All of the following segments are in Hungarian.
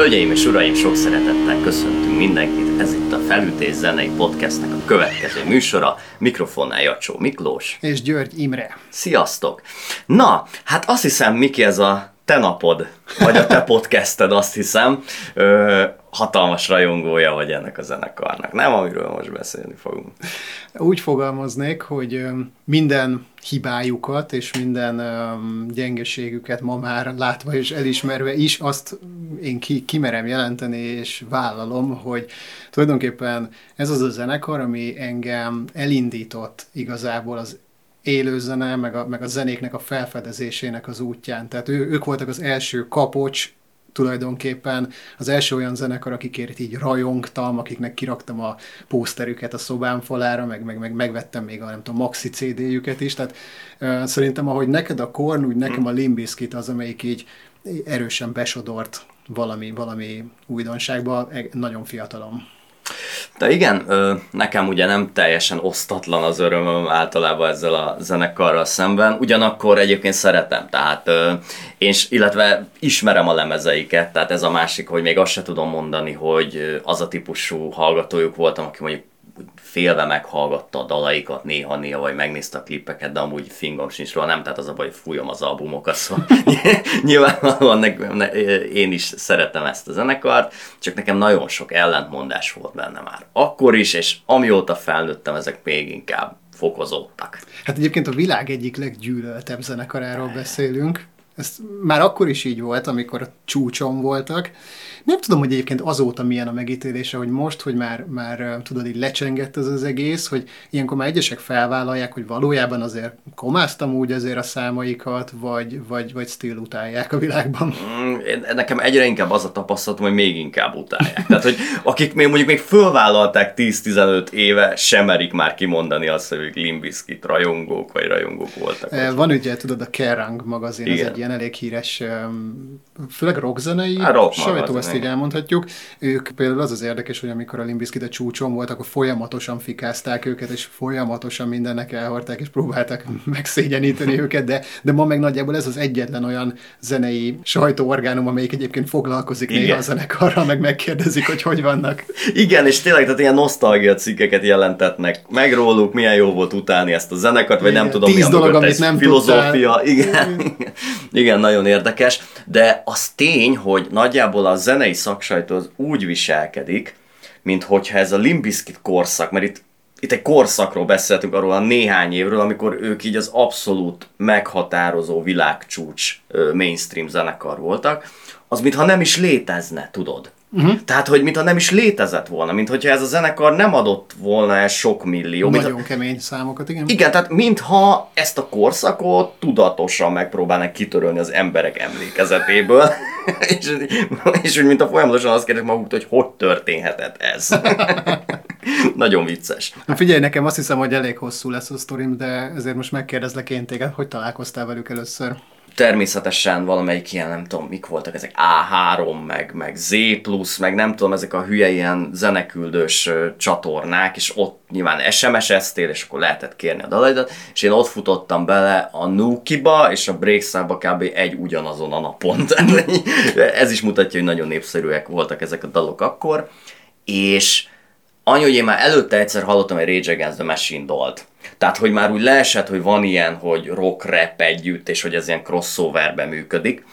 Hölgyeim és uraim, sok szeretettel köszöntünk mindenkit. Ez itt a Felütés Zenei Podcastnek a következő műsora. Mikrofonnál Jacsó Miklós. És György Imre. Sziasztok! Na, hát azt hiszem, Miki, ez a te napod, vagy a te podcasted, azt hiszem, ö, hatalmas rajongója vagy ennek a zenekarnak. Nem, amiről most beszélni fogunk. Úgy fogalmaznék, hogy minden hibájukat és minden gyengeségüket ma már látva és elismerve is azt én ki, kimerem jelenteni és vállalom, hogy tulajdonképpen ez az a zenekar, ami engem elindított igazából az élőzene, meg a, meg a zenéknek a felfedezésének az útján. Tehát ő, ők voltak az első kapocs, tulajdonképpen az első olyan zenekar, akikért így rajongtam, akiknek kiraktam a pószterüket a szobám falára, meg, meg, meg megvettem még a nem tudom, maxi CD-jüket is, tehát uh, szerintem ahogy neked a Korn, úgy nekem a Limbiskit az, amelyik így erősen besodort valami, valami újdonságba, e, nagyon fiatalom. De igen, nekem ugye nem teljesen osztatlan az örömöm általában ezzel a zenekarral szemben, ugyanakkor egyébként szeretem, tehát én, illetve ismerem a lemezeiket, tehát ez a másik, hogy még azt se tudom mondani, hogy az a típusú hallgatójuk voltam, aki mondjuk félve meghallgatta a dalaikat néha-néha, vagy megnézte a klippeket, de amúgy fingom sincs róla, nem, tehát az a baj, hogy fújom az albumokat, szóval nyilvánvalóan ne, ne, én is szeretem ezt a zenekart, csak nekem nagyon sok ellentmondás volt benne már akkor is, és amióta felnőttem, ezek még inkább fokozódtak. Hát egyébként a világ egyik leggyűlöltebb zenekaráról beszélünk. Ez már akkor is így volt, amikor a csúcson voltak, nem tudom, hogy egyébként azóta milyen a megítélése, hogy most, hogy már, már tudod, így lecsengett ez az egész, hogy ilyenkor már egyesek felvállalják, hogy valójában azért komáztam úgy azért a számaikat, vagy, vagy, vagy still utálják a világban. Mm, én, nekem egyre inkább az a tapasztalatom, hogy még inkább utálják. Tehát, hogy akik még mondjuk még fölvállalták 10-15 éve, sem merik már kimondani azt, hogy Limbiskit rajongók, vagy rajongók voltak. Van ugye, tudod, a Kerrang magazin, Igen. ez egy ilyen elég híres, főleg rockzenei, rock sajtó, ezt így elmondhatjuk. Ők például az az érdekes, hogy amikor a Limbiskit a csúcson volt, akkor folyamatosan fikázták őket, és folyamatosan mindennek elhordták, és próbálták megszégyeníteni őket, de, de ma meg nagyjából ez az egyetlen olyan zenei sajtóorgánum, amelyik egyébként foglalkozik Igen. néha a zenekarral, meg megkérdezik, hogy hogy vannak. Igen, és tényleg tehát ilyen nosztalgia cikkeket jelentetnek meg róluk, milyen jó volt utálni ezt a zenekart, vagy Igen. nem tudom, Tíz mi dolog, amit nem filozófia. Igen. Igen, nagyon érdekes, de az tény, hogy nagyjából a zenei szaksajtó az úgy viselkedik, mint hogyha ez a Limbiskit korszak, mert itt, itt egy korszakról beszéltünk, arról a néhány évről, amikor ők így az abszolút meghatározó világcsúcs mainstream zenekar voltak, az mintha nem is létezne, tudod. Uh-huh. Tehát, hogy mintha nem is létezett volna, mint hogyha ez a zenekar nem adott volna el sok millió. Nagyon mint, kemény számokat, igen. Igen, tehát mintha ezt a korszakot tudatosan megpróbálnak kitörölni az emberek emlékezetéből, és, és úgy mintha folyamatosan azt kérdezik maguktól, hogy hogy történhetett ez. Nagyon vicces. Na figyelj, nekem azt hiszem, hogy elég hosszú lesz a sztorim, de ezért most megkérdezlek én téged, hogy találkoztál velük először? Természetesen valamelyik ilyen, nem tudom, mik voltak ezek, A3, meg, meg Z+, meg nem tudom, ezek a hülye ilyen zeneküldős csatornák, és ott nyilván SMS-eztél, és akkor lehetett kérni a dalaidat, és én ott futottam bele a Nuki-ba, és a Breakszába kb. egy ugyanazon a napon. Ez is mutatja, hogy nagyon népszerűek voltak ezek a dalok akkor, és annyi, hogy én már előtte egyszer hallottam egy Rage Against the Machine dalt, tehát, hogy már úgy leesett, hogy van ilyen, hogy rock-rap együtt, és hogy ez ilyen crossoverben működik,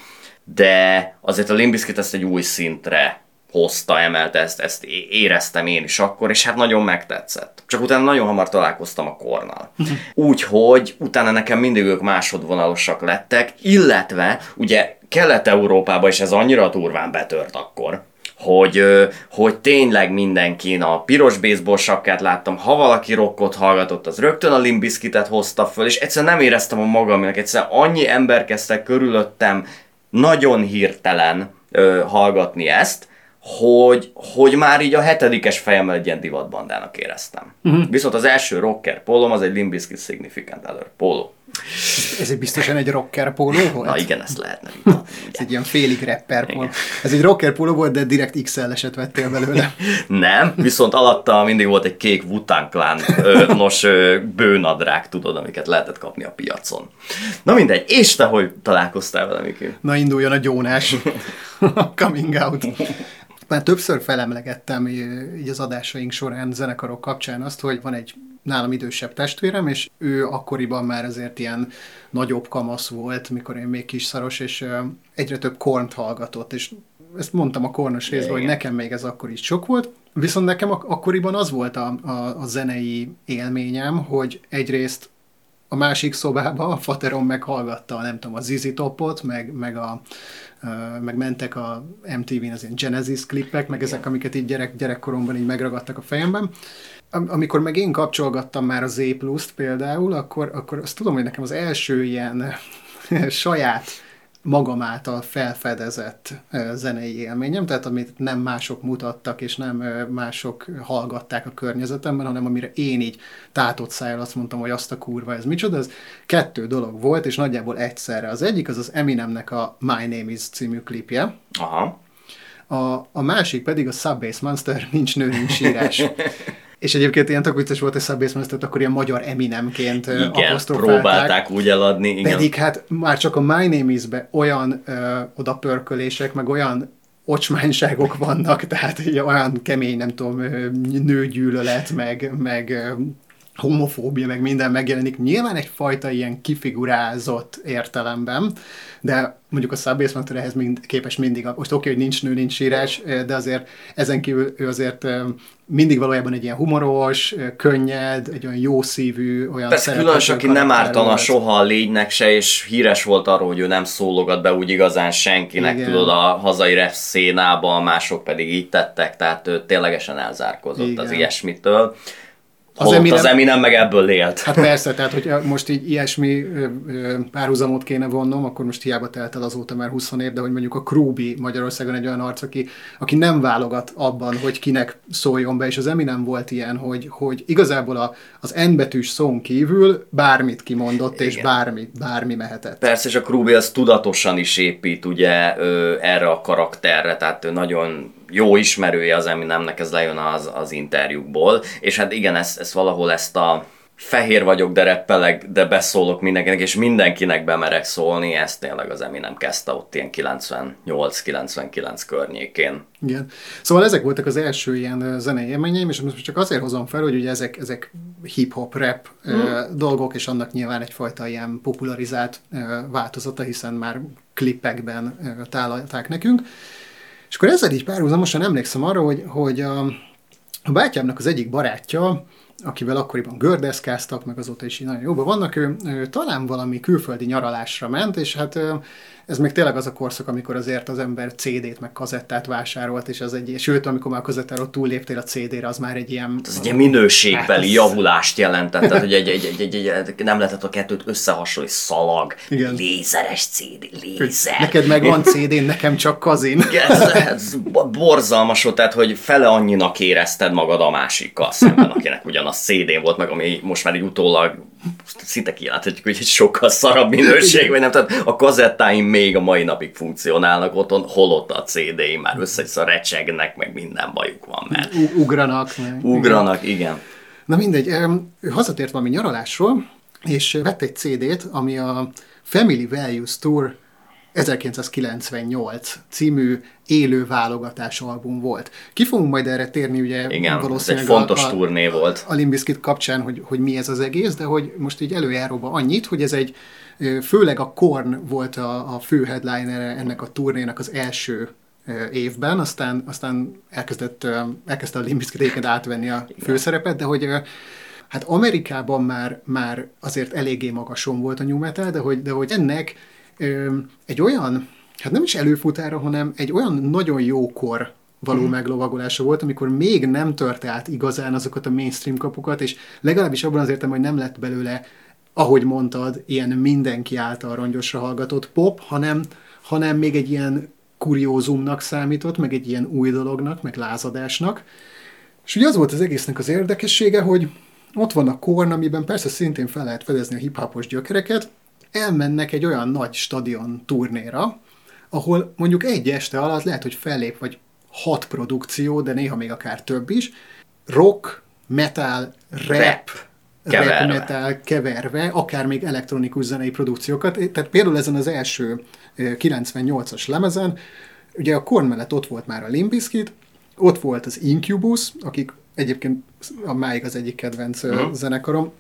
de azért a Limbiskit ezt egy új szintre hozta, emelte ezt, ezt éreztem én is akkor, és hát nagyon megtetszett. Csak utána nagyon hamar találkoztam a kornal. Úgyhogy utána nekem mindig ők másodvonalosak lettek, illetve ugye Kelet-Európában is ez annyira durván betört akkor, hogy, hogy tényleg mindenkin a piros baseball sapkát láttam, ha valaki rockot hallgatott, az rögtön a Limbiskitet hozta föl, és egyszerűen nem éreztem a magamnak, egyszerűen annyi ember kezdte körülöttem nagyon hirtelen ö, hallgatni ezt, hogy, hogy már így a hetedikes fejemmel egy ilyen divatbandának éreztem. Uh-huh. Viszont az első rocker pólom az egy Limbiskit Significant Other póló. Ez egy biztosan egy rocker póló volt? Na igen, ezt lehetne vitatni. Ez egy ilyen félig rapper póló. Ez egy rocker póló volt, de direkt XL-eset vettél belőle. Nem, viszont alatta mindig volt egy kék Wu-Tang Clan, nos, bőnadrág, tudod, amiket lehetett kapni a piacon. Na mindegy, és te hogy találkoztál vele, Miki? Na induljon a gyónás. Coming out. Már többször felemlegettem így az adásaink során zenekarok kapcsán azt, hogy van egy nálam idősebb testvérem, és ő akkoriban már azért ilyen nagyobb kamasz volt, mikor én még kis szaros, és egyre több kornt hallgatott, és ezt mondtam a kornos részben, hogy nekem még ez akkor is sok volt, viszont nekem ak- akkoriban az volt a, a, a zenei élményem, hogy egyrészt a másik szobába a faterom meghallgatta, nem tudom, a Zizi Topot, meg, meg, a, meg mentek a MTV-n az ilyen Genesis klippek, meg ezek, amiket így gyerek, gyerekkoromban így megragadtak a fejemben. Amikor meg én kapcsolgattam már a Z Plus-t például, akkor, akkor azt tudom, hogy nekem az első ilyen saját magam által felfedezett zenei élményem, tehát amit nem mások mutattak, és nem mások hallgatták a környezetemben, hanem amire én így tátott szájjal azt mondtam, hogy azt a kurva, ez micsoda, ez kettő dolog volt, és nagyjából egyszerre. Az egyik az az Eminemnek a My Name Is című klipje. Aha. A, a másik pedig a Subbase Monster, nincs nő, nincs sírás. És egyébként ilyen tök vicces volt, hogy Subbase akkor ilyen magyar Eminemként igen, próbálták úgy eladni. Igen. Pedig hát már csak a My Name Is-be olyan ö, odapörkölések, meg olyan ocsmányságok vannak, tehát olyan kemény, nem tudom, nőgyűlölet, meg, meg homofóbia, meg minden megjelenik. Nyilván egyfajta ilyen kifigurázott értelemben, de mondjuk a Subbase ehhez mind, képes mindig, most oké, okay, hogy nincs nő, nincs írás, de azért ezen kívül ő azért mindig valójában egy ilyen humoros, könnyed, egy olyan jó szívű, olyan Persze különös, aki nem ártana soha a lénynek se, és híres volt arról, hogy ő nem szólogat be úgy igazán senkinek, Igen. tudod, a hazai ref szénában, mások pedig így tettek, tehát ő ténylegesen elzárkozott Igen. az ilyesmitől. Az Eminem, az Eminem meg ebből élt. Hát persze, tehát hogy most így ilyesmi párhuzamot kéne vonnom, akkor most hiába telt el azóta már 20 év, de hogy mondjuk a Krúbi Magyarországon egy olyan arc, aki, aki nem válogat abban, hogy kinek szóljon be, és az Eminem volt ilyen, hogy, hogy igazából a, az N betűs szón kívül bármit kimondott, Igen. és bármi, bármi mehetett. Persze, és a Krúbi az tudatosan is épít ugye erre a karakterre, tehát ő nagyon jó ismerője az Eminemnek, ez lejön az, az interjúkból, és hát igen, ezt, ezt valahol ezt a fehér vagyok, de reppelek, de beszólok mindenkinek, és mindenkinek bemerek szólni, ezt tényleg az Eminem kezdte ott ilyen 98-99 környékén. Igen. Szóval ezek voltak az első ilyen zenei élményeim, és most csak azért hozom fel, hogy ugye ezek, ezek hip-hop, rap mm. dolgok, és annak nyilván egyfajta ilyen popularizált változata, hiszen már klippekben tálalták nekünk. És akkor ezzel így párhuzamosan emlékszem arra, hogy, hogy a, a bátyámnak az egyik barátja, akivel akkoriban gördeszkáztak, meg azóta is így nagyon jóban vannak, ő, ő talán valami külföldi nyaralásra ment, és hát ez még tényleg az a korszak, amikor azért az ember CD-t meg kazettát vásárolt, és az egy, sőt, amikor már a kazettáról túlléptél a CD-re, az már egy ilyen... Ez egy ilyen minőségbeli hát, javulást jelentett, tehát hogy egy, egy, egy, egy, egy, nem lehetett a kettőt összehasonlítani, szalag, Igen. lézeres CD, lézer. Neked meg van CD, nekem csak kazin. ez, ez borzalmas volt, tehát hogy fele annyinak érezted magad a másikkal szemben, akinek ugyanaz CD volt, meg ami most már így utólag szinte kijelenthetjük, hogy egy sokkal szarabb minőség, vagy nem, tehát a kazettáim még a mai napig funkcionálnak otthon, holott a CD-im már össze recsegnek, meg minden bajuk van, mert... Ugranak. Meg. Ugranak, igen. Na mindegy, ő hazatért valami nyaralásról, és vett egy CD-t, ami a Family Values Tour 1998 című élő válogatás album volt. Ki fogunk majd erre térni, ugye Igen, valószínűleg ez egy fontos a, turné volt. A Limbiskit kapcsán, hogy, hogy mi ez az egész, de hogy most így előjáróba annyit, hogy ez egy, főleg a Korn volt a, a fő headliner ennek a turnénak az első évben, aztán, aztán elkezdett, elkezdte a Limbiskit egyébként átvenni a főszerepet, de hogy hát Amerikában már, már azért eléggé magason volt a new metal, de hogy, de hogy ennek egy olyan, hát nem is előfutára, hanem egy olyan nagyon jókor való mm. meglovagolása volt, amikor még nem tört át igazán azokat a mainstream kapukat, és legalábbis abban az értem, hogy nem lett belőle, ahogy mondtad, ilyen mindenki által rongyosra hallgatott pop, hanem, hanem még egy ilyen kuriózumnak számított, meg egy ilyen új dolognak, meg lázadásnak. És ugye az volt az egésznek az érdekessége, hogy ott van a Korn, amiben persze szintén fel lehet fedezni a hip-hopos gyökereket, elmennek egy olyan nagy stadion turnéra, ahol mondjuk egy este alatt lehet, hogy fellép vagy hat produkció, de néha még akár több is, rock, metal, rap, rap, keverve. rap metal keverve, akár még elektronikus zenei produkciókat. Tehát például ezen az első 98-as lemezen, ugye a Korn mellett ott volt már a Limbiskit, ott volt az Incubus, akik egyébként a máig az egyik kedvenc uh-huh. zenekarom,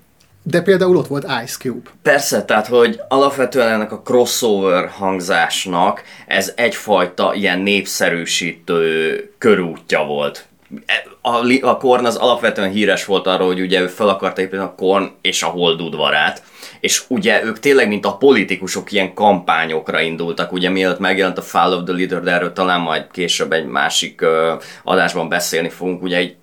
de például ott volt Ice Cube. Persze, tehát hogy alapvetően ennek a crossover hangzásnak ez egyfajta ilyen népszerűsítő körútja volt. A, a Korn az alapvetően híres volt arról, hogy ugye ő fel akarta építeni a Korn és a Hold udvarát, és ugye ők tényleg, mint a politikusok ilyen kampányokra indultak, ugye mielőtt megjelent a Fall of the Leader, de erről talán majd később egy másik uh, adásban beszélni fogunk, ugye egy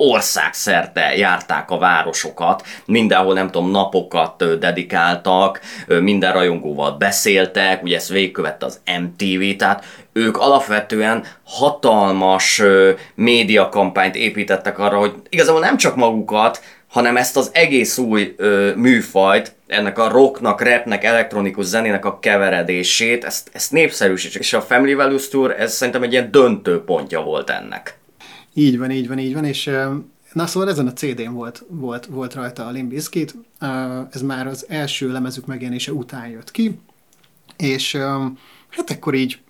országszerte járták a városokat, mindenhol nem tudom, napokat dedikáltak, minden rajongóval beszéltek, ugye ezt végigkövette az MTV, tehát ők alapvetően hatalmas médiakampányt építettek arra, hogy igazából nem csak magukat, hanem ezt az egész új ö, műfajt, ennek a rocknak, rapnek, elektronikus zenének a keveredését, ezt, ezt népszerűsítsük. És a Family Values Tour, ez szerintem egy ilyen döntő pontja volt ennek. Így van, így van, így van, és na szóval ezen a CD-n volt, volt, volt rajta a Limp Bizkit, ez már az első lemezük megjelenése után jött ki, és hát ekkor így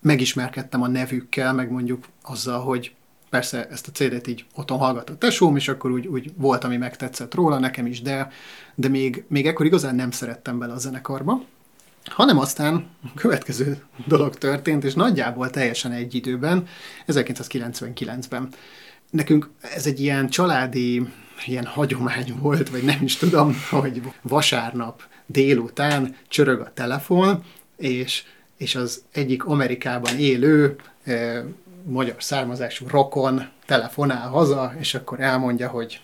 megismerkedtem a nevükkel, meg mondjuk azzal, hogy persze ezt a CD-t így otthon hallgatott tesóm, és akkor úgy, úgy volt, ami megtetszett róla, nekem is, de, de még, még ekkor igazán nem szerettem bele a zenekarba, hanem aztán a következő dolog történt, és nagyjából teljesen egy időben, 1999-ben. Nekünk ez egy ilyen családi ilyen hagyomány volt, vagy nem is tudom, hogy vasárnap délután csörög a telefon, és, és az egyik Amerikában élő eh, magyar származású rokon telefonál haza, és akkor elmondja, hogy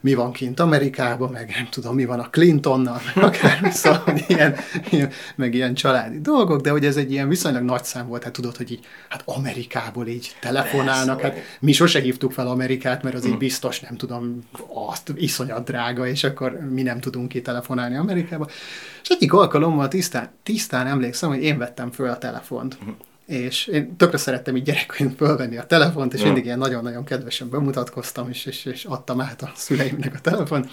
mi van kint Amerikában, meg nem tudom, mi van a Clintonnal, meg akár szóval, hogy ilyen, ilyen, meg ilyen családi dolgok, de hogy ez egy ilyen viszonylag nagy szám volt, hát tudod, hogy így, hát Amerikából így telefonálnak, hát mi sose hívtuk fel Amerikát, mert az így hm. biztos, nem tudom, azt iszonyat drága, és akkor mi nem tudunk ki telefonálni Amerikába. És egyik alkalommal tisztán, tisztán emlékszem, hogy én vettem föl a telefont. És én tökre szerettem így gyerekként fölvenni a telefont, és mindig ilyen nagyon-nagyon kedvesen bemutatkoztam, és, és, és adtam át a szüleimnek a telefont.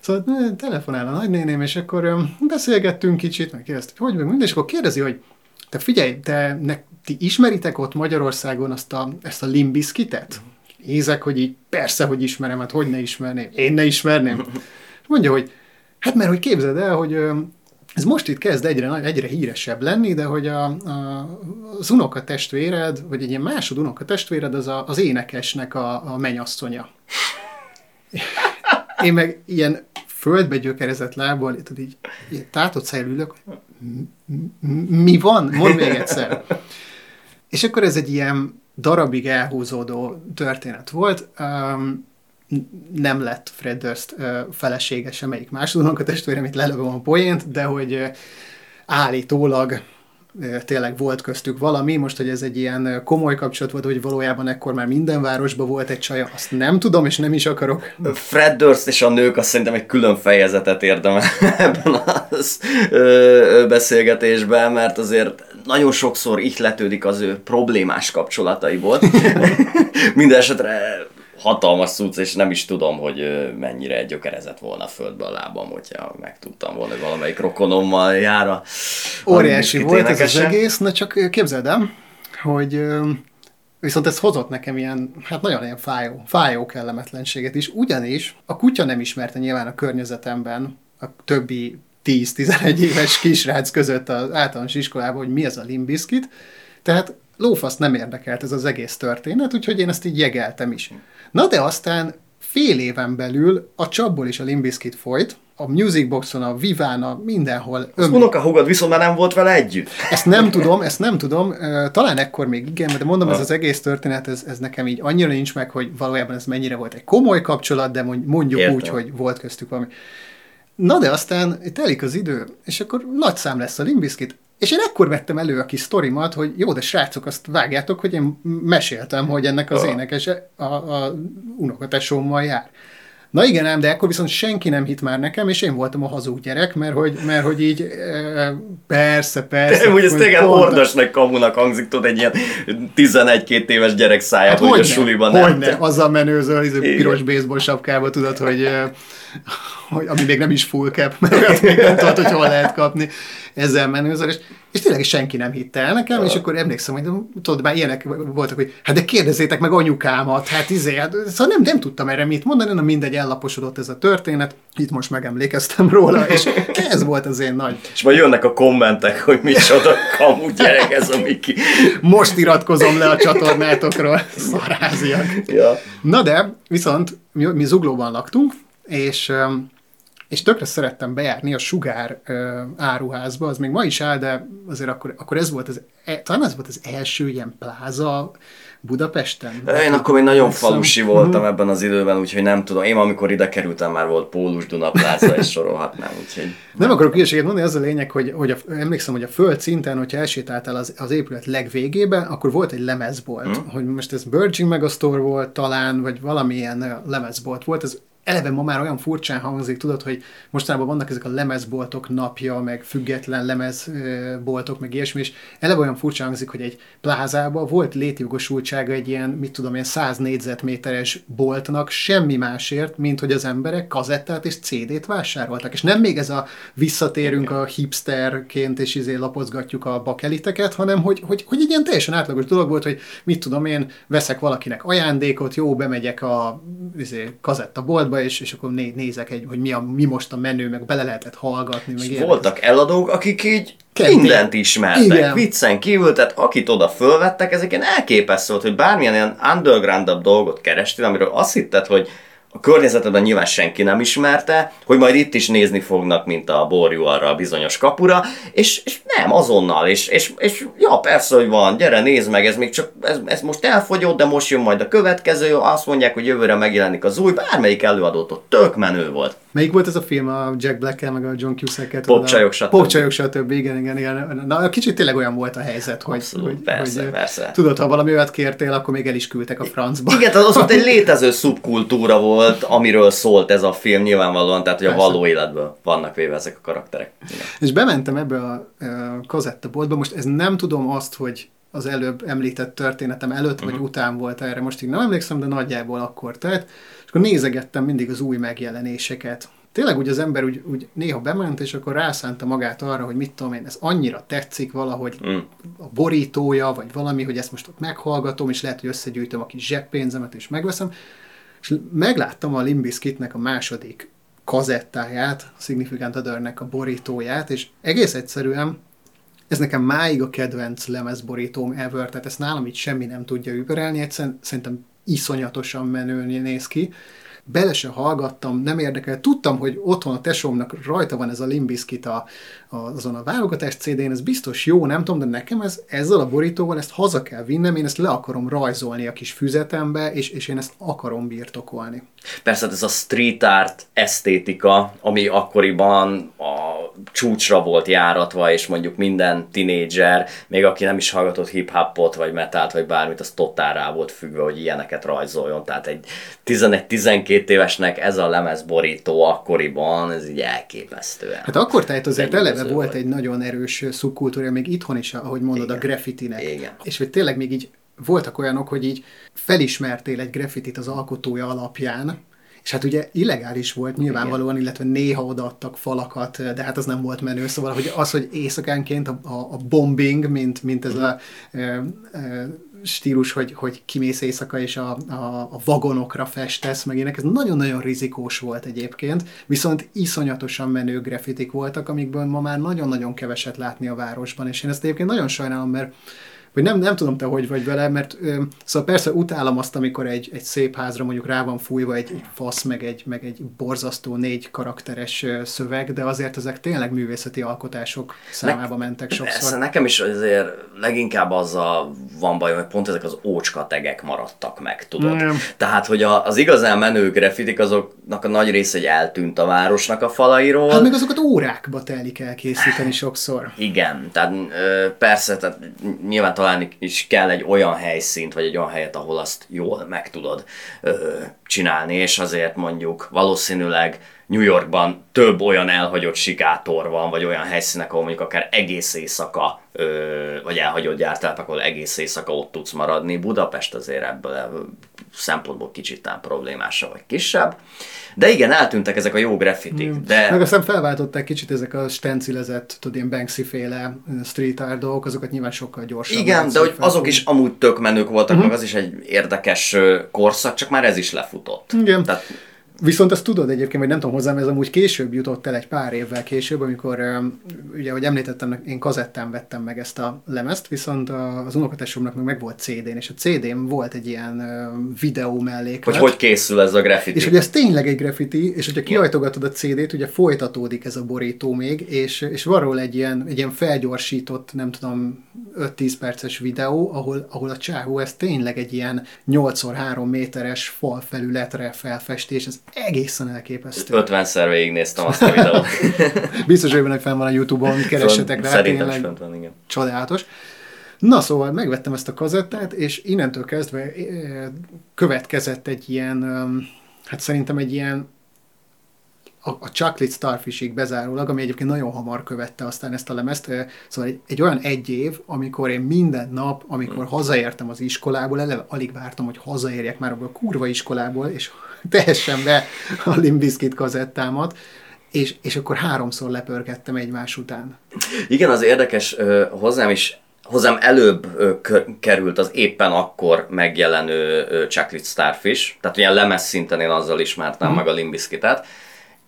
Szóval telefonál a nagynéném, és akkor beszélgettünk kicsit, meg kérdezte, hogy meg minden, és akkor kérdezi, hogy te figyelj, te, ne, ti ismeritek ott Magyarországon azt a, ezt a limbiskitet? Ézek, hogy így persze, hogy ismerem, hát hogy ne ismerném, én ne ismerném. És mondja, hogy hát mert hogy képzeld el, hogy ez most itt kezd egyre, egyre híresebb lenni, de hogy a, a, az unoka testvéred, vagy egy ilyen másod unoka testvéred, az a, az énekesnek a, a menyasszonya. Én meg ilyen földbe gyökerezett lábbal, tudod, így, így tátott szájjal ülök, mi van? Mondd még egyszer. És akkor ez egy ilyen darabig elhúzódó történet volt. Um, nem lett Fred Durst felesége semmelyik másodnak a testvérem, itt lelövöm a poént, de hogy állítólag tényleg volt köztük valami, most, hogy ez egy ilyen komoly kapcsolat volt, hogy valójában ekkor már minden városban volt egy csaja, azt nem tudom, és nem is akarok. Fred Durst és a nők azt szerintem egy külön fejezetet érdemel ebben a beszélgetésben, mert azért nagyon sokszor ihletődik az ő problémás kapcsolataiból. Minden esetre hatalmas cucc, és nem is tudom, hogy mennyire gyökerezett volna a földbe a lábam, hogyha megtudtam volna, hogy valamelyik rokonommal jár a Óriási volt ez az egész, na csak képzeld el, hogy viszont ez hozott nekem ilyen, hát nagyon ilyen fájó, fájó kellemetlenséget is, ugyanis a kutya nem ismerte nyilván a környezetemben a többi 10-11 éves kisrác között az általános iskolában, hogy mi ez a limbiskit, tehát lófasz nem érdekelt ez az egész történet, úgyhogy én ezt így jegeltem is. Na de aztán fél éven belül a csapból is a Limbiskit folyt, a Musicboxon, a Viván, a mindenhol. Az öm... viszont már nem volt vele együtt. Ezt nem tudom, ezt nem tudom. Talán ekkor még igen, de mondom, ha. ez az egész történet, ez, ez nekem így annyira nincs meg, hogy valójában ez mennyire volt egy komoly kapcsolat, de mondjuk Értem. úgy, hogy volt köztük valami. Na de aztán telik az idő, és akkor nagy szám lesz a Limbiskit. És én ekkor vettem elő a kis sztorimat, hogy jó, de srácok, azt vágjátok, hogy én meséltem, hogy ennek az énekese a, a unokatesómmal jár. Na igen, ám, de akkor viszont senki nem hitt már nekem, és én voltam a hazug gyerek, mert hogy, mert hogy így e, persze, persze. De úgy ez tényleg hordasnak kamunak hangzik, tudod, egy ilyen 11-2 éves gyerek száját, hát hogy a suliban nem. Hogyne, azzal menőzöl, izé, piros baseball sapkába, tudod, hogy, hogy ami még nem is full cap, mert még nem tudod, hogy hol lehet kapni ezzel menőzöl, és, és tényleg senki nem hitte el nekem, és akkor emlékszem, hogy tudod, már ilyenek voltak, hogy hát de kérdezzétek meg anyukámat, hát izé, hát, szóval nem, nem tudtam erre mit mondani, na mindegy, ellaposodott ez a történet, itt most megemlékeztem róla, és ez volt az én nagy. És majd jönnek a kommentek, hogy micsoda kamu gyerek ez a Miki. Most iratkozom le a csatornátokról, szaráziak. Ja. Na de, viszont mi, mi zuglóban laktunk, és és tökre szerettem bejárni a Sugár áruházba, az még ma is áll, de azért akkor, akkor ez volt az, e, talán ez volt az első ilyen pláza Budapesten. Én akkor még nagyon falusi voltam ebben az időben, úgyhogy nem tudom. Én amikor ide kerültem, már volt Pólus Duna pláza, és sorolhatnám, úgyhogy... Nem akarok hülyeséget mondani, az a lényeg, hogy, hogy a, emlékszem, hogy a föld szinten, hogyha elsétáltál az, az épület legvégébe, akkor volt egy lemezbolt. Hmm. Hogy most ez Virgin Megastore volt talán, vagy valamilyen lemezbolt volt, ez eleve ma már olyan furcsán hangzik, tudod, hogy mostanában vannak ezek a lemezboltok napja, meg független lemezboltok, meg ilyesmi, és eleve olyan furcsán hangzik, hogy egy plázában volt létjogosultsága egy ilyen, mit tudom ilyen 100 négyzetméteres boltnak semmi másért, mint hogy az emberek kazettát és CD-t vásároltak. És nem még ez a visszatérünk a hipsterként, és izé lapozgatjuk a bakeliteket, hanem hogy, hogy, hogy egy ilyen teljesen átlagos dolog volt, hogy mit tudom én, veszek valakinek ajándékot, jó, bemegyek a izé, kazettaboltba, és, és akkor né, nézek, egy, hogy mi, a, mi most a menő, meg bele lehetett hallgatni. Meg és voltak eladók, akik így Kenté. mindent ismertek, Igen. viccen kívül, tehát akit oda fölvettek, ezek ilyen elképesztő volt, hogy bármilyen ilyen undergroundabb dolgot kerestél, amiről azt hitted, hogy a környezetedben nyilván senki nem ismerte, hogy majd itt is nézni fognak, mint a borjú arra a bizonyos kapura, és, és nem, azonnal, és, és, és ja, persze, hogy van, gyere, nézd meg, ez még csak, ez, ez most elfogyott, de most jön majd a következő, azt mondják, hogy jövőre megjelenik az új, bármelyik előadótól tök menő volt. Melyik volt ez a film, a Jack black meg a John Cusack-et? Popcsajok, stb. Popcsajok, stb. Igen, igen, igen. Na, kicsit tényleg olyan volt a helyzet, hogy, Abszolút, hogy, persze, hogy persze. tudod, ha valami olyat kértél, akkor még el is küldtek a francba. Igen, az ott egy létező szubkultúra volt, amiről szólt ez a film nyilvánvalóan, tehát hogy persze. a való életből vannak véve ezek a karakterek. Igen. És bementem ebbe a, a kazettaboltba, most ez nem tudom azt, hogy az előbb említett történetem előtt uh-huh. vagy mhm. után volt erre, most így nem emlékszem, de nagyjából akkor tehát akkor nézegettem mindig az új megjelenéseket. Tényleg úgy az ember úgy, úgy néha bement, és akkor rászánta magát arra, hogy mit tudom én, ez annyira tetszik valahogy mm. a borítója, vagy valami, hogy ezt most ott meghallgatom, és lehet, hogy összegyűjtöm a kis zseppénzemet, és megveszem. És megláttam a Limbiskitnek a második kazettáját, a Significant Other-nek a borítóját, és egész egyszerűen ez nekem máig a kedvenc lemezborítóm ever, tehát ezt nálam így semmi nem tudja überelni, egyszerűen szerintem iszonyatosan menőni néz ki. Bele se hallgattam, nem érdekel. Tudtam, hogy otthon a tesómnak rajta van ez a Limbiskit a, azon a válogatás CD-n, ez biztos jó, nem tudom, de nekem ez, ezzel a borítóval ezt haza kell vinnem, én ezt le akarom rajzolni a kis füzetembe, és, és én ezt akarom birtokolni. Persze hát ez a street art esztétika, ami akkoriban a csúcsra volt járatva, és mondjuk minden tinédzser, még aki nem is hallgatott hip-hopot, vagy metált, vagy bármit, az totál rá volt függve, hogy ilyeneket rajzoljon. Tehát egy 11-12 évesnek ez a lemezborító akkoriban, ez így elképesztő. Hát akkor tehát azért eleve volt vagy. egy nagyon erős szubkultúra, még itthon is, ahogy mondod, Igen. a graffitinek. Igen. És hogy tényleg még így voltak olyanok, hogy így felismertél egy graffitit az alkotója alapján, és hát ugye illegális volt nyilvánvalóan, illetve néha odaadtak falakat, de hát az nem volt menő, szóval hogy az, hogy éjszakánként a, a, a bombing, mint, mint ez a e, e, stílus, hogy, hogy kimész éjszaka és a, a, a vagonokra festesz, meg ének, ez nagyon-nagyon rizikós volt egyébként, viszont iszonyatosan menő grafitik voltak, amikből ma már nagyon-nagyon keveset látni a városban, és én ezt egyébként nagyon sajnálom, mert vagy nem, nem tudom te, hogy vagy vele, mert ö, szóval persze utálom azt, amikor egy, egy szép házra mondjuk rá van fújva egy, egy fasz, meg egy, meg egy borzasztó négy karakteres szöveg, de azért ezek tényleg művészeti alkotások számába ne, mentek sokszor. Persze, nekem is azért leginkább azzal van baj, hogy pont ezek az ócska tegek maradtak meg, tudod? Mm. Tehát, hogy a, az igazán menő grafitik azoknak a nagy része egy eltűnt a városnak a falairól. Hát meg azokat órákba telik elkészíteni sokszor. Igen, tehát persze, tehát nyilván találni is kell egy olyan helyszínt, vagy egy olyan helyet, ahol azt jól meg tudod ö, csinálni, és azért mondjuk valószínűleg New Yorkban több olyan elhagyott sikátor van, vagy olyan helyszínek, ahol mondjuk akár egész éjszaka, ö, vagy elhagyott gyártelpek, ahol egész éjszaka ott tudsz maradni. Budapest azért ebből szempontból kicsit tám problémása, vagy kisebb. De igen, eltűntek ezek a jó graffitik. Mm. De... Meg aztán felváltották kicsit ezek a stencilezett, tudod, ilyen Banksy-féle street art dolgok, azokat nyilván sokkal gyorsabban. Igen, de hogy azok is amúgy tök menők voltak, mm-hmm. meg az is egy érdekes korszak, csak már ez is lefutott. Igen. Tehát Viszont azt tudod egyébként, vagy nem tudom hozzám, ez amúgy később jutott el egy pár évvel később, amikor ugye, ahogy említettem, én kazettán vettem meg ezt a lemezt, viszont az unokatesomnak meg, meg volt CD-n, és a CD-n volt egy ilyen videó mellék. Hogy hogy készül ez a graffiti. És hogy ez tényleg egy graffiti, és hogyha kiajtogatod a CD-t, ugye folytatódik ez a borító még, és, és van róla egy ilyen, egy ilyen felgyorsított, nem tudom, 5-10 perces videó, ahol, ahol a csáhó ez tényleg egy ilyen 8x3 méteres fal felületre felfesti, és ez egészen elképesztő. 50-szer végignéztem azt a videót. Biztos, hogy fenn van a Youtube-on, keressetek rá. Szerintem fent van, igen. Csodálatos. Na szóval megvettem ezt a kazettát, és innentől kezdve eh, következett egy ilyen, hát szerintem egy ilyen a, a Chocolate Starfishig bezárólag, ami egyébként nagyon hamar követte aztán ezt a lemezt, szóval egy, egy olyan egy év, amikor én minden nap, amikor hmm. hazaértem az iskolából, eleve alig vártam, hogy hazaérjek már abból a kurva iskolából, és tehessen be a Limbiskit kazettámat, és, és akkor háromszor lepörgettem egymás után. Igen, az érdekes, hozzám is hozzám előbb került az éppen akkor megjelenő Chocolate Starfish, tehát ilyen lemez szinten én azzal ismertem mm. meg a Limbiskitet,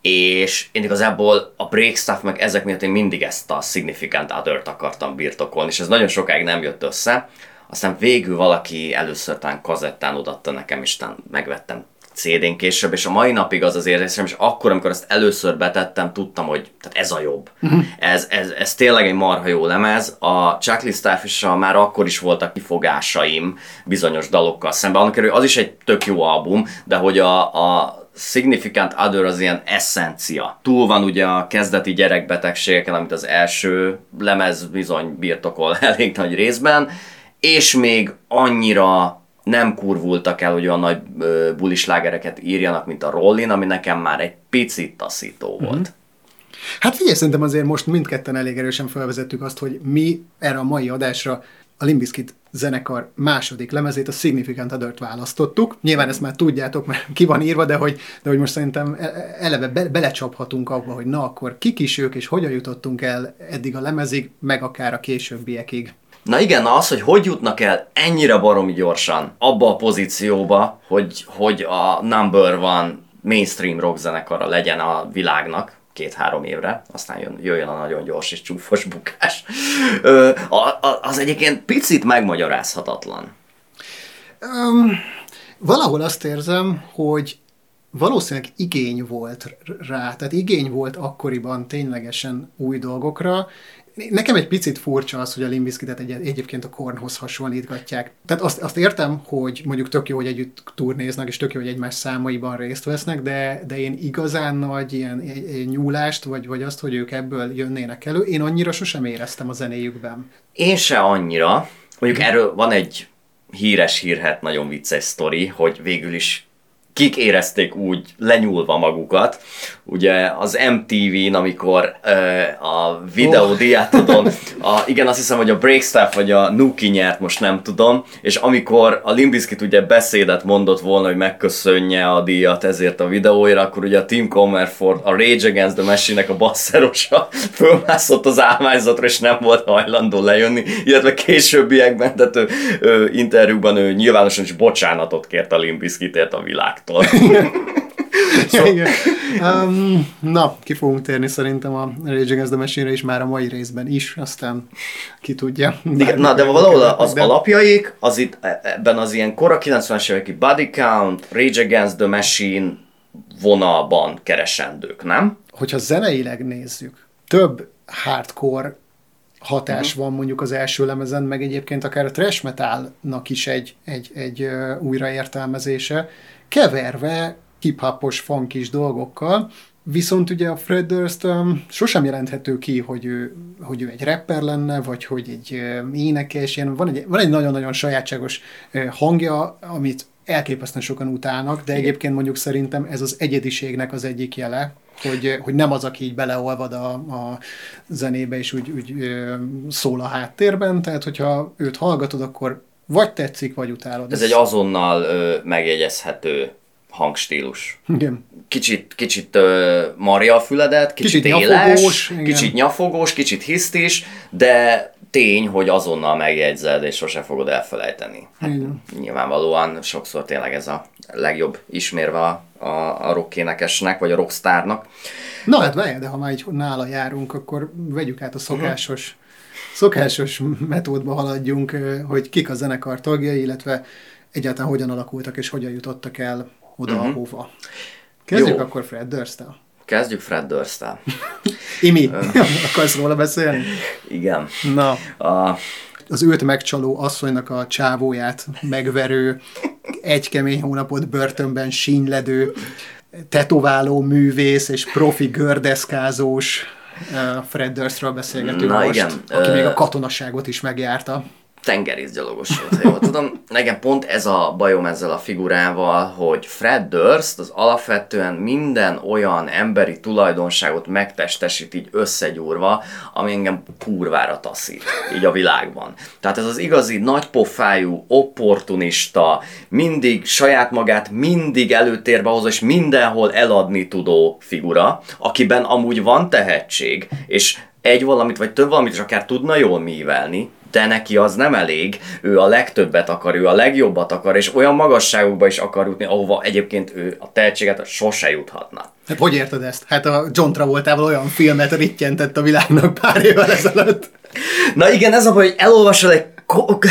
és én igazából a break stuff meg ezek miatt én mindig ezt a significant other akartam birtokolni, és ez nagyon sokáig nem jött össze. Aztán végül valaki először talán kazettán odatta nekem, és aztán megvettem CD-n később, és a mai napig az az érzésem, és akkor, amikor ezt először betettem, tudtam, hogy tehát ez a jobb. Uh-huh. Ez, ez, ez tényleg egy marha jó lemez. A Chuck starfish már akkor is voltak kifogásaim bizonyos dalokkal szemben. Annak az is egy tök jó album, de hogy a, a Significant Other az ilyen eszencia. Túl van ugye a kezdeti gyerekbetegségeken, amit az első lemez bizony birtokol elég nagy részben, és még annyira nem kurvultak el, hogy olyan nagy bulislágereket írjanak, mint a Rollin, ami nekem már egy picit taszító volt. Mm-hmm. Hát figyelj, szerintem azért most mindketten elég erősen felvezettük azt, hogy mi erre a mai adásra a Limbiskit zenekar második lemezét, a Significant Other-t választottuk. Nyilván ezt már tudjátok, mert ki van írva, de hogy, de hogy most szerintem e- e- eleve be, belecsaphatunk abba, hogy na akkor kik is ők, és hogyan jutottunk el eddig a lemezig, meg akár a későbbiekig. Na igen, az, hogy hogy jutnak el ennyire baromi gyorsan abba a pozícióba, hogy, hogy a number one mainstream rock zenekara legyen a világnak, két-három évre, aztán jön, jöjjön a nagyon gyors és csúfos bukás. Ö, a, a, az egyébként picit megmagyarázhatatlan. Um, valahol azt érzem, hogy valószínűleg igény volt rá, tehát igény volt akkoriban ténylegesen új dolgokra, Nekem egy picit furcsa az, hogy a Limbiskitet egy, egyébként a Kornhoz hasonlítgatják. Tehát azt, azt értem, hogy mondjuk tök jó, hogy együtt turnéznak, és tök jó, hogy egymás számaiban részt vesznek, de, de én igazán nagy ilyen nyúlást, vagy, vagy azt, hogy ők ebből jönnének elő, én annyira sosem éreztem a zenéjükben. Én se annyira. Mondjuk erről van egy híres hírhet, nagyon vicces sztori, hogy végül is kik érezték úgy lenyúlva magukat. Ugye az MTV-n, amikor uh, a videódiátodon, a, igen, azt hiszem, hogy a Breakstaff vagy a Nuki nyert, most nem tudom, és amikor a Limbiskit ugye beszédet mondott volna, hogy megköszönje a díjat ezért a videóira, akkor ugye a Tim Comerford, a Rage Against the Machine-nek a basszerosa fölmászott az állványzatra, és nem volt hajlandó lejönni, illetve későbbiekben, tehát ő, ő, interjúban ő nyilvánosan is bocsánatot kért a Limbiskitért a világ világtól. szóval... um, na, ki fogunk térni szerintem a Rage Against the Machine-re is már a mai részben is, aztán ki tudja. Igen, na, de valahol az de... alapjaik, az itt e- ebben az ilyen kora 90-es éveki Body Count, Rage Against the Machine vonalban keresendők, nem? Hogyha zeneileg nézzük, több hardcore hatás uh-huh. van mondjuk az első lemezen, meg egyébként akár a trash metalnak is egy, egy, egy újraértelmezése, keverve hip-hopos funkis dolgokkal, Viszont ugye a Fred Durst um, sosem jelenthető ki, hogy ő, hogy ő egy rapper lenne, vagy hogy egy uh, énekes. Ilyen, van, egy, van egy nagyon-nagyon sajátságos uh, hangja, amit elképesztően sokan utálnak, de egyébként mondjuk szerintem ez az egyediségnek az egyik jele, hogy, hogy nem az, aki így beleolvad a, a zenébe, és úgy, úgy szól a háttérben, tehát hogyha őt hallgatod, akkor vagy tetszik, vagy utálod. Ez egy azonnal ö, megjegyezhető hangstílus. Igen. Kicsit, kicsit ö, marja a füledet, kicsit, Kicsit éles, nyafogós, igen. kicsit nyafogós, kicsit hisztis, de tény, hogy azonnal megjegyzed, és sose fogod elfelejteni. Hát, Igen. nyilvánvalóan sokszor tényleg ez a legjobb ismérve a, a, a rock-énekesnek, vagy a rockstárnak. Na hát várjál, de ha már így nála járunk, akkor vegyük át a szokásos, szokásos metódba haladjunk, hogy kik a zenekar tagjai, illetve egyáltalán hogyan alakultak és hogyan jutottak el oda, uh-huh. ahova. Kezdjük Jó. akkor Fred durst Kezdjük Fred Durst-tel. Imi, akarsz róla beszélni? Igen. Na, A, az őt megcsaló asszonynak a csávóját megverő, egy kemény hónapot börtönben sínyledő, tetováló művész és profi gördeszkázós Fred Durstről beszélgetünk Na most, igen, aki még a katonaságot is megjárta. Tengerészgyalogos volt, ha jól tudom. Nekem pont ez a bajom ezzel a figurával, hogy Fred Durst az alapvetően minden olyan emberi tulajdonságot megtestesít így összegyúrva, ami engem kurvára taszít így a világban. Tehát ez az igazi nagypofájú, opportunista, mindig saját magát mindig előtérbe hozza, és mindenhol eladni tudó figura, akiben amúgy van tehetség, és egy valamit, vagy több valamit is akár tudna jól mívelni, de neki az nem elég, ő a legtöbbet akar, ő a legjobbat akar, és olyan magasságokba is akar jutni, ahova egyébként ő a tehetséget sose juthatna. Hát hogy érted ezt? Hát a John Travoltával olyan filmet rittyentett a világnak pár évvel ezelőtt. Na igen, ez a baj, hogy elolvasol egy, ko-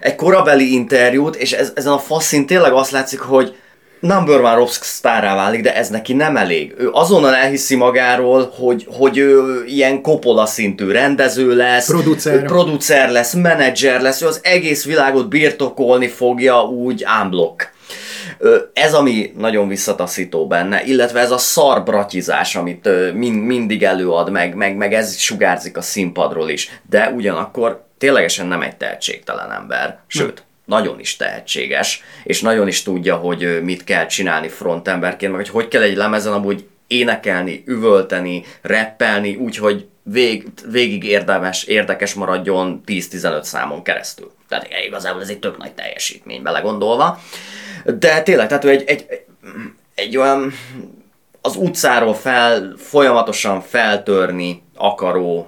egy korabeli interjút, és ez, ezen a faszin tényleg azt látszik, hogy number one rock sztárrá válik, de ez neki nem elég. Ő azonnal elhiszi magáról, hogy, hogy ő ilyen kopola szintű rendező lesz, Producer. producer lesz, menedzser lesz, ő az egész világot birtokolni fogja úgy unblock. Ö, Ez, ami nagyon visszataszító benne, illetve ez a szar bratyizás, amit mindig előad, meg, meg, meg ez sugárzik a színpadról is, de ugyanakkor ténylegesen nem egy tehetségtelen ember, sőt, nagyon is tehetséges, és nagyon is tudja, hogy mit kell csinálni frontemberként, meg hogy hogy kell egy lemezen amúgy énekelni, üvölteni, rappelni, úgyhogy vég, végig érdemes, érdekes maradjon 10-15 számon keresztül. Tehát igazából ez egy tök nagy teljesítmény belegondolva. De tényleg, tehát ő egy, egy, egy olyan az utcáról fel, folyamatosan feltörni akaró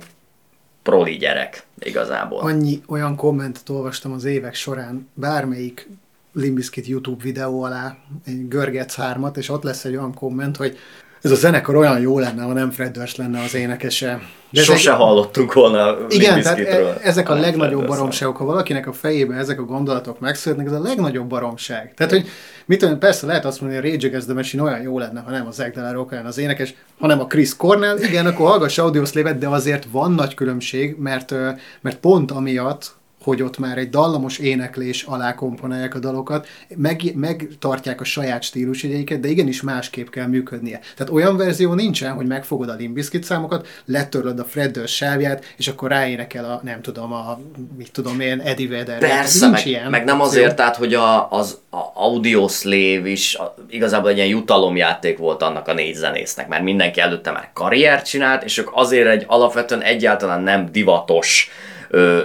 proli gyerek igazából. Annyi olyan kommentet olvastam az évek során, bármelyik Limbiskit YouTube videó alá, egy Görgetsz 3 és ott lesz egy olyan komment, hogy ez a zenekar olyan jó lenne, ha nem Fred Durst lenne az énekese. De Sose egy- hallottunk volna Igen, tehát e- ezek a legnagyobb baromságok, ha valakinek a fejében ezek a gondolatok megszületnek, ez a legnagyobb baromság. Tehát, hogy mit tudom, persze lehet azt mondani, hogy a Rage Against the Machine olyan jó lenne, ha nem az Zach de la Rocca lenne az énekes, hanem a Chris Cornell, igen, akkor hallgass Audioslave-et, de azért van nagy különbség, mert, mert pont amiatt, hogy ott már egy dallamos éneklés alá komponálják a dalokat, meg, megtartják a saját stílusjegyeiket, de igenis másképp kell működnie. Tehát olyan verzió nincsen, hogy megfogod a Limp Bizkit számokat, letörlöd a Fred Durst sávját, és akkor ráénekel a, nem tudom, a, mit tudom én, Eddie Vedder. Persze, Nincs meg, ilyen meg nem azért, tehát, hogy a, az a Audio Slave is a, igazából egy ilyen jutalomjáték volt annak a négy zenésznek, mert mindenki előtte már karriert csinált, és ők azért egy alapvetően egyáltalán nem divatos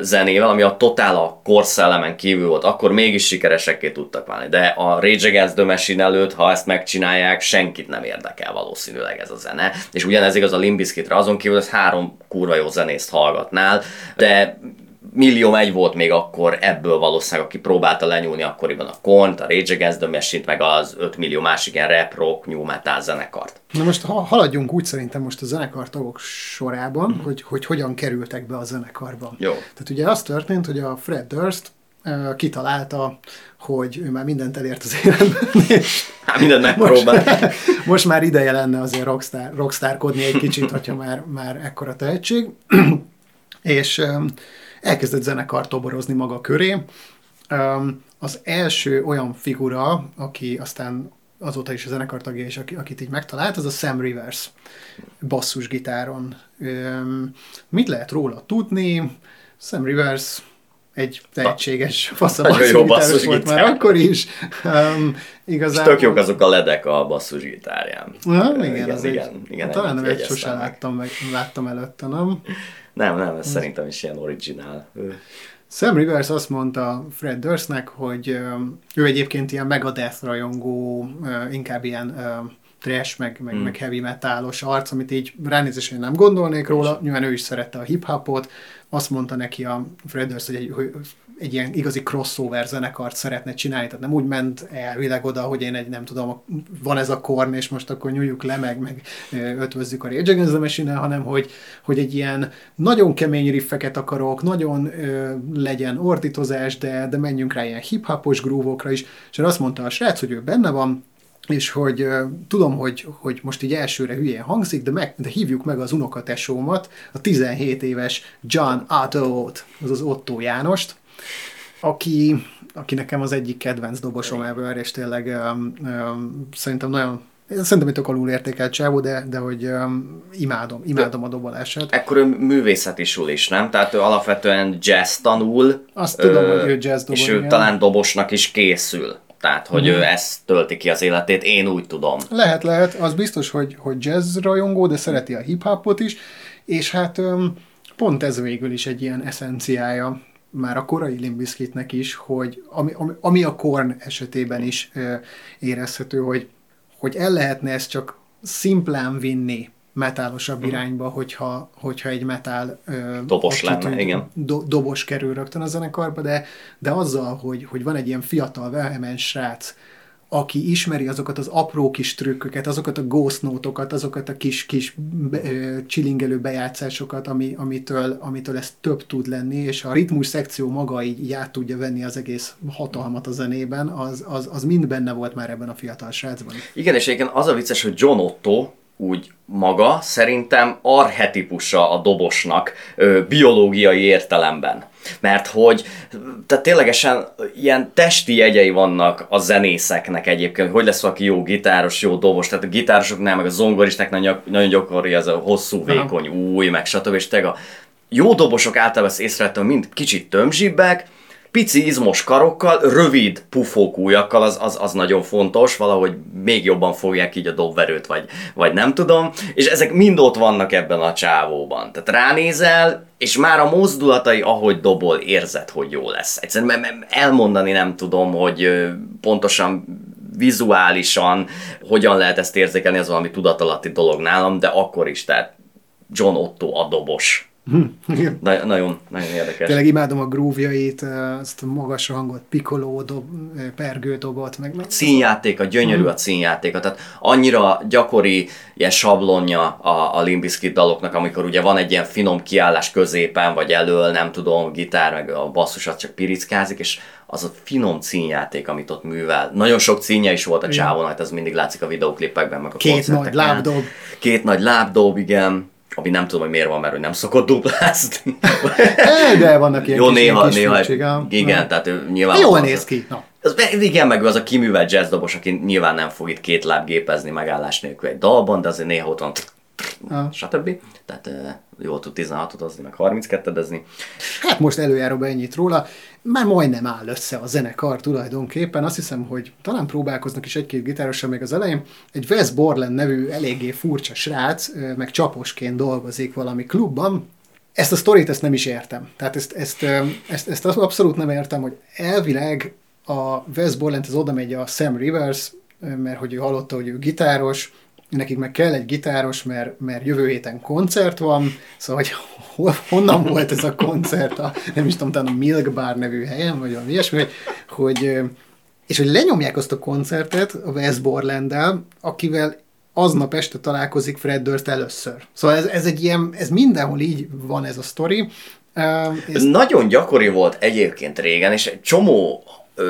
zenével, ami a totál a korszellemen kívül volt, akkor mégis sikeresekké tudtak válni. De a Rage Against the Machine előtt, ha ezt megcsinálják, senkit nem érdekel valószínűleg ez a zene. És ugyanez igaz a Limp Bizkitre, azon kívül, hogy három kurva jó zenészt hallgatnál, de millió egy volt még akkor ebből valószínűleg, aki próbálta lenyúlni akkoriban a Kornt, a Rage Against the Machine-t, meg az 5 millió másik ilyen rap, rock, new metal zenekart. Na most ha haladjunk úgy szerintem most a zenekar tagok sorában, hogy, hogy hogyan kerültek be a zenekarba. Jó. Tehát ugye az történt, hogy a Fred Durst uh, kitalálta, hogy ő már mindent elért az életben, és Hát mindent most, megpróbál. most már ideje lenne azért rockstar, rockstarkodni egy kicsit, hogyha már, már ekkora tehetség. és um, elkezdett zenekar toborozni maga köré. Az első olyan figura, aki aztán azóta is a zenekar tagja, és akit így megtalált, az a Sam Rivers basszusgitáron. Mit lehet róla tudni? Sam Rivers egy tehetséges basszusgitáros volt már akkor is. Um, igazából... És tök jók azok a ledek a basszusgitárján. Ja, igen, igen, az igen, egy, igen, talán nem egy sosem láttam, meg, láttam előtte, nem? Nem, nem, ez szerintem is ilyen originál. Sam Rivers azt mondta Fred Durstnek, hogy ő egyébként ilyen Megadeth rajongó, inkább ilyen trash, meg, meg, hmm. meg heavy metalos arc, amit így ránézésén nem gondolnék róla, nyilván ő is szerette a hip-hopot, azt mondta neki a Fred Durst, hogy egy, hogy egy ilyen igazi crossover zenekart szeretne csinálni, tehát nem úgy ment elvileg oda, hogy én egy, nem tudom, van ez a korn, és most akkor nyújjuk le, meg, meg ötvözzük a Rage Against the machine hanem hogy, hogy egy ilyen nagyon kemény riffeket akarok, nagyon ö, legyen ordítozás, de, de menjünk rá ilyen hip-hopos grúvokra is, és azt mondta a srác, hogy ő benne van, és hogy uh, tudom, hogy, hogy most így elsőre hülyén hangzik, de, meg, de hívjuk meg az unokatesómat, a 17 éves John Otto-t, az az Otto Jánost, aki, aki nekem az egyik kedvenc dobosom ever, és tényleg um, um, szerintem nagyon Szerintem, tök alul értékelt csávó, de, de hogy um, imádom, imádom a dobolását. Ekkor ő művészeti is, nem? Tehát ő alapvetően jazz tanul. Azt tudom, ö, hogy ő jazz dobol, És ő igen. talán dobosnak is készül. Tehát, hogy mm. ő ezt tölti ki az életét, én úgy tudom. Lehet, lehet. Az biztos, hogy, hogy jazz rajongó, de szereti a hip-hopot is, és hát um, pont ez végül is egy ilyen eszenciája már a korai Limbiskitnek is, hogy ami, ami, ami a Korn esetében is ö, érezhető, hogy, hogy el lehetne ezt csak szimplán vinni metálosabb hmm. irányba, hogyha, hogyha egy metál ö, dobos lenne, igen. Do, dobos kerül rögtön a zenekarba, de, de azzal, hogy, hogy van egy ilyen fiatal, vehemens srác, aki ismeri azokat az apró kis trükköket, azokat a ghost notokat, azokat a kis, kis csilingelő bejátszásokat, ami, amitől, amitől ez több tud lenni, és a ritmus szekció maga így, így át tudja venni az egész hatalmat a zenében, az, az, az mind benne volt már ebben a fiatal srácban. Igen, és egyébként az a vicces, hogy John Otto úgy maga szerintem arhetipusa a dobosnak ö, biológiai értelemben. Mert hogy tehát ténylegesen ilyen testi jegyei vannak a zenészeknek egyébként, hogy lesz valaki jó gitáros, jó dobos, tehát a gitárosoknál, meg a zongoristák nagyon, nagyon gyakori ez a hosszú, vékony új, meg stb. És tényleg a jó dobosok általában ezt észrevettem, mind kicsit tömzsibbek, pici izmos karokkal, rövid pufók ujjakkal, az, az, az nagyon fontos, valahogy még jobban fogják így a dobverőt, vagy, vagy nem tudom, és ezek mind ott vannak ebben a csávóban. Tehát ránézel, és már a mozdulatai, ahogy dobol, érzed, hogy jó lesz. Egyszerűen elmondani nem tudom, hogy pontosan vizuálisan hogyan lehet ezt érzékelni, ez valami tudatalatti dolog nálam, de akkor is, tehát John Otto a dobos Na, nagyon, nagyon érdekes. Tényleg imádom a grúvjait, azt a magas hangot, pikoló dob, pergő dobot, meg... meg a színjáték, a gyönyörű a színjátéka, tehát annyira gyakori ilyen sablonja a, a Limbiskit daloknak, amikor ugye van egy ilyen finom kiállás középen, vagy elől, nem tudom, gitár, meg a basszusat csak pirickázik, és az a finom színjáték, amit ott művel. Nagyon sok színje is volt a csávónak, ez mindig látszik a videoklipekben, meg a Két nagy lábdob. Két nagy lábdob, igen ami nem tudom, hogy miért van, mert ő nem szokott duplázni. De vannak ilyen Jó, néha, néha, igen, na. tehát ő nyilván... Jól néz ki. Na. Az, igen, meg ő az a kiművelt jazzdobos, aki nyilván nem fog itt két láb gépezni megállás nélkül egy dalban, de azért néha ott van stb. Tehát jól tud 16 odozni, meg 32 edezni. Hát most előjáróban ennyit róla. Már majdnem áll össze a zenekar tulajdonképpen. Azt hiszem, hogy talán próbálkoznak is egy-két gitárossal még az elején. Egy Wes Borland nevű eléggé furcsa srác, meg csaposként dolgozik valami klubban, ezt a sztorit ezt nem is értem. Tehát ezt, ezt, ezt, ezt abszolút nem értem, hogy elvileg a Wes Borland az oda megy a Sam Rivers, mert hogy ő hallotta, hogy ő gitáros, nekik meg kell egy gitáros, mert, mert jövő héten koncert van, szóval hogy hol, honnan volt ez a koncert, a, nem is tudom, talán a Milk Bar nevű helyen, vagy valami ilyesmi, hogy, hogy és hogy lenyomják azt a koncertet a Wes borland akivel aznap este találkozik Fred Durst először. Szóval ez, ez egy ilyen, ez mindenhol így van ez a sztori. Ez nagyon gyakori volt egyébként régen, és egy csomó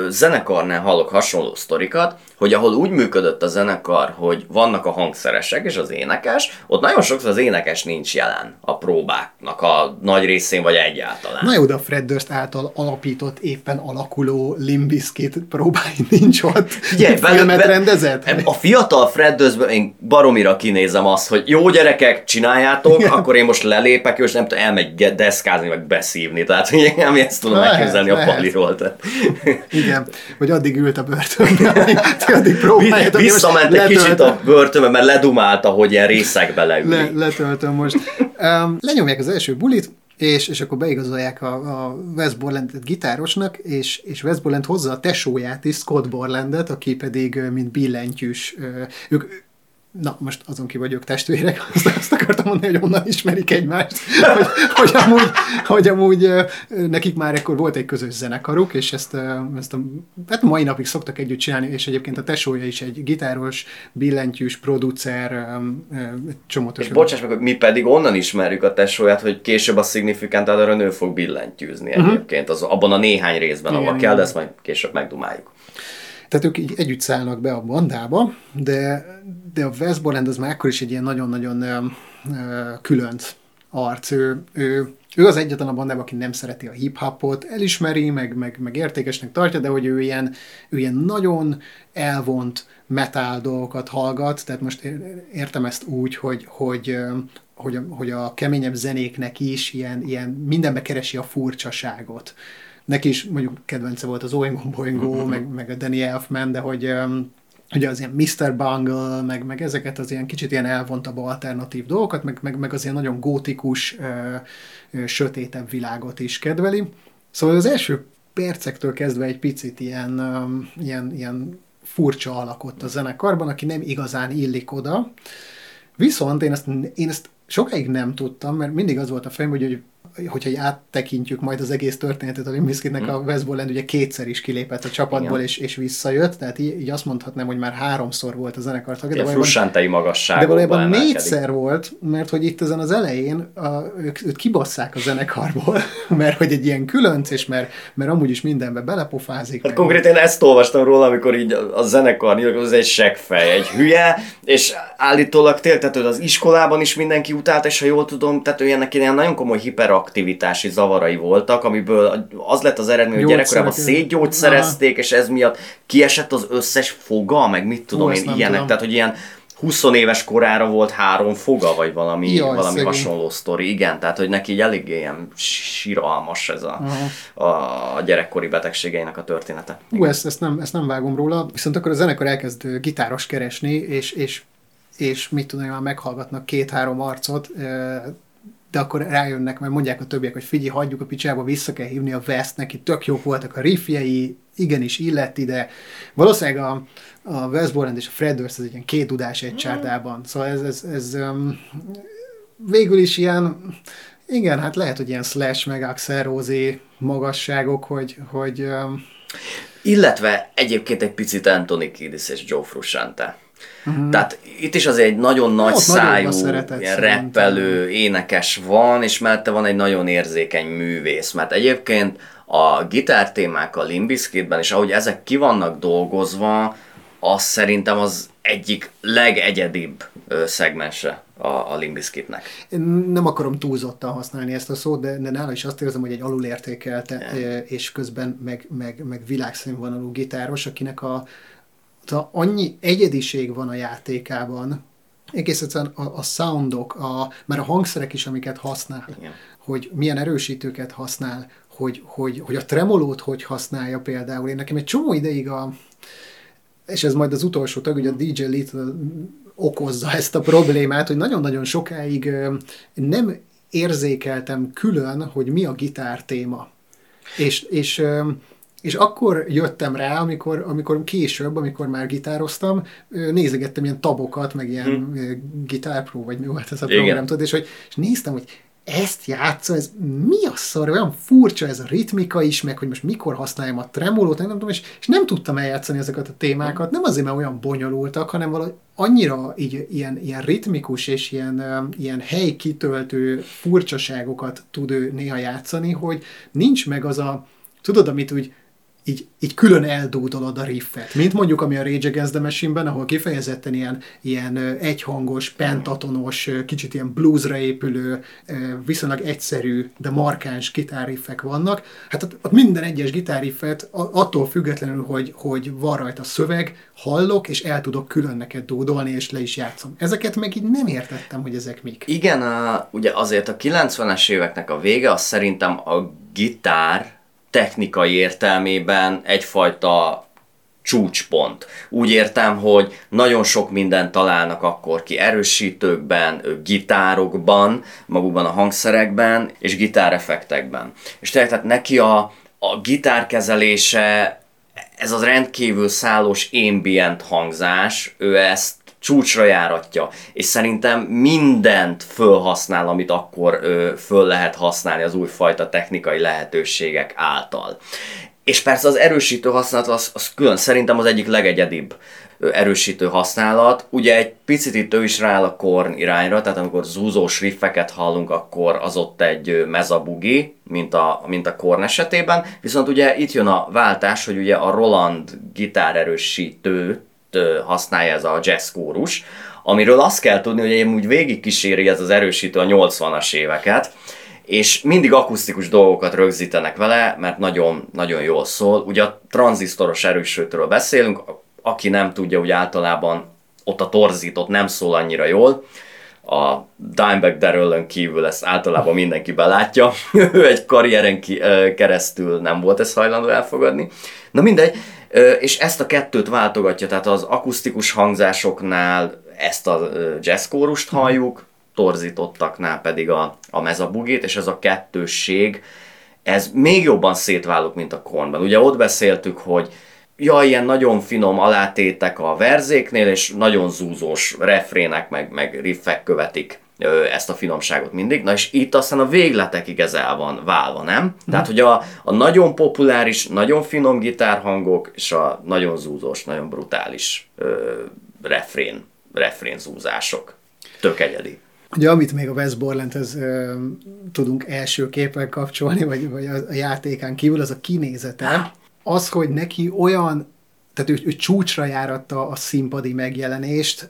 zenekarnál hallok hasonló sztorikat, hogy ahol úgy működött a zenekar, hogy vannak a hangszeresek és az énekes, ott nagyon sokszor az énekes nincs jelen a próbáknak a nagy részén, vagy egyáltalán. Na jó, de a Fred Durst által alapított, éppen alakuló Limbiskit próbái nincs ott. Ugye, filmet rendezett? A fiatal Fred Durstből én baromira kinézem azt, hogy jó gyerekek, csináljátok, Igen. akkor én most lelépek, és nem tudom, elmegy deszkázni, meg beszívni. Tehát, hogy én ezt tudom elképzelni a paliról. Tehát. Igen, vagy addig ült a börtönben, addig próbáljátok. Visszament egy kicsit a börtönbe, mert ledumálta, hogy ilyen részekbe leülni. Le, letöltöm most. Um, lenyomják az első bulit, és, és akkor beigazolják a, a Wes Borlandet gitárosnak, és, és Wes Borland hozza a tesóját is, Scott Borlandet, aki pedig, mint billentyűs, ők, na most azon ki vagyok testvérek, azt, azt akartam mondani, hogy onnan ismerik egymást, hogy, hogy, amúgy, hogy amúgy nekik már ekkor volt egy közös zenekaruk, és ezt, ezt a, hát mai napig szoktak együtt csinálni, és egyébként a tesója is egy gitáros, billentyűs, producer, csomót. És bocsáss meg, mi pedig onnan ismerjük a tesóját, hogy később a Significant Other nő fog billentyűzni uh-huh. egyébként, az, abban a néhány részben, ahol kell, de ezt majd később megdumáljuk. Tehát ők így együtt szállnak be a bandába, de, de a West Borland az már akkor is egy ilyen nagyon-nagyon különc arc. Ő, ő, ő az egyetlen a bandában, aki nem szereti a hip-hopot, elismeri, meg, meg, meg értékesnek tartja, de hogy ő ilyen, ő ilyen nagyon elvont metal dolgokat hallgat, tehát most értem ezt úgy, hogy, hogy, hogy, a, hogy a keményebb zenéknek is ilyen, ilyen mindenbe keresi a furcsaságot neki is mondjuk kedvence volt az Oingo Boingo, uh-huh. meg, meg a Danny Elfman, de hogy ugye az ilyen Mr. Bungle, meg, meg ezeket az ilyen kicsit ilyen elvontabb alternatív dolgokat, meg, meg, meg az ilyen nagyon gótikus, ö, ö, sötétebb világot is kedveli. Szóval az első percektől kezdve egy picit ilyen, um, ilyen, ilyen furcsa alakott a zenekarban, aki nem igazán illik oda. Viszont én ezt, én ezt sokáig nem tudtam, mert mindig az volt a fejem, hogy, hogy hogyha áttekintjük majd az egész történetet, a Limbiskitnek mm. a West Borland ugye kétszer is kilépett a csapatból, és, és visszajött, tehát így, így azt mondhatnám, hogy már háromszor volt a zenekar tagja. De valójában, magasság. De valójában négyszer volt, mert hogy itt ezen az elején a, ők, ők kibasszák a zenekarból, mert hogy egy ilyen különc, és mert, mert amúgy is mindenbe belepofázik. Hát konkrétan én ezt olvastam róla, amikor így a zenekar nyilatkozott, az egy seggfej, egy hülye, és állítólag tényleg, tehát az iskolában is mindenki utált, és ha jól tudom, tehát ő ennek ilyen nagyon komoly hiperak aktivitási zavarai voltak, amiből az lett az eredmény, hogy gyerekkorában szétgyógyszerezték, és ez miatt kiesett az összes foga, meg mit tudom Hú, én, ilyenek. Tudom. Tehát, hogy ilyen 20 éves korára volt három foga, vagy valami, Jaj, valami hasonló sztori. Igen, tehát, hogy neki így eléggé ilyen síralmas ez a, a gyerekkori betegségeinek a története. Hú, ezt, ezt, nem, ezt nem vágom róla, viszont akkor a zenekar elkezd gitáros keresni, és, és és mit tudom, már meghallgatnak két-három arcot, de akkor rájönnek, mert mondják a többiek, hogy figyelj, hagyjuk a picsába, vissza kell hívni a West, neki tök jók voltak a riffjei, igenis illett ide. Valószínűleg a, a West Borland és a Fred Durst, ez egy ilyen két dudás egy csárdában. Szóval ez, ez, ez um, végül is ilyen, igen, hát lehet, hogy ilyen Slash meg Axel Rosé magasságok, hogy, hogy um, illetve egyébként egy picit Anthony Kiedis és Joe Frusciante Uh-huh. Tehát itt is azért egy nagyon nagy Ott szájú, ilyen reppelő, énekes van, és mellette van egy nagyon érzékeny művész, mert egyébként a gitártémák a Limbiskitben, és ahogy ezek ki vannak dolgozva, az szerintem az egyik legegyedibb szegmense a, a Limbiskitnek. Én nem akarom túlzottan használni ezt a szót, de, de nála is azt érzem, hogy egy alulértékelte, yeah. és közben meg, meg, meg világszínvonalú gitáros, akinek a, a, annyi egyediség van a játékában, egész egyszerűen a, a soundok, a, már a hangszerek is, amiket használ, Igen. hogy milyen erősítőket használ, hogy, hogy, hogy a tremolót hogy használja például. Én nekem egy csomó ideig a, és ez majd az utolsó tag, hogy a DJ Little okozza ezt a problémát, hogy nagyon-nagyon sokáig nem érzékeltem külön, hogy mi a gitár téma. És, és és akkor jöttem rá, amikor, amikor később, amikor már gitároztam, nézegettem ilyen tabokat, meg ilyen hmm. gitárpró, vagy mi volt ez a Igen. program, tudod, és, hogy, és néztem, hogy ezt játsza, ez mi a szar, olyan furcsa ez a ritmika is, meg hogy most mikor használjam a tremolót, nem tudom, és, és nem tudtam eljátszani ezeket a témákat, nem azért, mert olyan bonyolultak, hanem valahogy annyira így, ilyen, ilyen ritmikus és ilyen, ilyen helykitöltő furcsaságokat tud ő néha játszani, hogy nincs meg az a, tudod, amit úgy így, így külön eldúdolod a riffet. Mint mondjuk, ami a Rage Against the Machine-ben, ahol kifejezetten ilyen, ilyen egyhangos, pentatonos, kicsit ilyen bluesra épülő, viszonylag egyszerű, de markáns gitárriffek vannak. Hát ott, minden egyes gitárriffet attól függetlenül, hogy, hogy van rajta szöveg, hallok, és el tudok külön neked dúdolni, és le is játszom. Ezeket meg így nem értettem, hogy ezek mik. Igen, a, ugye azért a 90-es éveknek a vége, az szerintem a gitár technikai értelmében egyfajta csúcspont. Úgy értem, hogy nagyon sok mindent találnak akkor ki erősítőkben, gitárokban, magukban a hangszerekben és gitáreffektekben. És tehát neki a, a gitárkezelése, ez az rendkívül szállós ambient hangzás, ő ezt csúcsra járatja, és szerintem mindent fölhasznál, amit akkor ö, föl lehet használni az újfajta technikai lehetőségek által. És persze az erősítő használat az, az külön szerintem az egyik legegyedibb erősítő használat. Ugye egy picit itt ő is rááll a korn irányra, tehát amikor zúzós riffeket hallunk, akkor az ott egy mezabugi, mint a, mint a korn esetében. Viszont ugye itt jön a váltás, hogy ugye a Roland gitárerősítő használja ez a jazz kórus, amiről azt kell tudni, hogy én úgy végig kíséri ez az erősítő a 80-as éveket, és mindig akusztikus dolgokat rögzítenek vele, mert nagyon, nagyon jól szól. Ugye a tranzisztoros erősítőről beszélünk, aki nem tudja, hogy általában ott a torzított nem szól annyira jól, a Dimebag Darrell kívül ezt általában mindenki belátja, ő egy karrieren ki, keresztül nem volt ezt hajlandó elfogadni. Na mindegy, és ezt a kettőt váltogatja, tehát az akusztikus hangzásoknál ezt a jazzkórust mhm. halljuk, torzítottaknál pedig a, a mezabugét, és ez a kettősség, ez még jobban szétválunk, mint a kornban. Ugye ott beszéltük, hogy ja, ilyen nagyon finom alátétek a verzéknél, és nagyon zúzós refrének, meg, meg riffek követik ezt a finomságot mindig. Na és itt aztán a végletekig ez el van válva, nem? Mm. Tehát, hogy a, a nagyon populáris, nagyon finom gitárhangok, és a nagyon zúzós, nagyon brutális ö, refrén, refrénzúzások. Tök egyedi. Ugye, amit még a Wes Borlandhez tudunk első képen kapcsolni, vagy, vagy a, a játékán kívül, az a kinézete. Az, hogy neki olyan tehát ő, ő csúcsra járatta a színpadi megjelenést,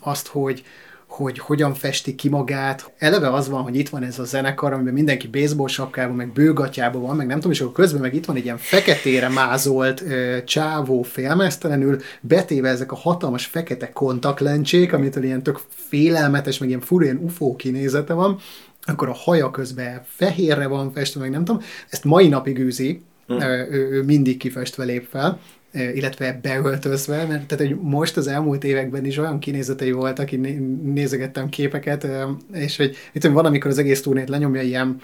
azt, hogy, hogy hogyan festi ki magát. Eleve az van, hogy itt van ez a zenekar, amiben mindenki baseball sapkában, meg bőgatjában van, meg nem tudom, és akkor közben meg itt van egy ilyen feketére mázolt ö, csávó félmeztelenül, betéve ezek a hatalmas fekete kontaktlencsék, amitől ilyen tök félelmetes, meg ilyen furén UFO kinézete van, akkor a haja közben fehérre van festve, meg nem tudom, ezt mai napig űzi, hm. ő, ő mindig kifestve lép fel, illetve beöltözve, mert tehát hogy most az elmúlt években is olyan kinézetei voltak, én nézegettem képeket, és hogy itt van, amikor az egész turnét lenyomja ilyen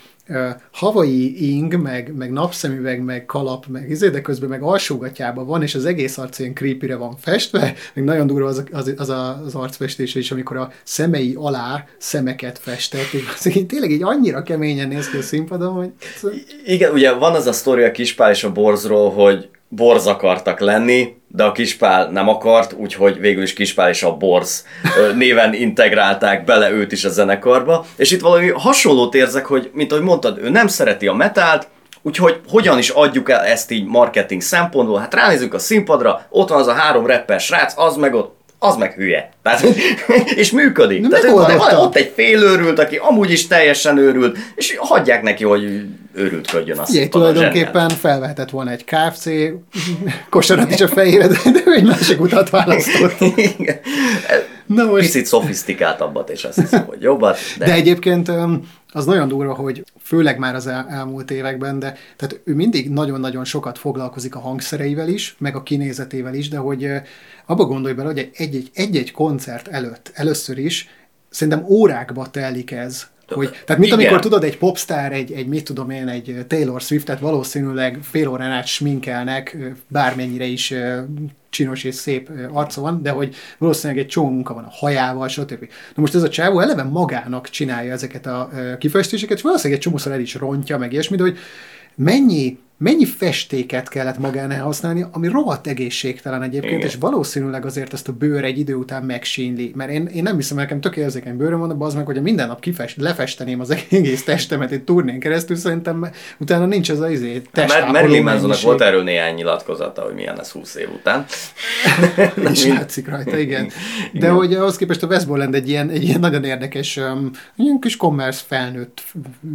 havai ing, meg, meg napszemüveg, meg kalap, meg izé, de közben meg alsógatjában van, és az egész arc ilyen creepy van festve, meg nagyon durva az, az, az, az arcfestése is, amikor a szemei alá szemeket festett, és az tényleg így annyira keményen néz ki a színpadon, hogy... Igen, ugye van az a sztori a Kispál és a Borzról, hogy borz akartak lenni, de a Kispál nem akart, úgyhogy végül is Kispál és a Borz néven integrálták bele őt is a zenekarba. És itt valami hasonlót érzek, hogy mint ahogy mondtad, ő nem szereti a metált, Úgyhogy hogyan is adjuk el ezt így marketing szempontból? Hát ránézünk a színpadra, ott van az a három rapper srác, az meg ott az meg hülye. Tehát, és működik. De Tehát van, van ott egy félőrült, aki amúgy is teljesen őrült, és hagyják neki, hogy őrültködjön azt. Igen, tulajdonképpen felvehetett volna egy KFC kosarat is a fejére, de, de egy másik utat választott. Igen. Na most... Picit szofisztikáltabbat, és azt hiszem, hogy jobbat. De, de egyébként az nagyon durva, hogy főleg már az el, elmúlt években, de tehát ő mindig nagyon-nagyon sokat foglalkozik a hangszereivel is, meg a kinézetével is, de hogy abba gondolj bele, hogy egy-egy koncert előtt, először is szerintem órákba telik ez, hogy, tehát mint Igen. amikor tudod, egy popstar, egy, egy mit tudom én, egy Taylor Swift-et valószínűleg fél órán át sminkelnek, bármennyire is csinos és szép arca van, de hogy valószínűleg egy csomó munka van a hajával, stb. Na most ez a csávó eleve magának csinálja ezeket a kifestéseket, és valószínűleg egy csomószor el is rontja, meg ilyesmi, de hogy mennyi mennyi festéket kellett magán használni, ami rohadt egészségtelen egyébként, Igen. és valószínűleg azért ezt a bőr egy idő után megsínli. Mert én, én nem hiszem, nekem tök érzékeny bőröm van, de az meg, hogy minden nap kifest, lefesteném az egész testemet egy turnén keresztül, szerintem utána nincs az az izé Mert Marilyn Mansonnak volt erről néhány nyilatkozata, hogy milyen lesz 20 év után. És látszik rajta, igen. De igen. hogy ahhoz képest a West Borland egy ilyen, egy ilyen nagyon érdekes, um, ilyen kis commerce felnőtt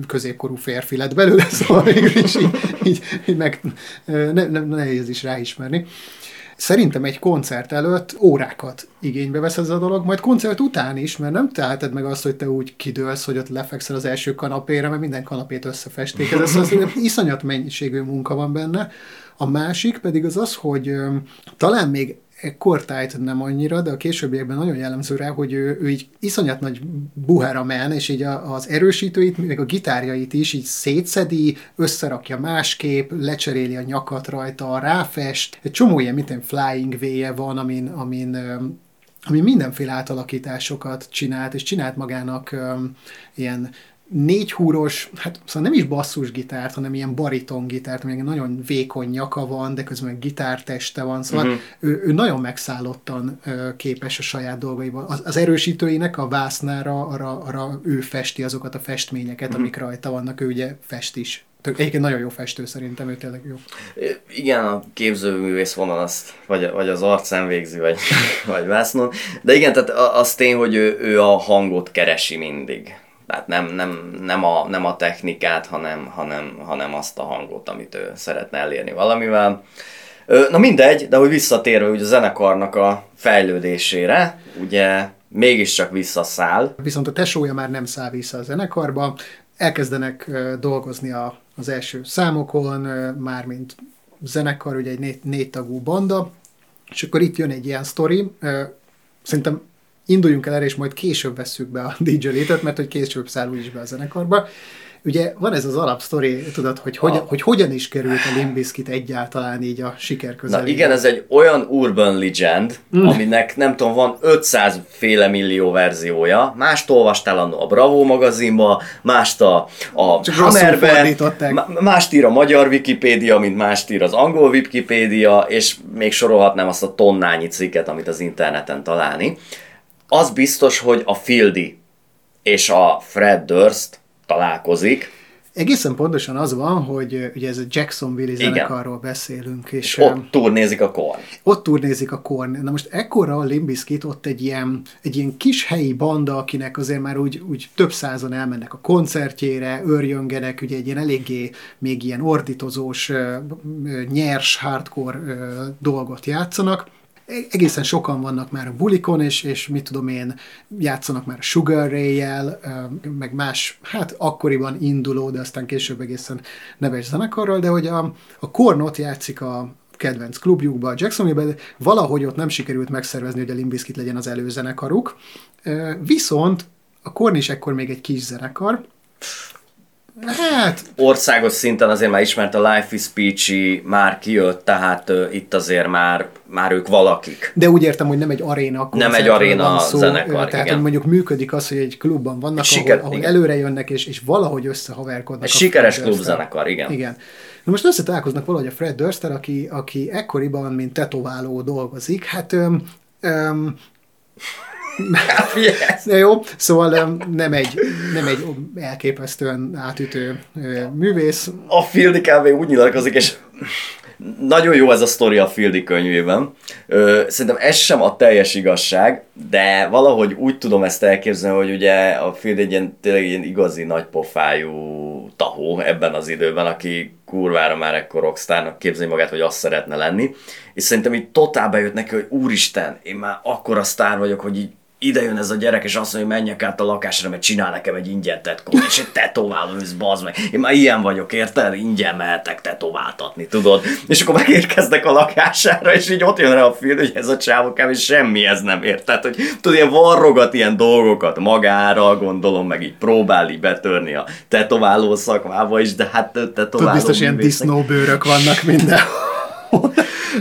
középkorú férfi lett belőle, szóval is így, így meg ne, ne, nehéz is ráismerni. Szerintem egy koncert előtt órákat igénybe vesz ez a dolog, majd koncert után is, mert nem teheted meg azt, hogy te úgy kidőlsz, hogy ott lefekszel az első kanapéra, mert minden kanapét összefesték. Ez az iszonyat mennyiségű munka van benne. A másik pedig az az, hogy talán még kortájt nem annyira, de a későbbiekben nagyon jellemző rá, hogy ő, ő így iszonyat nagy buhára men, és így a, az erősítőit, meg a gitárjait is így szétszedi, összerakja másképp, lecseréli a nyakat rajta, ráfest. Egy csomó ilyen, mint flying véje van, amin, amin ami mindenféle átalakításokat csinált, és csinált magának um, ilyen négy húros, hát szóval nem is basszusgitárt, hanem ilyen baritongitárt, ami nagyon vékony nyaka van, de közben gitárteste van, szóval uh-huh. ő, ő nagyon megszállottan ö, képes a saját dolgaival. Az, az erősítőinek a vásznára, arra, arra ő festi azokat a festményeket, uh-huh. amik rajta vannak, ő ugye fest is. Egyébként nagyon jó festő szerintem, ő tényleg jó. Igen, a képzőművész vonal azt, vagy, vagy az arcán végzi, vagy, vagy vásznon. De igen, tehát az tény, hogy ő, ő a hangot keresi mindig. Tehát nem, nem, nem, a, nem a technikát, hanem, hanem, hanem azt a hangot, amit ő szeretne elérni valamivel. Na mindegy, de hogy visszatérve ugye a zenekarnak a fejlődésére, ugye mégiscsak visszaszáll. Viszont a tesója már nem száll vissza a zenekarba, elkezdenek dolgozni a, az első számokon, már mint zenekar, ugye egy négy, négy tagú banda, és akkor itt jön egy ilyen sztori, szerintem induljunk el erre, és majd később vesszük be a DJ létet, mert hogy később száll úgyis be a zenekarba. Ugye van ez az alapsztori, tudod, hogy, hogy, a... hogy hogyan is került a Limbiskit egyáltalán így a siker közelében. Na igen, ez egy olyan urban legend, mm. aminek nem tudom, van 500 féle millió verziója. Mást olvastál a Bravo magazinba, mást a, a Csak Hammerben, mást ír a magyar Wikipédia, mint mást ír az angol Wikipédia, és még sorolhatnám azt a tonnányi cikket, amit az interneten találni az biztos, hogy a Fieldy és a Fred Durst találkozik. Egészen pontosan az van, hogy ugye ez a Jacksonville zenekarról beszélünk. És, és ott turnézik a Korn. Ott turnézik a Korn. Na most ekkora a Limbiskit ott egy ilyen, egy ilyen kis helyi banda, akinek azért már úgy, úgy több százan elmennek a koncertjére, örjöngenek, ugye egy ilyen eléggé még ilyen ordítozós, nyers, hardcore dolgot játszanak egészen sokan vannak már a bulikon, és, és mit tudom én, játszanak már a Sugar Ray-jel, meg más, hát akkoriban induló, de aztán később egészen neves zenekarral, de hogy a, a Kornot játszik a kedvenc klubjukba, a Jacksonville-be, valahogy ott nem sikerült megszervezni, hogy a Limbiskit legyen az előzenekaruk. Viszont a Korn is ekkor még egy kis zenekar, Hát... Országos szinten azért már ismert a Life is Peachy, már kijött, tehát uh, itt azért már, már ők valakik. De úgy értem, hogy nem egy aréna Nem egy aréna szó, zenekar, Tehát, igen. mondjuk működik az, hogy egy klubban vannak, Siker, ahol, ahol előre jönnek, és, és valahogy összehaverkodnak. Egy sikeres klubzenekar, igen. Igen. Na most összetalálkoznak valahogy a Fred Durster, aki, aki ekkoriban, mint tetováló dolgozik. Hát öm, öm, yes. jó, szóval nem egy, nem egy elképesztően átütő művész. A Fieldy kb. úgy nyilatkozik, és nagyon jó ez a sztori a Fieldy könyvében. Szerintem ez sem a teljes igazság, de valahogy úgy tudom ezt elképzelni, hogy ugye a Field egy ilyen, tényleg ilyen igazi nagypofájú tahó ebben az időben, aki kurvára már ekkor rockstárnak képzeli magát, hogy azt szeretne lenni. És szerintem így totál bejött neki, hogy úristen, én már akkora sztár vagyok, hogy így ide jön ez a gyerek, és azt mondja, hogy menjek át a lakásra, mert csinál nekem egy ingyen tetkót, és egy tetováló ősz, bazd meg. Én már ilyen vagyok, érted? Ingyen mehetek tetováltatni, tudod? És akkor megérkeznek a lakására, és így ott jön rá a film, hogy ez a csávok és semmi ez nem ért. Tehát, hogy tudod, ilyen varrogat ilyen dolgokat magára, gondolom, meg így próbál így betörni a tetováló szakmába is, de hát tetováló Tud, biztos ilyen disznóbőrök vannak minden.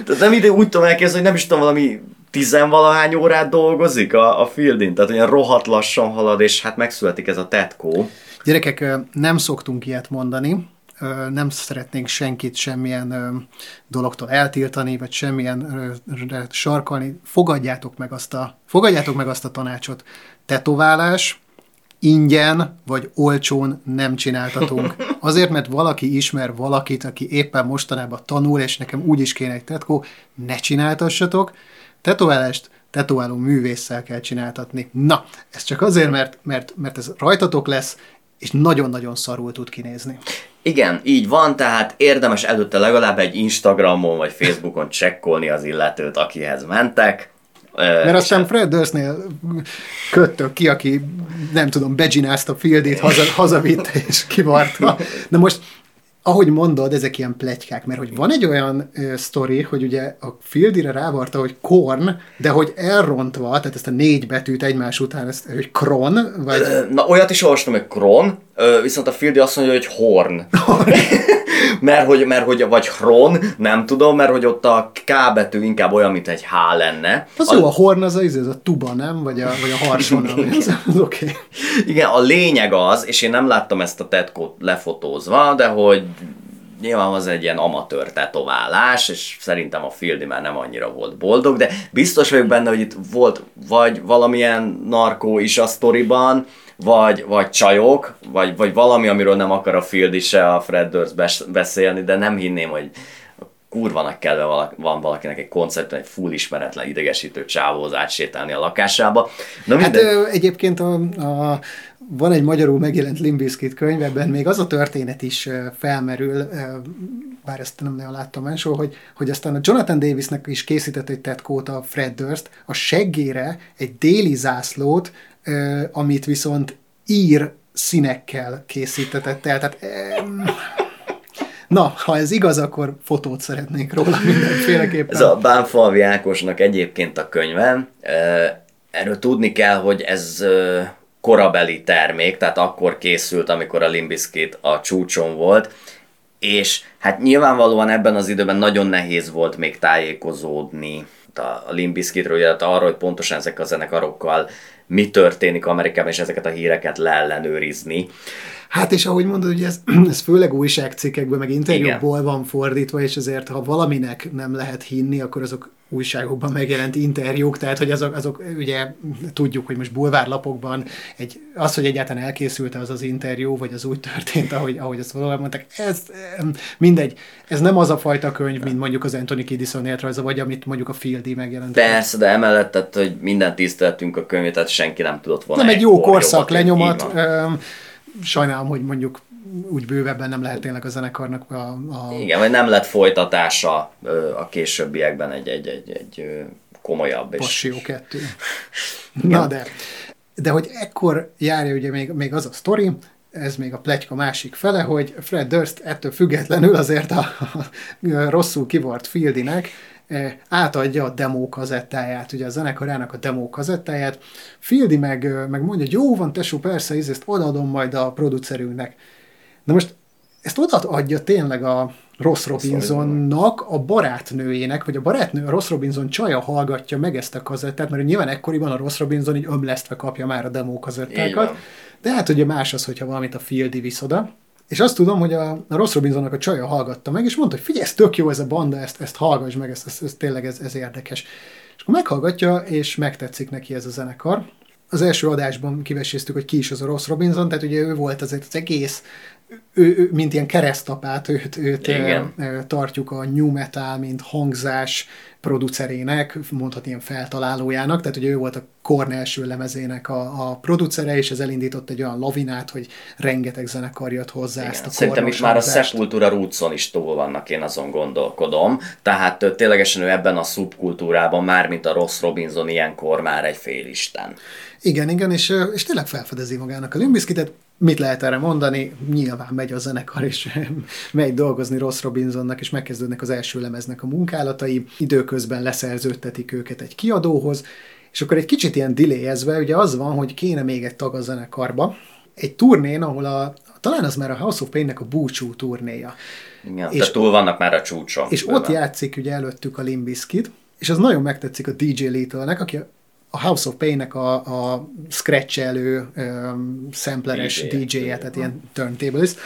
Tehát nem ide úgy tudom elképzelni, hogy nem is tudom, valami tizenvalahány órát dolgozik a, a fieldin, tehát olyan rohadt lassan halad, és hát megszületik ez a tetkó. Gyerekek, nem szoktunk ilyet mondani, nem szeretnénk senkit semmilyen dologtól eltiltani, vagy semmilyen sarkalni. Fogadjátok meg azt a, fogadjátok meg azt a tanácsot. Tetoválás, ingyen vagy olcsón nem csináltatunk. Azért, mert valaki ismer valakit, aki éppen mostanában tanul, és nekem úgy is kéne egy tetkó, ne csináltassatok. Tetoválást tetováló művésszel kell csináltatni. Na, ez csak azért, mert, mert, mert ez rajtatok lesz, és nagyon-nagyon szarul tud kinézni. Igen, így van, tehát érdemes előtte legalább egy Instagramon vagy Facebookon csekkolni az illetőt, akihez mentek. Mert aztán Fred Durstnél köttök ki, aki nem tudom, begginázta Fieldit, haza, hazavitte és kivarta. Na most ahogy mondod, ezek ilyen pletykák, mert hogy van egy olyan ö, sztori, hogy ugye a Fieldire rávarta, hogy korn, de hogy elrontva, tehát ezt a négy betűt egymás után, ezt, hogy kron, vagy... Na, olyat is olvastam, hogy kron, viszont a Fieldi azt mondja, hogy horn. mert, hogy, mert hogy, vagy hron, nem tudom, mert hogy ott a K betű inkább olyan, mint egy H lenne. Az a... jó, a horn az az a tuba, nem? Vagy a, vagy a harson, az, az oké. Okay. Igen, a lényeg az, és én nem láttam ezt a tetkót lefotózva, de hogy nyilván az egy ilyen amatőr tetoválás, és szerintem a Fieldi már nem annyira volt boldog, de biztos vagyok benne, hogy itt volt vagy valamilyen narkó is a sztoriban, vagy, vagy csajok, vagy, vagy valami, amiről nem akar a Field se a Fred Durst beszélni, de nem hinném, hogy kurva nagy kedve valaki, van valakinek egy koncept, egy full ismeretlen idegesítő csávóz átsétálni a lakásába. Na, hát ö, egyébként a, a, van egy magyarul megjelent Limbiskit könyv, ebben még az a történet is felmerül, bár ezt nem nagyon láttam máshol, hogy, hogy aztán a Jonathan Davisnek is készített egy tetkót a Fred Durst, a seggére egy déli zászlót, amit viszont ír színekkel készítetett el. Tehát, na, ha ez igaz, akkor fotót szeretnék róla mindenféleképpen. Ez a Bánfalvi Ákosnak egyébként a könyve. Erről tudni kell, hogy ez korabeli termék, tehát akkor készült, amikor a Limbiskit a csúcson volt, és hát nyilvánvalóan ebben az időben nagyon nehéz volt még tájékozódni a Limbiskitről, illetve arról, hogy pontosan ezek a zenekarokkal mi történik Amerikában, és ezeket a híreket leellenőrizni. Hát és ahogy mondod, ugye ez, ez főleg újságcikkekből, meg interjúkból Igen. van fordítva, és azért ha valaminek nem lehet hinni, akkor azok újságokban megjelent interjúk, tehát hogy azok, azok ugye tudjuk, hogy most bulvárlapokban egy, az, hogy egyáltalán elkészült az az interjú, vagy az úgy történt, ahogy, ahogy ezt valóban mondták, ez mindegy, ez nem az a fajta könyv, mint mondjuk az Anthony Kiddison életrajza, vagy amit mondjuk a Fieldi megjelent. Persze, de emellett, tehát, hogy minden tiszteltünk a könyvet, tehát senki nem tudott volna. Nem egy jó korszak lenyomat, sajnálom, hogy mondjuk úgy bővebben nem lehet tényleg a zenekarnak a... a... Igen, vagy nem lett folytatása a későbbiekben egy, egy, egy, egy komolyabb. Passió és... kettő. Na de, de hogy ekkor járja ugye még, még az a sztori, ez még a pletyka másik fele, hogy Fred Durst ettől függetlenül azért a, a, rosszul kivart Fieldinek átadja a demo kazettáját, ugye a zenekarának a demo kazettáját. Fieldi meg, meg mondja, hogy jó van, tesó, persze, ezt odaadom majd a producerünknek. Na most ezt odaadja tényleg a Ross Robinsonnak, a barátnőjének, vagy a barátnő, a Ross Robinson csaja hallgatja meg ezt a kazettát, mert nyilván ekkoriban a Ross Robinson így ömlesztve kapja már a demo kazettákat. De hát ugye más az, hogyha valamit a Fieldi visz oda. És azt tudom, hogy a, a Ross Robinsonnak a csaja hallgatta meg, és mondta, hogy figyelj, ez tök jó ez a banda, ezt, ezt hallgass meg, ezt, ezt, ezt tényleg ez, ez érdekes. És akkor meghallgatja, és megtetszik neki ez a zenekar. Az első adásban kiveséztük, hogy ki is az a Ross Robinson, tehát ugye ő volt azért az egész ő, ő, mint ilyen keresztapát, őt, őt Igen. tartjuk a new metal, mint hangzás producerének, mondhatni ilyen feltalálójának, tehát ugye ő volt a Korn első lemezének a, a producere, és ez elindított egy olyan lavinát, hogy rengeteg zenekar jött hozzá Igen. ezt a Szerintem itt már a Sepultura Rootson is túl vannak, én azon gondolkodom. Tehát ténylegesen ő ebben a szubkultúrában, már mint a Ross Robinson ilyenkor már egy félisten. Igen, igen, és, és tényleg felfedezi magának a Limbiskitet, mit lehet erre mondani? Nyilván megy a zenekar, és megy dolgozni Ross Robinsonnak, és megkezdődnek az első lemeznek a munkálatai, időközben leszerződtetik őket egy kiadóhoz, és akkor egy kicsit ilyen delayezve, ugye az van, hogy kéne még egy tag a zenekarba, egy turnén, ahol a, talán az már a House of Pain-nek a búcsú turnéja. Igen, és túl vannak már a csúcson. És bőven. ott játszik ugye előttük a Limbiskit, és az nagyon megtetszik a DJ Little-nek, aki a House of Pain-nek a, a scratch elő um, sampleres DJ-je, DJ tehát ilyen turntablist,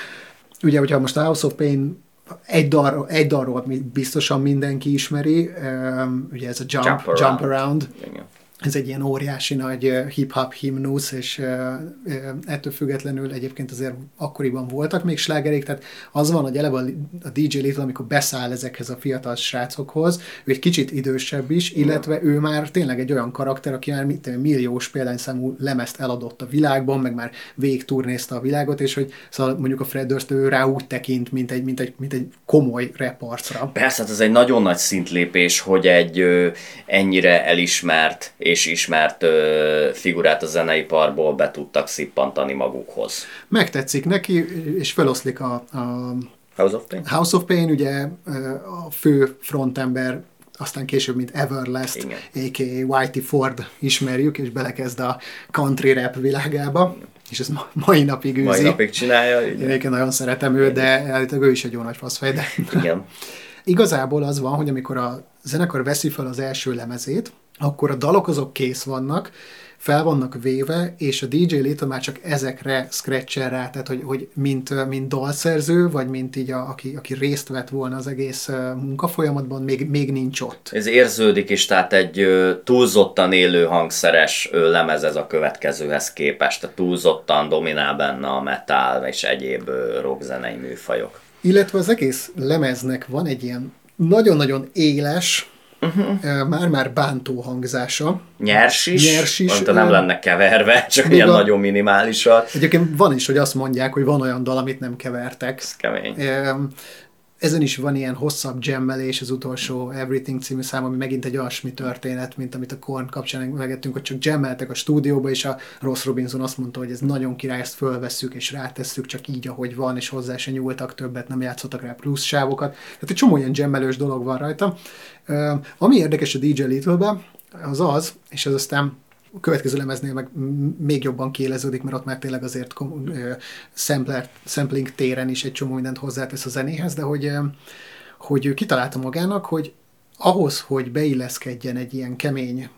ugye, hogyha most a House of Pain egy, dal, egy dalról biztosan mindenki ismeri, ugye ez a Jump, Jump Around. Jump around. Igen ez egy ilyen óriási nagy hip-hop himnusz, és ettől függetlenül egyébként azért akkoriban voltak még slágerék, tehát az van, hogy eleve a DJ Little, amikor beszáll ezekhez a fiatal srácokhoz, ő egy kicsit idősebb is, illetve ő már tényleg egy olyan karakter, aki már mit, milliós példányszámú lemezt eladott a világban, meg már végigturnézte a világot, és hogy szóval mondjuk a Fred Durst ő rá úgy tekint, mint egy, mint egy, mint egy komoly reparcra. Persze, hát ez egy nagyon nagy szintlépés, hogy egy ö, ennyire elismert és ismert ö, figurát a zeneiparból be tudtak szippantani magukhoz. Megtetszik neki, és feloszlik a, a House of Pain? House of Pain, ugye a fő frontember aztán később, mint Everlast, Igen. a.k.a. Whitey Ford ismerjük, és belekezd a country rap világába. Igen. És ez mai napig űzi. Mai napig csinálja. Én egyébként nagyon szeretem őt, de állítólag ő is egy jó nagy faszfej. De... Igen. Igazából az van, hogy amikor a zenekar veszi fel az első lemezét, akkor a dalok azok kész vannak, fel vannak véve, és a DJ Little már csak ezekre scratcher rá, tehát hogy, hogy mint, mint dalszerző, vagy mint így, a, aki, aki részt vett volna az egész munkafolyamatban, még, még nincs ott. Ez érződik is, tehát egy túlzottan élő hangszeres lemez ez a következőhez képest, tehát túlzottan dominál benne a metal és egyéb rockzenei műfajok. Illetve az egész lemeznek van egy ilyen nagyon-nagyon éles, uh-huh. már-már bántó hangzása. Nyers is, Nyers is mondta, nem lenne keverve, csak ilyen a, nagyon minimálisat. Egyébként van is, hogy azt mondják, hogy van olyan dal, amit nem kevertek. Ez kemény. Ezen is van ilyen hosszabb jammelés, az utolsó Everything című szám, ami megint egy olyasmi történet, mint amit a Korn kapcsán megettünk, hogy csak jammeltek a stúdióba, és a Ross Robinson azt mondta, hogy ez nagyon király, ezt fölvesszük és rátesszük csak így, ahogy van, és hozzá se nyúltak többet, nem játszottak rá plusz sávokat. Tehát egy csomó ilyen jammelős dolog van rajta. Ami érdekes a DJ Little-be, az az, és ez aztán következő lemeznél meg még jobban kiéleződik, mert ott már tényleg azért sampler, sampling téren is egy csomó mindent hozzátesz a zenéhez, de hogy, hogy ő kitalálta magának, hogy ahhoz, hogy beilleszkedjen egy ilyen kemény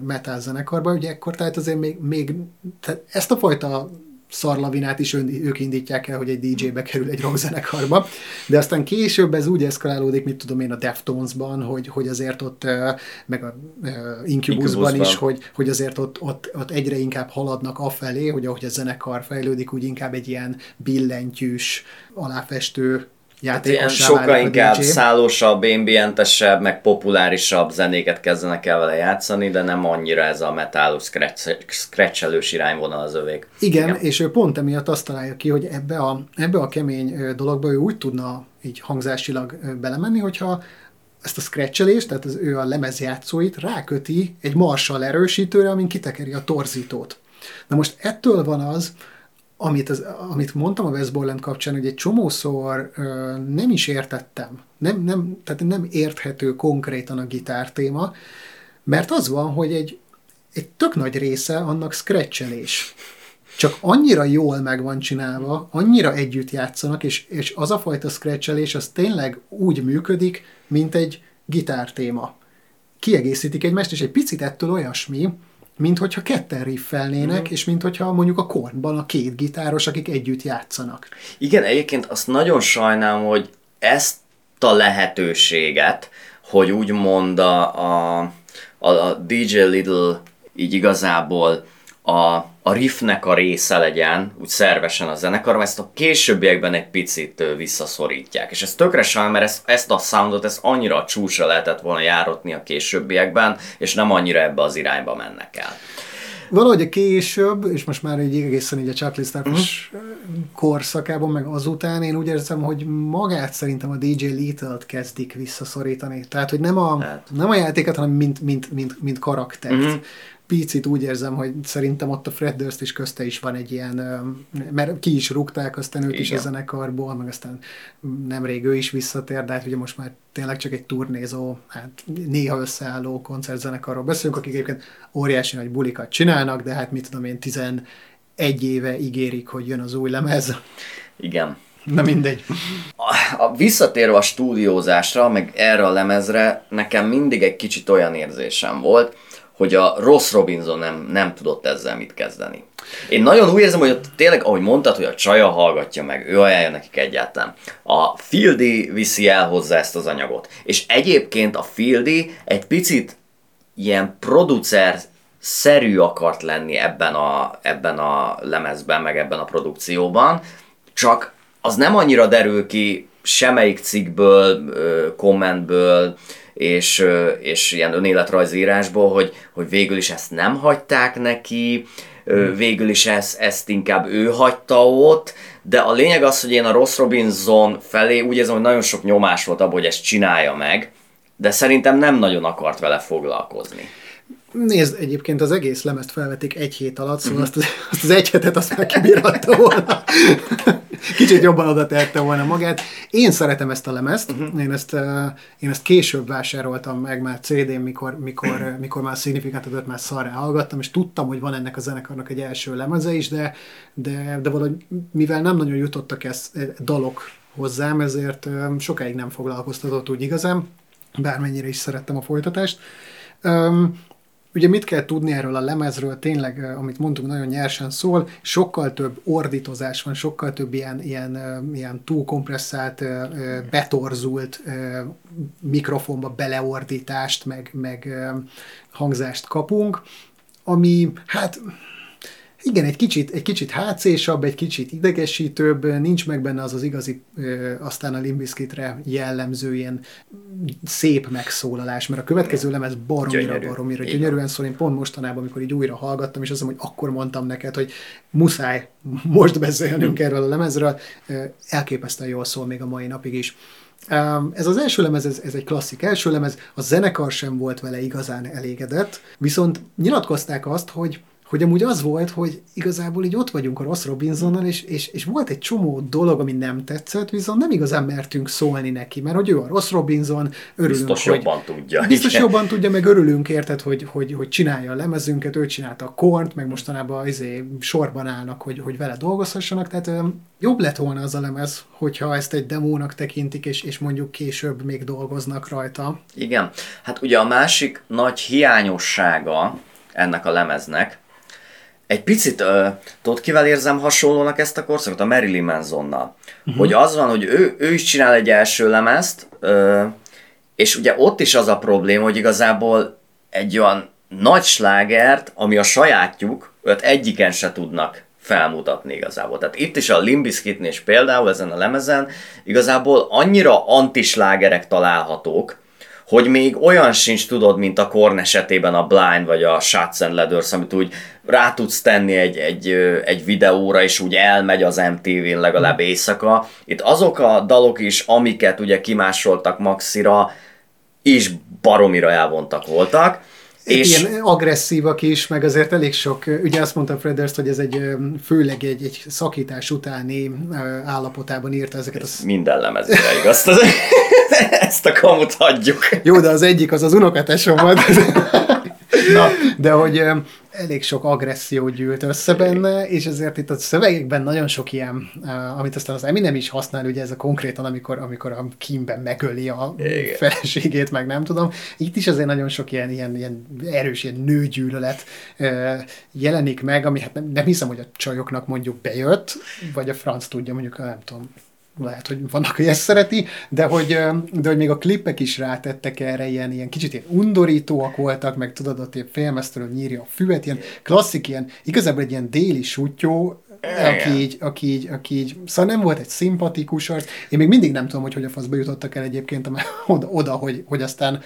metal zenekarba, ugye ekkor tehát azért még, még tehát ezt a fajta szarlavinát is ők indítják el, hogy egy DJ bekerül egy rockzenekarba, de aztán később ez úgy eszkalálódik, mit tudom én a Deftonesban, hogy, hogy azért ott, meg a Incubusban is, hogy, hogy azért ott, ott, ott egyre inkább haladnak afelé, hogy ahogy a zenekar fejlődik, úgy inkább egy ilyen billentyűs, aláfestő játékossá Sokkal inkább DJ. szállósabb, ambientesebb, meg populárisabb zenéket kezdenek el vele játszani, de nem annyira ez a metálos scratchelős irányvonal az övék. Igen, Igen, és ő pont emiatt azt találja ki, hogy ebbe a, ebbe a kemény dologba ő úgy tudna így hangzásilag belemenni, hogyha ezt a scratchelést, tehát az ő a lemezjátszóit ráköti egy Marshall erősítőre, amin kitekeri a torzítót. Na most ettől van az, amit, az, amit mondtam a West Borland kapcsán, hogy egy csomószor ö, nem is értettem, nem, nem, tehát nem érthető konkrétan a gitár téma, mert az van, hogy egy, egy tök nagy része annak scratchelés. Csak annyira jól meg van csinálva, annyira együtt játszanak, és, és az a fajta scratchelés az tényleg úgy működik, mint egy gitár téma. Kiegészítik egymást, és egy picit ettől olyasmi, mint hogyha ketten riffelnének, mm. és mint hogyha mondjuk a kornban a két gitáros, akik együtt játszanak. Igen, egyébként azt nagyon sajnálom, hogy ezt a lehetőséget, hogy úgymond a, a, a DJ Little így igazából a a riffnek a része legyen, úgy szervesen a zenekar, ezt a későbbiekben egy picit visszaszorítják. És ez tökre sajnál, mert ezt, ezt a soundot ezt annyira a csúcsra lehetett volna járatni a későbbiekben, és nem annyira ebbe az irányba mennek el. Valahogy a később, és most már egy egészen így a Chuck uh-huh. korszakában, meg azután én úgy érzem, hogy magát szerintem a DJ Little-t kezdik visszaszorítani. Tehát, hogy nem a, hát. nem a játéket, hanem mint, mint, mint, mint karaktert. Uh-huh picit úgy érzem, hogy szerintem ott a Fred Durst is közte is van egy ilyen, mert ki is rúgták aztán őt Igen. is a zenekarból, meg aztán nemrég ő is visszatér, de hát ugye most már tényleg csak egy turnézó, hát néha összeálló koncertzenekarról beszélünk, akik egyébként óriási nagy bulikat csinálnak, de hát mit tudom én, 11 éve ígérik, hogy jön az új lemez. Igen. Na mindegy. A, a visszatérve a stúdiózásra, meg erre a lemezre, nekem mindig egy kicsit olyan érzésem volt, hogy a Ross Robinson nem, nem tudott ezzel mit kezdeni. Én nagyon úgy érzem, hogy ott tényleg, ahogy mondtad, hogy a csaja hallgatja meg, ő ajánlja nekik egyáltalán. A Fieldy viszi el hozzá ezt az anyagot. És egyébként a Fieldy egy picit ilyen producer szerű akart lenni ebben a, ebben a lemezben, meg ebben a produkcióban, csak az nem annyira derül ki semmelyik cikkből, kommentből, és, és ilyen önéletrajzírásból, hogy, hogy végül is ezt nem hagyták neki, végül is ezt, ezt inkább ő hagyta ott, de a lényeg az, hogy én a Ross Robinson felé úgy érzem, hogy nagyon sok nyomás volt abból, hogy ezt csinálja meg, de szerintem nem nagyon akart vele foglalkozni. Nézd, egyébként az egész lemezt felvették egy hét alatt, szóval uh-huh. azt, az, azt az egy hetet azt meg kibírhatta volna. Kicsit jobban oda tehette volna magát. Én szeretem ezt a lemezt, uh-huh. én, ezt, én ezt később vásároltam meg már CD-n, mikor, mikor, mikor már Significant már szarra hallgattam, és tudtam, hogy van ennek a zenekarnak egy első lemeze is, de, de, de valahogy mivel nem nagyon jutottak ezt e, dalok hozzám, ezért sokáig nem foglalkoztatott úgy igazán, bármennyire is szerettem a folytatást. Um, Ugye mit kell tudni erről a lemezről, tényleg, amit mondtunk, nagyon nyersen szól, sokkal több ordítozás van, sokkal több ilyen, ilyen, ilyen túlkompresszált, betorzult mikrofonba beleordítást, meg, meg hangzást kapunk, ami hát igen, egy kicsit, egy kicsit hátszésabb, egy kicsit idegesítőbb, nincs meg benne az az igazi, aztán a Limbiskitre jellemző ilyen szép megszólalás, mert a következő lemez baromira, Gyönyörű. baromira gyönyörűen szól. Én pont mostanában, amikor így újra hallgattam, és azt mondom, hogy akkor mondtam neked, hogy muszáj most beszélnünk erről a lemezről, elképesztően jól szól még a mai napig is. Ez az első lemez, ez, ez egy klasszik első lemez, a zenekar sem volt vele igazán elégedett, viszont nyilatkozták azt, hogy hogy amúgy az volt, hogy igazából így ott vagyunk a Ross Robinsonnal, és, és, és volt egy csomó dolog, ami nem tetszett, viszont nem igazán mertünk szólni neki, mert hogy ő a Ross Robinson, örülünk, Biztos hogy, jobban tudja. Biztos igen. jobban tudja, meg örülünk érted, hogy, hogy, hogy csinálja a lemezünket, ő csinálta a kornt, meg mostanában izé sorban állnak, hogy, hogy vele dolgozhassanak, tehát jobb lett volna az a lemez, hogyha ezt egy demónak tekintik, és, és mondjuk később még dolgoznak rajta. Igen, hát ugye a másik nagy hiányossága ennek a lemeznek, egy picit, uh, tudod kivel érzem hasonlónak ezt a korszakot? A Marilyn Mansonnal. Uh-huh. Hogy az van, hogy ő, ő is csinál egy első lemezt, uh, és ugye ott is az a probléma, hogy igazából egy olyan nagy slágert, ami a sajátjuk, őt egyiken se tudnak felmutatni igazából. Tehát itt is a Limbiskitnél és például ezen a lemezen igazából annyira antislágerek találhatók, hogy még olyan sincs, tudod, mint a Korn esetében a Blind vagy a Shots and Leathers, amit úgy rá tudsz tenni egy, egy, egy videóra, és úgy elmegy az MTV-n legalább hmm. éjszaka. Itt azok a dalok is, amiket ugye kimásoltak Maxira, is baromira elvontak voltak. És... Ilyen agresszívak is, meg azért elég sok, ugye azt mondta Freders, hogy ez egy főleg egy, egy szakítás utáni állapotában írta ezeket. Ez a... Minden lemezére igaz, ezt a kamut hagyjuk. Jó, de az egyik az az unokatesom volt. Na, de hogy elég sok agresszió gyűlt össze benne, és ezért itt a szövegekben nagyon sok ilyen, amit aztán az Eminem is használ, ugye ez a konkrétan, amikor, amikor a Kimben megöli a Igen. feleségét, meg nem tudom. Itt is azért nagyon sok ilyen, ilyen, ilyen erős ilyen nőgyűlölet jelenik meg, ami hát nem, nem hiszem, hogy a csajoknak mondjuk bejött, vagy a franc tudja, mondjuk nem tudom, lehet, hogy vannak, aki ezt szereti, de hogy, de hogy még a klippek is rátettek erre, ilyen, ilyen kicsit ilyen undorítóak voltak, meg tudod, ott ilyen félmeztelő nyírja a füvet, ilyen klasszik, ilyen, igazából egy ilyen déli sutyó, aki így, aki így, aki így, szóval nem volt egy szimpatikus arc. Én még mindig nem tudom, hogy hogy a faszba jutottak el egyébként oda, oda hogy, hogy aztán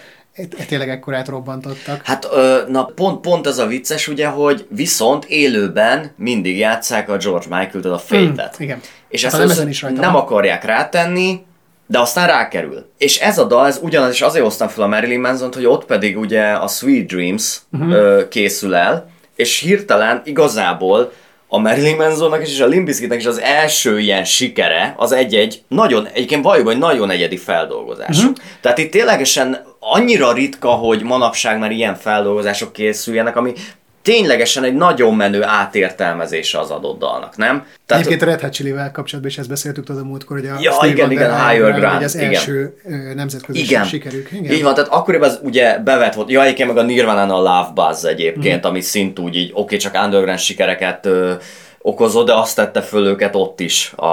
tényleg ekkorát robbantottak. Hát na pont, pont ez a vicces ugye, hogy viszont élőben mindig játszák a George Michael-t, a Fate-et. Mm, igen. És ezt nem, is rajta nem van. akarják rátenni, de aztán rákerül. És ez a dal, ez ugyanaz, és azért hoztam fel a Marilyn manson hogy ott pedig ugye a Sweet Dreams uh-huh. ö, készül el, és hirtelen igazából a Marilyn Mansonnak és a Limbiskitnek is az első ilyen sikere, az egy-egy nagyon, egyébként valójában egy nagyon egyedi feldolgozás. Uh-huh. Tehát itt ténylegesen annyira ritka, hogy manapság már ilyen feldolgozások készüljenek, ami ténylegesen egy nagyon menő átértelmezése az adott dalnak, nem? Tehát, Egyébként a Red Hot Chili-vel kapcsolatban is ezt beszéltük tudod a múltkor, hogy a ja, Steve igen, igen, Higher Ground, az igen. első nemzetközi igen. sikerük. Igen. Így van, tehát akkoriban az ugye bevet volt, ja, egyébként meg a Nirvana a Love Buzz egyébként, mm. ami szintúgy így, oké, okay, csak underground sikereket okozott, de azt tette föl őket ott is a,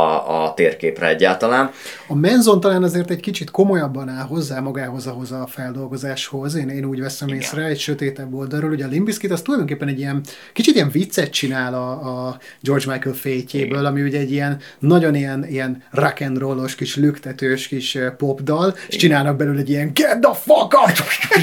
a térképre egyáltalán. A Menzon talán azért egy kicsit komolyabban áll hozzá magához ahhoz a feldolgozáshoz. Én, én úgy veszem Igen. észre egy sötétebb oldalról. Ugye a Limbiskit az tulajdonképpen egy ilyen kicsit ilyen viccet csinál a, a George Michael fétjéből, ami ugye egy ilyen nagyon ilyen, ilyen rock and rollos kis lüktetős kis popdal, és csinálnak belőle egy ilyen get the fuck up!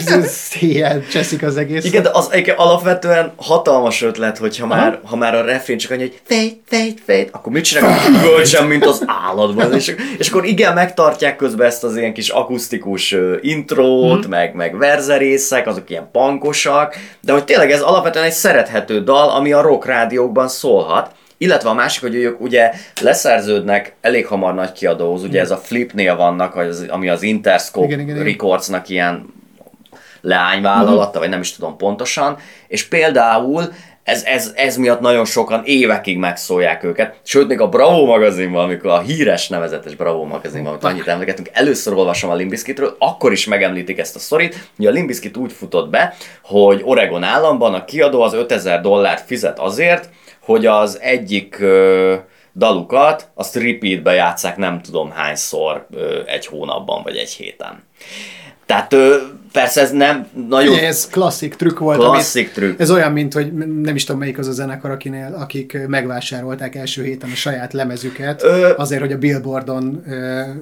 és cseszik az egész. Igen, de az alapvetően hatalmas ötlet, hogyha már, ha már a refrén csak annyi, hogy fejt, fejt, fejt, akkor mit csinálnak? Üvölcsem, mint az állatban. És, és akkor igen, megtartják közben ezt az ilyen kis akusztikus intrót, hmm. meg, meg verzerészek, azok ilyen pankosak, de hogy tényleg ez alapvetően egy szerethető dal, ami a rock rádiókban szólhat. Illetve a másik, hogy ők ugye leszerződnek elég hamar nagy kiadóhoz, ugye ez a Flipnél vannak, ami az Interscope igen, igen, igen. Recordsnak ilyen leányvállalata, uh-huh. vagy nem is tudom pontosan, és például ez, ez, ez miatt nagyon sokan évekig megszólják őket. Sőt, még a Bravo magazinban, amikor a híres nevezetes Bravo magazinban, amit annyit emlegetünk, először olvasom a Limbiskitről, akkor is megemlítik ezt a sztorit, hogy a Limbiskit úgy futott be, hogy Oregon államban a kiadó az 5000 dollárt fizet azért, hogy az egyik ö, dalukat, azt repeatbe játszák nem tudom hányszor ö, egy hónapban vagy egy héten. Tehát ö, persze ez nem nagyon... Ez klasszik trükk volt. Klasszik amit, trükk. Ez olyan, mint hogy nem is tudom melyik az a zenekar, akinél, akik megvásárolták első héten a saját lemezüket, Ö... azért, hogy a Billboardon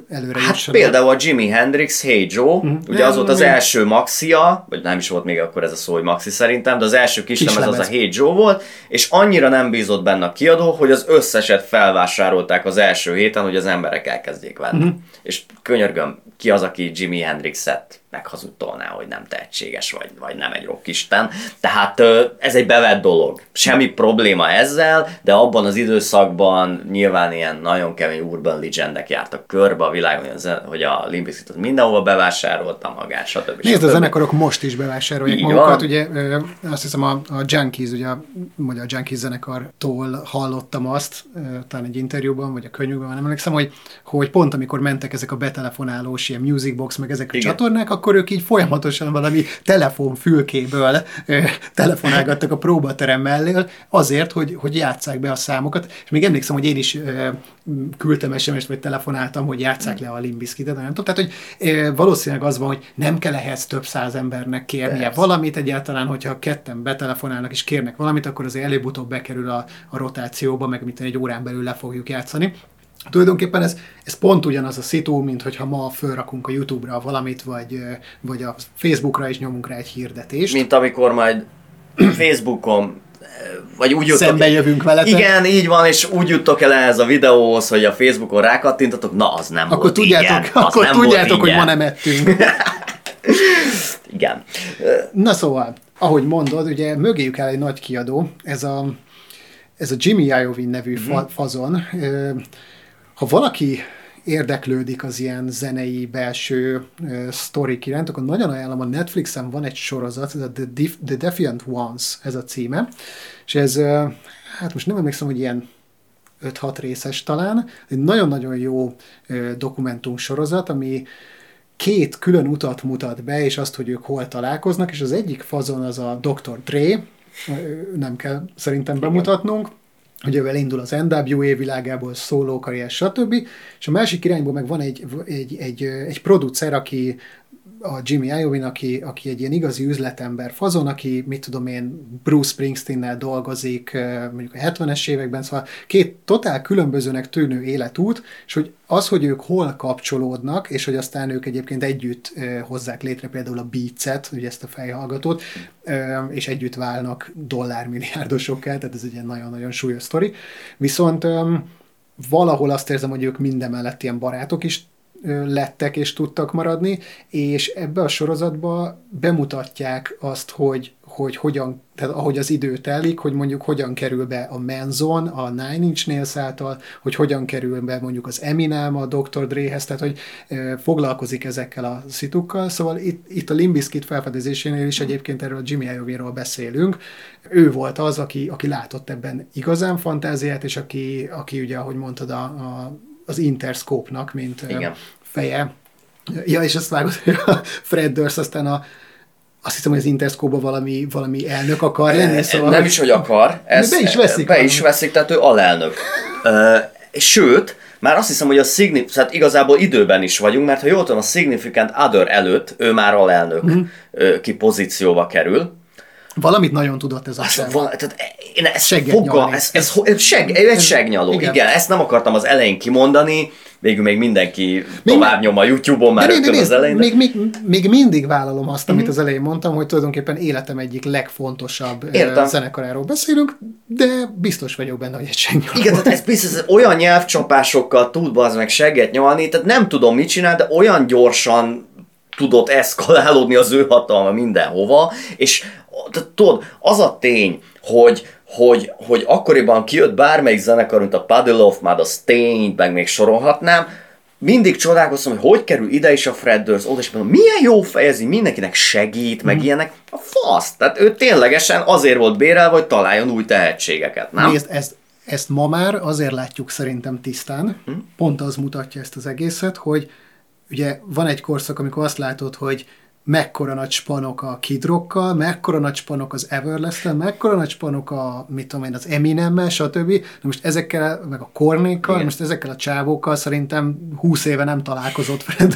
előre Hát jussanak. például a Jimi Hendrix, Hey Joe, mm. ugye az volt az első maxia, vagy nem is volt még akkor ez a szó, hogy maxi szerintem, de az első kis, kis lemez, az a Hey Joe volt, és annyira nem bízott benne a kiadó, hogy az összeset felvásárolták az első héten, hogy az emberek elkezdjék venni. Mm. És könyörgöm, ki az, aki Jimi Hendrixet meghazudtolná, hogy nem tehetséges, vagy, vagy nem egy rockisten. Tehát ez egy bevett dolog. Semmi probléma ezzel, de abban az időszakban nyilván ilyen nagyon kemény urban legendek jártak körbe a világon, hogy a Limbiskit mindenhol bevásárolta magát, stb. Nézd, a zenekarok most is bevásárolják Így magukat. Van. Ugye azt hiszem a, a Junkies, ugye a, a Junkies zenekartól hallottam azt, talán egy interjúban, vagy a könyvben, nem emlékszem, hogy, hogy pont amikor mentek ezek a betelefonálós ilyen musicbox, meg ezek a Igen. csatornák, akkor ők így folyamatosan valami telefonfülkéből telefonálgattak a próbaterem mellől azért, hogy, hogy játsszák be a számokat. És még emlékszem, hogy én is küldtem sms vagy telefonáltam, hogy játsszák le a Limbiskitet, nem tudom. Tehát, hogy valószínűleg az van, hogy nem kell ehhez több száz embernek kérnie Persze. valamit egyáltalán, hogyha ketten betelefonálnak és kérnek valamit, akkor azért előbb-utóbb bekerül a, a rotációba, meg mint egy órán belül le fogjuk játszani. Tulajdonképpen ez, ez pont ugyanaz a szitu, mint hogyha ma fölrakunk a YouTube-ra valamit, vagy, vagy a Facebookra is nyomunk rá egy hirdetést. Mint amikor majd Facebookon vagy úgy jutok, Szembe jövünk veletek. Igen, így van, és úgy juttok el ehhez a videóhoz, hogy a Facebookon rákattintatok, na az nem akkor volt tudjátok, igen, Akkor nem tudjátok, hogy ma nem ettünk. igen. Na szóval, ahogy mondod, ugye mögéjük áll egy nagy kiadó, ez a, ez a Jimmy Iovine nevű mm-hmm. fa, fazon, ha valaki érdeklődik az ilyen zenei belső uh, sztorik iránt, akkor nagyon ajánlom, a Netflixen van egy sorozat, ez a The, Def- The Defiant Ones, ez a címe, és ez, uh, hát most nem emlékszem, hogy ilyen 5-6 részes talán, egy nagyon-nagyon jó uh, dokumentum sorozat, ami két külön utat mutat be, és azt, hogy ők hol találkoznak, és az egyik fazon az a Dr. Dre, nem kell szerintem bemutatnunk, hogy ővel indul az NWA világából, szóló karrier, stb. És a másik irányból meg van egy, egy, egy, egy producer, aki a Jimmy Iovine, aki, aki egy ilyen igazi üzletember fazon, aki, mit tudom én, Bruce Springsteen-nel dolgozik mondjuk a 70-es években, szóval két totál különbözőnek tűnő életút, és hogy az, hogy ők hol kapcsolódnak, és hogy aztán ők egyébként együtt hozzák létre például a Beats-et, ugye ezt a fejhallgatót, és együtt válnak dollármilliárdosokká, tehát ez egy ilyen nagyon-nagyon súlyos sztori. Viszont valahol azt érzem, hogy ők mindemellett ilyen barátok is, lettek és tudtak maradni, és ebbe a sorozatba bemutatják azt, hogy hogy hogyan, tehát ahogy az idő telik, hogy mondjuk hogyan kerül be a Menzon, a Nine Inch Nails által, hogy hogyan kerül be mondjuk az Eminem a Dr. Dre-hez, tehát hogy e, foglalkozik ezekkel a szitukkal, szóval itt, itt a Limbiskit felfedezésénél is egyébként erről a Jimmy Iovine-ról beszélünk. Ő volt az, aki, aki látott ebben igazán fantáziát, és aki, aki ugye, ahogy mondtad, a, a, az Interscope-nak, mint Igen. feje, Ja, és azt vágod, hogy a Fred Durst aztán a, azt hiszem, hogy az Interscope valami, valami elnök akar lenni. Szóval nem is, hogy akar. Ez, be is veszik. Be is veszik, tehát ő alelnök. Sőt, már azt hiszem, hogy a Signif- tehát igazából időben is vagyunk, mert ha jól tudom, a Significant Other előtt ő már alelnök mm-hmm. ki pozícióba kerül. Valamit nagyon tudott ez a seg. Val- tehát én ezt fogal, ez, ez, ez, seg, egy segnyaló, igen. igen. ezt nem akartam az elején kimondani, végül még mindenki még, tovább nyom a YouTube-on már rögtön az elején. Még, még, még mindig vállalom azt, amit mm-hmm. az elején mondtam, hogy tulajdonképpen életem egyik legfontosabb Értem. zenekaráról beszélünk, de biztos vagyok benne, hogy egy segnyaló. Igen, tehát ez biztos, ez olyan nyelvcsapásokkal tud az meg segget nyalni, tehát nem tudom mit csinál, de olyan gyorsan tudott eszkalálódni az ő hatalma mindenhova, és tudod, az a tény, hogy, hogy, hogy akkoriban kijött bármelyik zenekar, mint a Puddle of Mud, a Stained, meg még sorolhatnám, mindig csodálkoztam, hogy hogy kerül ide is a Fred Durst, oda is mondom, milyen jó fejezi, mindenkinek segít, meg mm. ilyenek. A fasz! Tehát ő ténylegesen azért volt bérelve, hogy találjon új tehetségeket, nem? Nézd, ezt, ezt ma már azért látjuk szerintem tisztán, mm. pont az mutatja ezt az egészet, hogy ugye van egy korszak, amikor azt látod, hogy mekkora nagy spanok a Kidrokkal, mekkora nagy spanok az everlast mekkora nagy spanok a, mit tudom én, az Eminemmel, stb. De most ezekkel, meg a Kornékkal, most ezekkel a csávókkal szerintem 20 éve nem találkozott Fred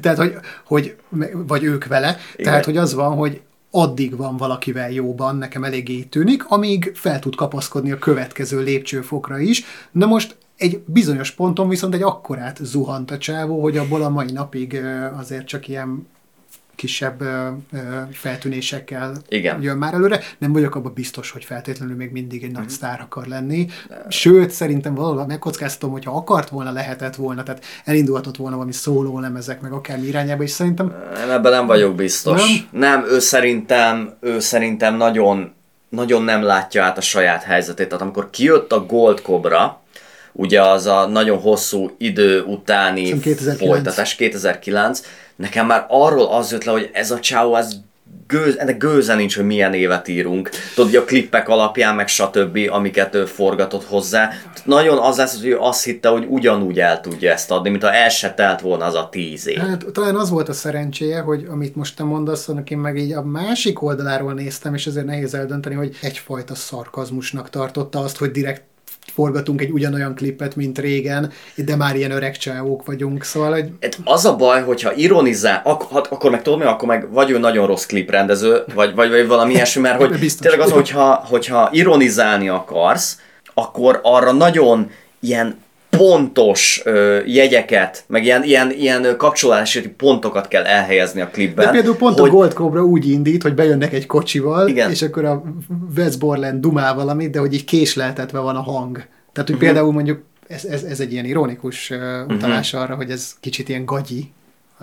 Tehát, hogy, hogy, vagy ők vele. Igen. Tehát, hogy az van, hogy addig van valakivel jóban, nekem eléggé tűnik, amíg fel tud kapaszkodni a következő lépcsőfokra is. Na most egy bizonyos ponton viszont egy akkorát zuhant a csávó, hogy abból a mai napig azért csak ilyen kisebb feltűnésekkel Igen. jön már előre. Nem vagyok abban biztos, hogy feltétlenül még mindig egy nagy mm. sztár akar lenni. Sőt, szerintem valahol megkockáztatom, hogyha akart volna, lehetett volna, tehát elindulhatott volna valami szóló lemezek, meg akármi irányába, és szerintem... Nem, ebben nem vagyok biztos. Nem, nem ő szerintem, ő szerintem nagyon, nagyon nem látja át a saját helyzetét. Tehát amikor kijött a Gold Cobra, ugye az a nagyon hosszú idő utáni 2009. folytatás, 2009, nekem már arról az jött le, hogy ez a csáó, ez gőz, ennek gőze nincs, hogy milyen évet írunk. Tudod, a klippek alapján, meg stb., amiket ő forgatott hozzá. Nagyon az lesz, hogy ő azt hitte, hogy ugyanúgy el tudja ezt adni, mint ha el se telt volna az a tíz év. Hát talán az volt a szerencséje, hogy amit most te mondasz, annak én meg így a másik oldaláról néztem, és ezért nehéz eldönteni, hogy egyfajta szarkazmusnak tartotta azt, hogy direkt forgatunk egy ugyanolyan klipet, mint régen, de már ilyen öreg csávók vagyunk, szóval... Hogy... Hát az a baj, hogyha ironizál, ak- hát akkor meg tudod mi, akkor meg vagy ő nagyon rossz kliprendező, vagy, vagy, vagy valami ilyesmi, mert hogy tényleg az, hogyha, hogyha ironizálni akarsz, akkor arra nagyon ilyen pontos ö, jegyeket, meg ilyen, ilyen, ilyen kapcsolási pontokat kell elhelyezni a klipben. De például pont hogy... a Gold Cobra úgy indít, hogy bejönnek egy kocsival, Igen. és akkor a Wes Borland dumál valamit, de hogy így késleltetve van a hang. Tehát, hogy uh-huh. például mondjuk ez, ez, ez egy ilyen ironikus uh, utalás uh-huh. arra, hogy ez kicsit ilyen gagyi,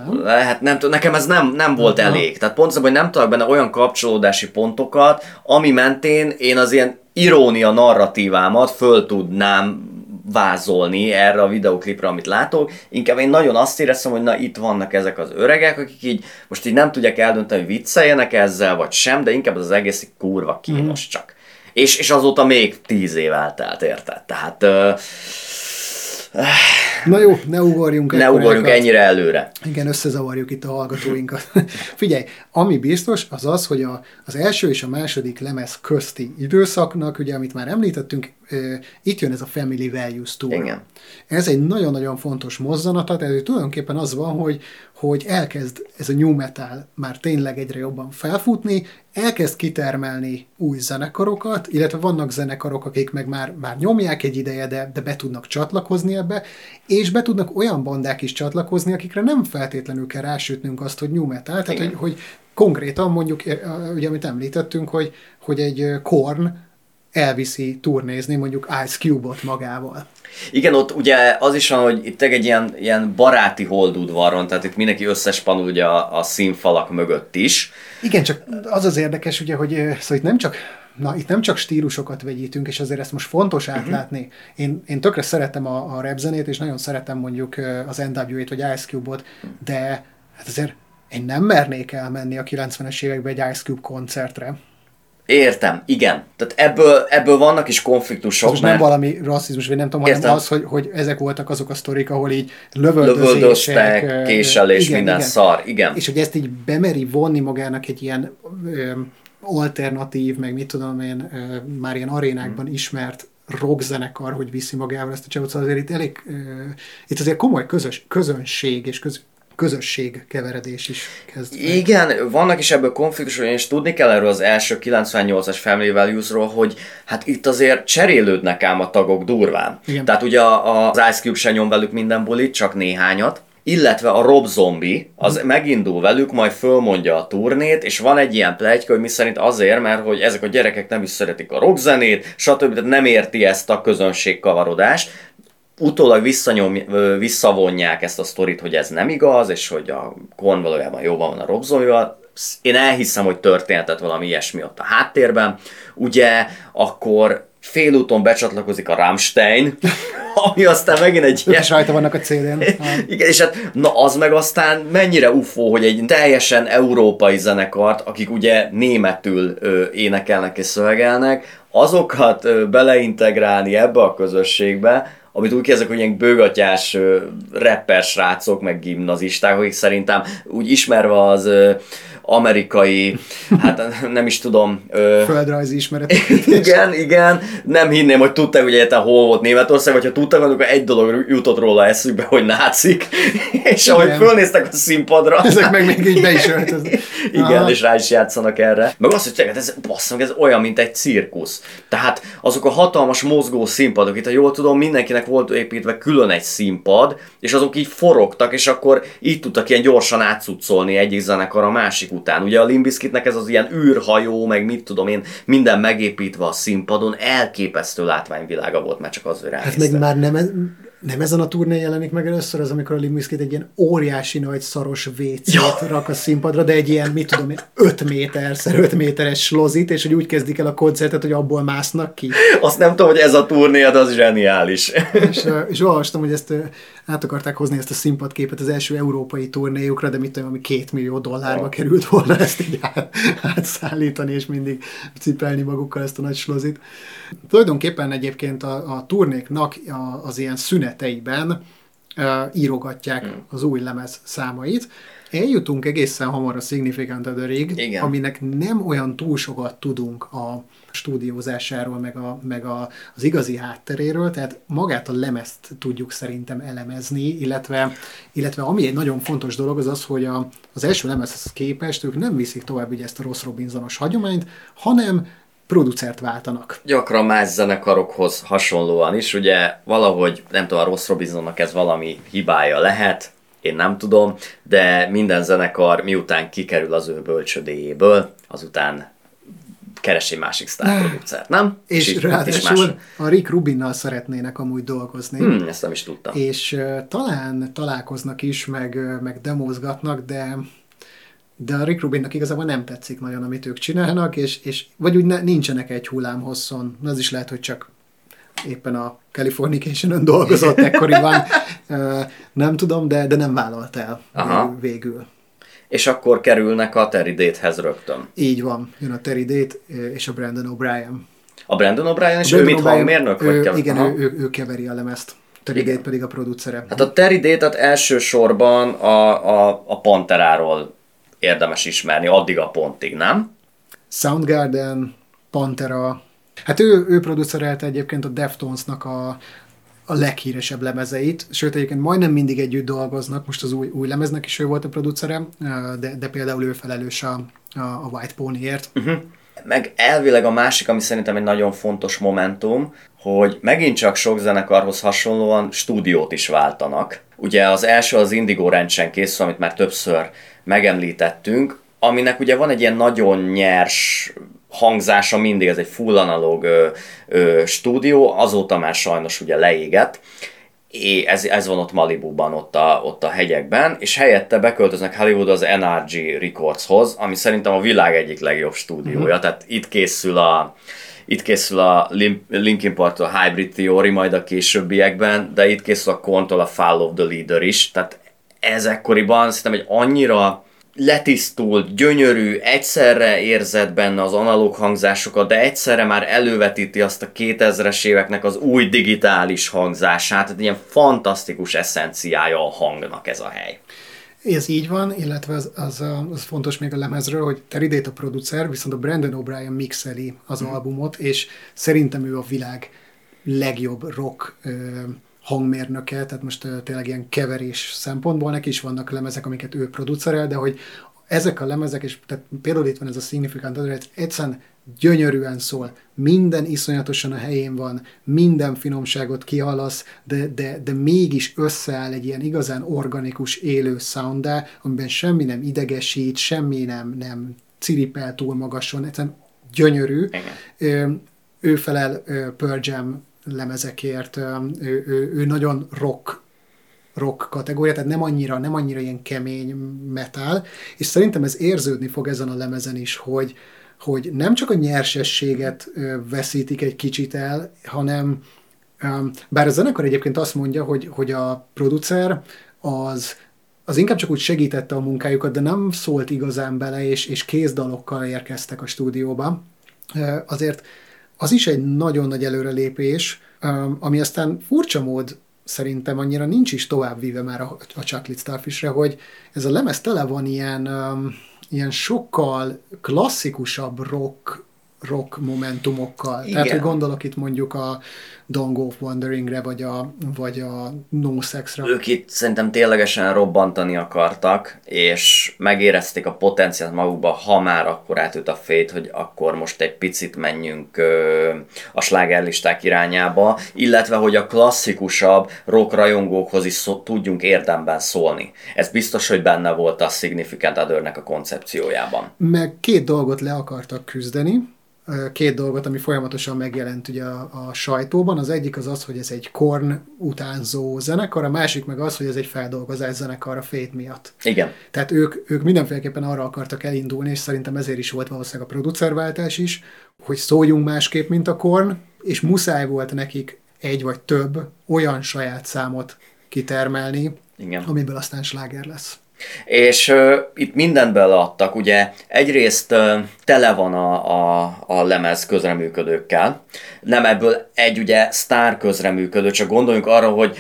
nem? Lehet, nem tudom, nekem ez nem, nem volt uh-huh. elég. Tehát pont hogy nem tudok benne olyan kapcsolódási pontokat, ami mentén én az ilyen irónia narratívámat föl tudnám vázolni erre a videoklipre, amit látok. Inkább én nagyon azt éreztem, hogy na itt vannak ezek az öregek, akik így most így nem tudják eldönteni, hogy vicceljenek ezzel, vagy sem, de inkább az egész kurva kínos mm. csak. És, és azóta még tíz év eltelt, érted? Tehát... Uh, Na jó, ne ugorjunk. Ne ugorjunk ennyire előre. Igen, összezavarjuk itt a hallgatóinkat. Figyelj, ami biztos, az az, hogy a, az első és a második lemez közti időszaknak, ugye, amit már említettünk, itt jön ez a Family Values Tour. Igen. Ez egy nagyon-nagyon fontos mozzanata, tehát tulajdonképpen az van, hogy, hogy elkezd ez a new metal már tényleg egyre jobban felfutni, elkezd kitermelni új zenekarokat, illetve vannak zenekarok, akik meg már, már nyomják egy ideje, de, de be tudnak csatlakozni ebbe, és be tudnak olyan bandák is csatlakozni, akikre nem feltétlenül kell rásütnünk azt, hogy new metal, tehát hogy, hogy konkrétan mondjuk, ugye amit említettünk, hogy, hogy egy Korn elviszi turnézni mondjuk Ice Cube-ot magával. Igen, ott ugye az is van, hogy itt egy ilyen, ilyen baráti holdudvaron, tehát itt mindenki összespanul ugye a, a színfalak mögött is. Igen, csak az az érdekes, ugye, hogy szóval itt nem csak na, itt nem csak stílusokat vegyítünk, és azért ezt most fontos uh-huh. átlátni. Én, én tökre szeretem a, a rap zenét, és nagyon szeretem mondjuk az NWA-t, vagy Ice Cube-ot, de hát azért én nem mernék elmenni a 90-es években egy Ice Cube koncertre. Értem, igen. Tehát ebből, ebből vannak is konfliktusok. Most mert... nem valami rasszizmus, vagy nem tudom, hanem Értem. az, hogy, hogy ezek voltak azok a sztorik, ahol így lövöldözések, késelés, igen, minden igen. szar, igen. És hogy ezt így bemeri vonni magának egy ilyen ö, alternatív, meg mit tudom én, ö, már ilyen arénákban hmm. ismert rockzenekar, hogy viszi magával ezt a csávot, szóval azért itt elég, ö, itt azért komoly közös, közönség és köz, közösség keveredés is kezd. Igen, vannak is ebből konfliktusok, és tudni kell erről az első 98-as Family Values-ról, hogy hát itt azért cserélődnek ám a tagok durván. Igen. Tehát ugye az Ice Cube se nyom velük minden bulit, csak néhányat, illetve a Rob Zombie, az mm. megindul velük, majd fölmondja a turnét, és van egy ilyen plegyka, hogy mi szerint azért, mert hogy ezek a gyerekek nem is szeretik a rockzenét, stb. Tehát nem érti ezt a közönségkavarodást, utólag visszanyom, visszavonják ezt a sztorit, hogy ez nem igaz, és hogy a Korn valójában jóban van a Rob Zombie-val. Én elhiszem, hogy történhetett valami ilyesmi ott a háttérben. Ugye akkor félúton becsatlakozik a Rammstein, ami aztán megint egy ilyen... is rajta vannak a CD-n. Igen, és hát na az meg aztán mennyire ufó, hogy egy teljesen európai zenekart, akik ugye németül ö, énekelnek és szövegelnek, azokat ö, beleintegrálni ebbe a közösségbe, amit úgy kezdek, hogy ilyen bőgatyás rapper srácok, meg gimnazisták, akik szerintem úgy ismerve az amerikai, hát nem is tudom... Ö... Földrajzi ismeret. igen, igen, nem hinném, hogy tudták, hogy egyáltalán hol volt Németország, vagy ha tudtak, akkor egy dolog jutott róla eszükbe, hogy nácik, és igen. ahogy fölnéztek a színpadra... Ezek meg még így be is öltöznek. igen, Aha. és rá is játszanak erre. Meg azt, hogy tényleg, ez, basszom, ez olyan, mint egy cirkusz. Tehát azok a hatalmas mozgó színpadok, itt ha jól tudom, mindenkinek volt építve külön egy színpad, és azok így forogtak, és akkor így tudtak ilyen gyorsan átszucolni egyik zenekar a másik után. Ugye a Limbiskitnek ez az ilyen űrhajó, meg mit tudom én, minden megépítve a színpadon, elképesztő látványvilága volt már csak az, hogy Hát meg már nem, nem ezen a turné jelenik meg először az, amikor a Limbiskit egy ilyen óriási nagy szaros wc ja. rak a színpadra, de egy ilyen, mit tudom én, 5 méter 5 méteres slozit, és hogy úgy kezdik el a koncertet, hogy abból másznak ki. Azt nem tudom, hogy ez a turné, de az zseniális. és, és olvastam, hogy ezt át akarták hozni ezt a színpadképet az első európai turnéjukra, de mit tudom, ami két millió dollárba ja. került volna ezt így át, átszállítani, és mindig cipelni magukkal ezt a nagy slozit. Tulajdonképpen egyébként a, a turnéknak az ilyen szüneteiben uh, írogatják mm. az új lemez számait. Eljutunk egészen hamar a Significant Other-ig, aminek nem olyan túl sokat tudunk a stúdiózásáról, meg, a, meg a, az igazi hátteréről, tehát magát a lemezt tudjuk szerintem elemezni, illetve, illetve ami egy nagyon fontos dolog az az, hogy a, az első lemezhez képest ők nem viszik tovább ugye ezt a Ross Robinsonos hagyományt, hanem producert váltanak. Gyakran más zenekarokhoz hasonlóan is, ugye valahogy, nem tudom, a Ross Robinsonnak ez valami hibája lehet, én nem tudom, de minden zenekar miután kikerül az ő bölcsödéjéből, azután keres egy másik sztárproducert, nem? És, és ráadásul más... a Rick Rubinnal szeretnének amúgy dolgozni. Hmm, ezt nem is tudtam. És uh, talán találkoznak is, meg, uh, meg demózgatnak, de de a Rick Rubinnak igazából nem tetszik nagyon, amit ők csinálnak, és, és vagy úgy ne, nincsenek egy hullám hosszon. Az is lehet, hogy csak éppen a Californication-ön dolgozott ekkoriban, nem tudom, de, de nem vállalt el Aha. végül. És akkor kerülnek a Terry Date-hez rögtön. Így van, jön a Terry Date és a Brandon O'Brien. A Brandon O'Brien, és ő mit hangmérnök? Ő, vagy igen, ő, ő, ő, keveri a lemezt. Terry Date pedig a producere. Hát a Terry Date-et elsősorban a, a, a Panteráról érdemes ismerni, addig a pontig, nem? Soundgarden, Pantera, Hát ő, ő producerelte egyébként a Deftonesnak a, a leghíresebb lemezeit, sőt egyébként majdnem mindig együtt dolgoznak, most az új, új lemeznek is ő volt a producere, de, de például ő felelős a, a, White Ponyért. Uh-huh. Meg elvileg a másik, ami szerintem egy nagyon fontos momentum, hogy megint csak sok zenekarhoz hasonlóan stúdiót is váltanak. Ugye az első az Indigo rendsen készül, amit már többször megemlítettünk, aminek ugye van egy ilyen nagyon nyers hangzása mindig, ez egy full analóg ö, ö, stúdió, azóta már sajnos ugye leégett, és ez, ez van ott Malibuban, ott a, ott a hegyekben, és helyette beköltöznek Hollywood az NRG Recordshoz, ami szerintem a világ egyik legjobb stúdiója, uh-huh. tehát itt készül a, itt készül a Linkin Park a Hybrid Theory majd a későbbiekben, de itt készül a Kontól a Fall of the Leader is, tehát ez ekkoriban szerintem egy annyira letisztult, gyönyörű, egyszerre érzed benne az analóg hangzásokat, de egyszerre már elővetíti azt a 2000-es éveknek az új digitális hangzását, tehát ilyen fantasztikus eszenciája a hangnak ez a hely. Ez így van, illetve az, az, az fontos még a lemezről, hogy Terry a producer, viszont a Brandon O'Brien mixeli az mm. albumot, és szerintem ő a világ legjobb rock ö, hangmérnöke, tehát most tényleg ilyen keverés szempontból neki is vannak lemezek, amiket ő producerel, de hogy ezek a lemezek, és tehát például itt van ez a Significant Other, egyszerűen gyönyörűen szól, minden iszonyatosan a helyén van, minden finomságot kihallasz, de, de, de mégis összeáll egy ilyen igazán organikus, élő sounddá, amiben semmi nem idegesít, semmi nem, nem ciripel túl magason, egyszerűen gyönyörű. Igen. Ő, ő felel Pearl Jam lemezekért, ő, ő, ő nagyon rock rock kategória, tehát nem annyira, nem annyira ilyen kemény metal, és szerintem ez érződni fog ezen a lemezen is, hogy, hogy nem csak a nyersességet veszítik egy kicsit el, hanem bár a zenekar egyébként azt mondja, hogy, hogy a producer az, az inkább csak úgy segítette a munkájukat, de nem szólt igazán bele, és, és kézdalokkal érkeztek a stúdióba. Azért az is egy nagyon nagy előrelépés, ami aztán furcsa mód szerintem annyira nincs is tovább víve már a, a Chocolate Starfishre, hogy ez a lemez tele van ilyen, um, ilyen sokkal klasszikusabb rock rock momentumokkal. Igen. Tehát, hogy gondolok itt mondjuk a Don't Go Wanderingre, vagy a, vagy a No Sexra. Ők itt szerintem ténylegesen robbantani akartak, és megérezték a potenciált magukba, ha már akkor átült a fét, hogy akkor most egy picit menjünk ö, a slágerlisták irányába, illetve, hogy a klasszikusabb rock rajongókhoz is szó, tudjunk érdemben szólni. Ez biztos, hogy benne volt a Significant Other-nek a koncepciójában. Meg két dolgot le akartak küzdeni, két dolgot, ami folyamatosan megjelent ugye a, a sajtóban. Az egyik az az, hogy ez egy korn utánzó zenekar, a másik meg az, hogy ez egy feldolgozás zenekar a fét miatt. Igen. Tehát ők, ők mindenféleképpen arra akartak elindulni, és szerintem ezért is volt valószínűleg a producerváltás is, hogy szóljunk másképp, mint a korn, és muszáj volt nekik egy vagy több olyan saját számot kitermelni, Igen. amiből aztán sláger lesz. És uh, itt mindent beleadtak, ugye egyrészt uh, tele van a, a, a lemez közreműködőkkel, nem ebből egy ugye sztár közreműködő, csak gondoljunk arra, hogy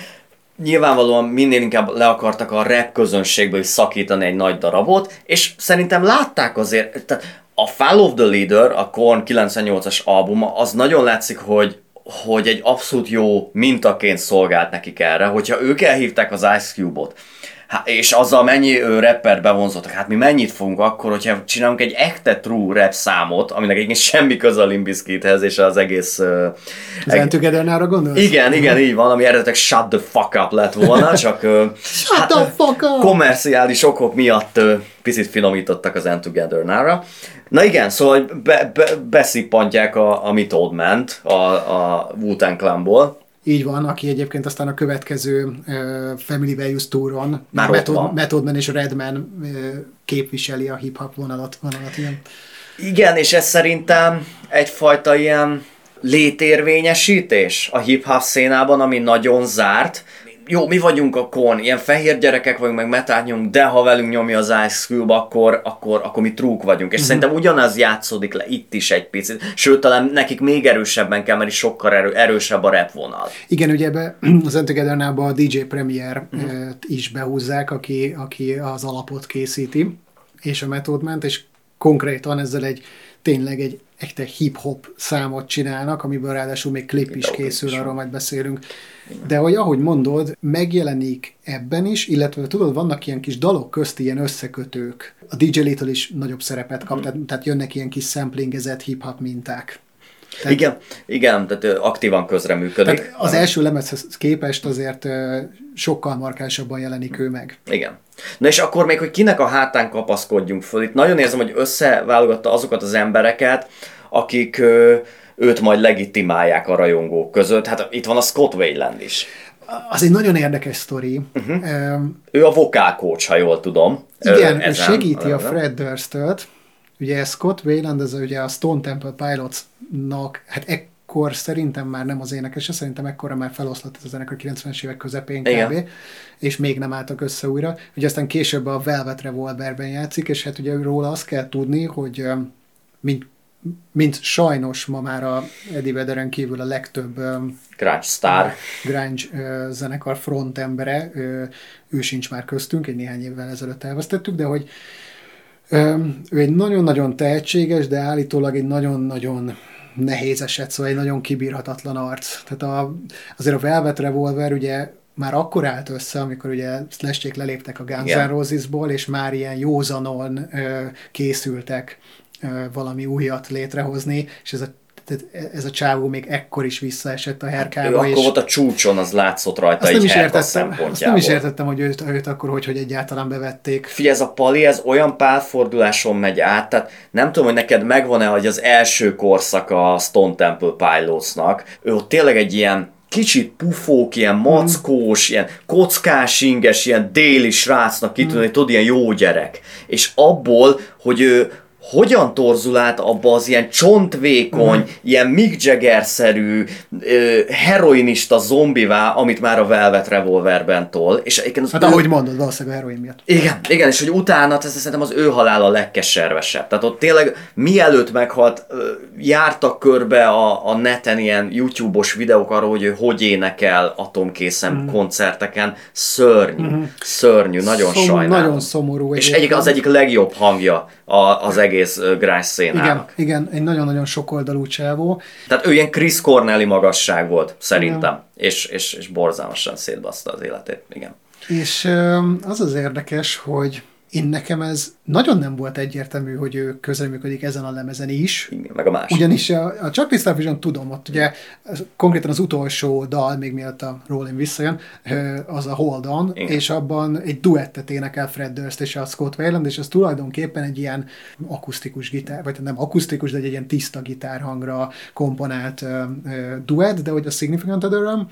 nyilvánvalóan minél inkább le akartak a rap közönségből is szakítani egy nagy darabot, és szerintem látták azért, tehát a Fall of the Leader, a Korn 98-as albuma, az nagyon látszik, hogy hogy egy abszolút jó mintaként szolgált nekik erre, hogyha ők elhívták az Ice Cube-ot, Hát, és azzal mennyi ő rapper bevonzottak. Hát mi mennyit fogunk akkor, hogyha csinálunk egy echte true rap számot, aminek egyébként semmi köze a Limbiskithez és az egész... Uh, az eg- Together-nára gondolsz? Igen, igen, így van, ami eredetileg Shut the fuck up lett volna, csak uh, Shut hát, the fuck up! komerciális okok miatt uh, picit finomítottak az Together-nára. Na igen, szóval be, be, beszippantják a, a Method Man-t a, a Wu-Tang Clanból, így van, aki egyébként aztán a következő Family Values Touron Már Method, Method Man és Redman képviseli a hip-hop vonalat. vonalat igen. igen, és ez szerintem egyfajta ilyen létérvényesítés a hip-hop szénában, ami nagyon zárt, jó, mi vagyunk a kon, ilyen fehér gyerekek vagyunk, meg metát nyomunk, de ha velünk nyomja az Ice Cube, akkor, akkor, akkor mi trúk vagyunk. És uh-huh. szerintem ugyanaz játszódik le itt is egy picit. Sőt, talán nekik még erősebben kell, mert is sokkal erő, erősebb a rap vonal. Igen, ugye ebbe az Entogether a DJ Premier uh-huh. is behúzzák, aki, aki az alapot készíti, és a Method ment, és konkrétan ezzel egy tényleg egy egy hip-hop számot csinálnak, amiből ráadásul még klip is készül, arról majd beszélünk. De hogy ahogy mondod, megjelenik ebben is, illetve tudod, vannak ilyen kis dalok közt ilyen összekötők. A DJ Little is nagyobb szerepet kap, mm. tehát, tehát jönnek ilyen kis samplingezett hip-hop minták. Tehát, igen, igen, tehát aktívan közreműködik. Tehát az első lemezhez képest azért sokkal markásabban jelenik ő meg. Igen. Na és akkor még, hogy kinek a hátán kapaszkodjunk föl, itt nagyon érzem, hogy összeválogatta azokat az embereket, akik őt majd legitimálják a rajongók között. Hát itt van a Scott Wayland is. Az egy nagyon érdekes sztori. Uh-huh. Um, ő a vokálkócs, ha jól tudom. Igen, ő segíti a Fred Durst-öt. Ugye Scott Wayland, ez ugye a Stone Temple Pilots-nak, hát ekkor szerintem már nem az énekese, szerintem ekkora már feloszlott ez a zenekar 90-es évek közepén kb. És még nem álltak össze újra. Ugye aztán később a Velvet Revolverben játszik, és hát ugye róla azt kell tudni, hogy mint mint sajnos ma már a Eddie Vederen kívül a legtöbb grunge star, grunge zenekar frontembere, ő sincs már köztünk, egy néhány évvel ezelőtt elvesztettük, de hogy ő egy nagyon-nagyon tehetséges, de állítólag egy nagyon-nagyon nehéz eset, szóval egy nagyon kibírhatatlan arc. Tehát a, azért a Velvet Revolver ugye már akkor állt össze, amikor ugye Slashték leléptek a Guns N' Roses-ból, és már ilyen józanon ö, készültek valami újat létrehozni, és ez a tehát ez a csávó még ekkor is visszaesett a herkába. Hát ő és akkor volt a csúcson, az látszott rajta azt egy nem is értettem, Azt nem is értettem, hogy őt, őt akkor hogy, hogy egyáltalán bevették. Figyelj, ez a Pali, ez olyan pálforduláson megy át, tehát nem tudom, hogy neked megvan-e, hogy az első korszak a Stone Temple Pilotsnak, ő ott tényleg egy ilyen kicsit pufók, ilyen mackós, mm. ilyen kockás inges, ilyen déli srácnak kitűnő, mm. tudod, ilyen jó gyerek. És abból, hogy ő hogyan torzul át abba az ilyen csontvékony, mm. ilyen Mick Jagger-szerű, heroinista zombivá, amit már a Velvet Revolverben tol. És az hát ő... ahogy mondod, valószínűleg a heroin miatt. Igen, igen, és hogy utána, ez szerintem az ő halál a legkeservesebb. Tehát ott tényleg mielőtt meghalt, jártak körbe a, a neten ilyen YouTube-os videók arról, hogy ő hogy énekel atomkészen mm. koncerteken. Szörnyű, mm. szörnyű, nagyon Szom, sajnálom. Nagyon szomorú. És egyik, az egyik legjobb hangja a, az egész grás szénának. Igen, igen, egy nagyon-nagyon sokoldalú csávó. Tehát ő ilyen Chris Corneli magasság volt, szerintem, és, és, és borzalmasan szétbaszta az életét, igen. És az az érdekes, hogy én nekem ez nagyon nem volt egyértelmű, hogy ő közreműködik ezen a lemezen is. Igen, meg a másik. Ugyanis a, a Chuck Vision tudom, ott ugye konkrétan az utolsó dal, még mielőtt a Rolling visszajön, az a Hold On, Igen. és abban egy duettet énekel Fred Durst és a Scott Weiland, és az tulajdonképpen egy ilyen akusztikus gitár, vagy nem akusztikus, de egy ilyen tiszta gitárhangra komponált duett, de hogy a Significant Other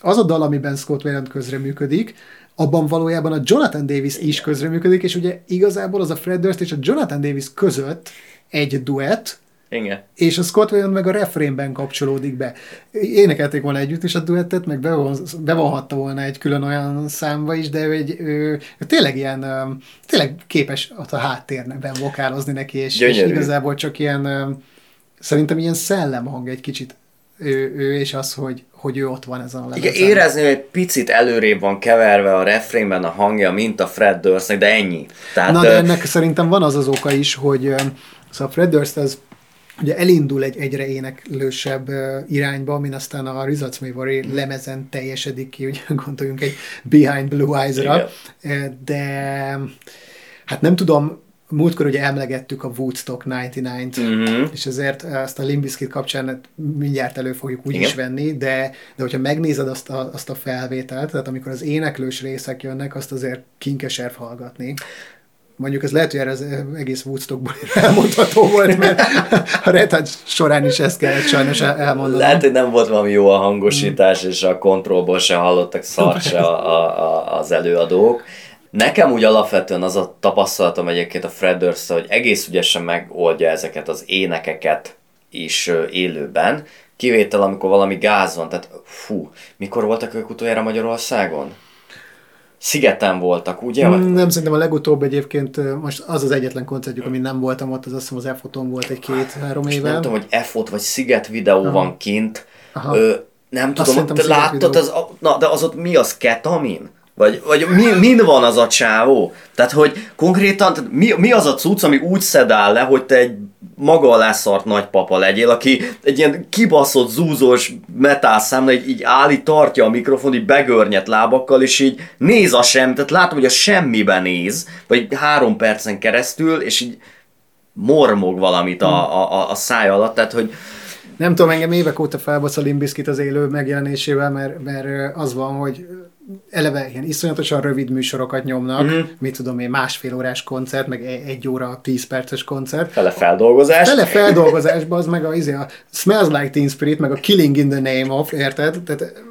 az a dal, amiben Scott Weiland közreműködik, abban valójában a Jonathan Davis is közreműködik, és ugye igazából az a Fred Durst és a Jonathan Davis között egy duett, igen. És a Scott Weiland meg a refrénben kapcsolódik be. Énekelték volna együtt is a duettet, meg bevonhatta volna egy külön olyan számba is, de ő, egy, ő, ő tényleg ilyen, tényleg képes ott a háttérben vokálozni neki, és, és igazából csak ilyen, szerintem ilyen szellemhang egy kicsit ő, ő és az, hogy, hogy ő ott van ezen a lemezen. Igen, érezni, hogy egy picit előrébb van keverve a refrénben a hangja, mint a Fred Durstnek, de ennyi. Tehát, Na, de ennek szerintem van az az oka is, hogy szóval Fred Durst az ugye elindul egy egyre éneklősebb irányba, mint aztán a Results May Vary lemezen teljesedik ki, ugye gondoljunk egy Behind Blue Eyes-ra, Igen. de hát nem tudom, múltkor ugye emlegettük a Woodstock 99-t, mm-hmm. és ezért ezt a Limbiskit kapcsán mindjárt elő fogjuk úgy Igen. is venni, de, de hogyha megnézed azt a, azt a felvételt, tehát amikor az éneklős részek jönnek, azt azért kinkeserv hallgatni. Mondjuk ez lehet, hogy erre az egész Woodstockból elmondható volt, mert a Red Hat során is ezt kellett sajnos elmondani. Lehet, hogy nem volt valami jó a hangosítás, és a kontrollból se hallottak szart se a, a, a, az előadók. Nekem úgy alapvetően az a tapasztalatom egyébként a Fred durst hogy egész ügyesen megoldja ezeket az énekeket is élőben, kivétel, amikor valami gáz van, tehát fú, mikor voltak ők utoljára Magyarországon? Szigeten voltak, ugye? Mm, nem, szerintem a legutóbb egyébként, most az az egyetlen koncertjük, ami nem voltam ott, az azt hiszem az EFOT-on volt egy két-három éve. Nem tudom, hogy EFOT vagy Sziget videó Aha. van kint. Aha. Ö, nem tudom, te láttad, az, na, de az ott mi az, ketamin? Vagy, vagy mi, min van az a csávó? Tehát, hogy konkrétan, tehát mi, mi az a cucc, ami úgy szedál le, hogy te egy maga alá szart nagypapa legyél, aki egy ilyen kibaszott, zúzós metálszámla így, így állít, tartja a mikrofon, így begörnyet lábakkal, és így néz a sem, tehát látom, hogy a semmiben néz, vagy három percen keresztül, és így mormog valamit a, a, a száj alatt, tehát hogy nem tudom, engem évek óta felbasz a Limbiskit az élő megjelenésével, mert, mert az van, hogy eleve ilyen iszonyatosan rövid műsorokat nyomnak, mm. mit tudom én, másfél órás koncert, meg e- egy óra, tíz perces koncert. Fele feldolgozás. Fele feldolgozásban az meg a, izé, a Smells Like Teen Spirit, meg a Killing in the Name of, érted? Tehát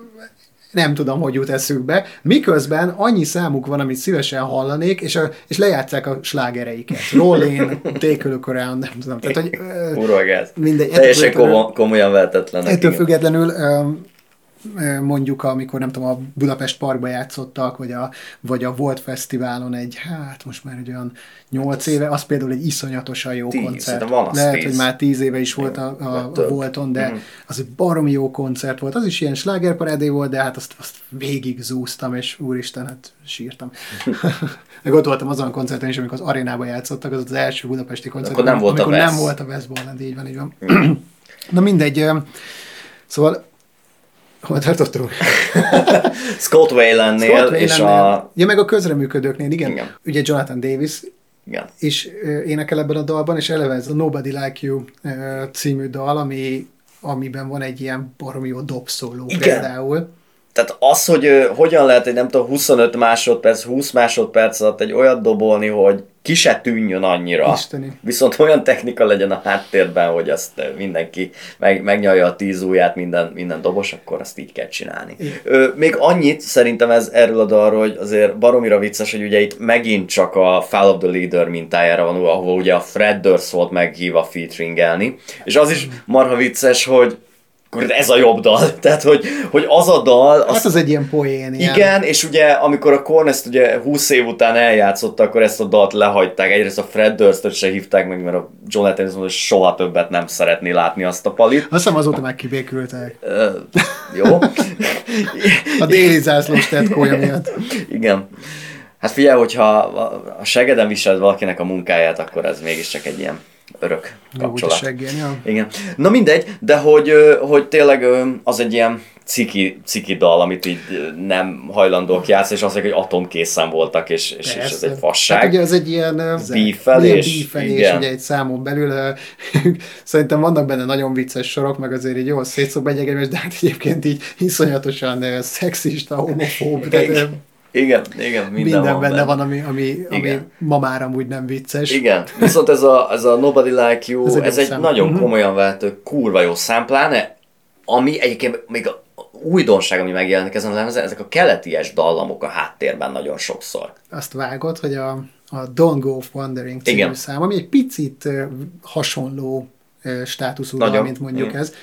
nem tudom, hogy jut eszükbe, miközben annyi számuk van, amit szívesen hallanék, és, a, és lejátszák a slágereiket. Rolling, Take a Look Around, nem tudom. Tehát, hogy, Urvagáz. Mindegy. Teljesen komo- komolyan vehetetlen. Ettől függetlenül mondjuk, amikor nem tudom, a Budapest Parkba játszottak, vagy a, vagy a Volt Fesztiválon egy, hát most már egy olyan nyolc éve, az például egy iszonyatosan jó tíz, koncert. Van Lehet, tíz. hogy már tíz éve is volt a, a, a Volton, de mm. az egy baromi jó koncert volt. Az is ilyen slágerparádé volt, de hát azt, azt végig zúztam, és úristen, hát sírtam. Meg ott voltam azon a koncerten is, amikor az arénába játszottak, az az első budapesti koncert. Akkor nem volt amikor a nem volt a West Borland, így van, így van. Na mindegy, szóval Hol tartottunk? Scott Scott és a... Ja, meg a közreműködőknél, igen. igen. Ugye Jonathan Davis igen. is énekel ebben a dalban, és eleve ez a Nobody Like You című dal, ami, amiben van egy ilyen baromi jó dobszóló igen. például. Tehát az, hogy uh, hogyan lehet egy nem tudom 25 másodperc, 20 másodperc alatt egy olyat dobolni, hogy ki se tűnjön annyira. Isteni. Viszont olyan technika legyen a háttérben, hogy azt mindenki meg, megnyalja a tíz ujját minden, minden dobos, akkor azt így kell csinálni. Ö, még annyit szerintem ez erről a dalról, hogy azért baromira vicces, hogy ugye itt megint csak a Fall of the Leader mintájára van, ahol ugye a Fred Durst volt meghívva featuringelni, és az is marha vicces, hogy akkor ez a jobb dal. Tehát, hogy, hogy az a dal... Az, hát az egy ilyen poén. Ilyen. Igen, és ugye amikor a Korn ezt ugye 20 év után eljátszotta, akkor ezt a dalt lehagyták. Egyrészt a Fred Durst-öt se hívták meg, mert a John Lennon mondta, hogy soha többet nem szeretné látni azt a palit. Azt hiszem azóta meg kibékültek. Uh, jó. a déli zászlós tetkója miatt. Igen. Hát figyelj, hogyha a segeden viseled valakinek a munkáját, akkor ez mégiscsak egy ilyen örök kapcsolat. Seggén, ja. Igen. Na mindegy, de hogy, hogy tényleg az egy ilyen ciki, ciki dal, amit így nem hajlandók játszani, és azt mondják, hogy atomkészen voltak, és, és, és ez egy fasság. Hát ugye az egy ilyen bífelés, bífelés ugye egy számon belül. Szerintem vannak benne nagyon vicces sorok, meg azért így jó szétszóba egyegemes, de hát egyébként így iszonyatosan szexista, homofób. Tehát, igen, igen, minden, minden van benne, benne van, ami, ami, ami ma már amúgy nem vicces. Igen, viszont ez a, ez a Nobody Like You, ez egy, ez egy nagyon uh-huh. komolyan vehető, kurva jó szám, pláne, ami egyébként még a újdonság, ami megjelenik ezen a lemezen, ezek a keleties dallamok a háttérben nagyon sokszor. Azt vágod, hogy a, a Don't Go Wandering című Igen. szám, ami egy picit hasonló státuszú, mint mondjuk mm. ez,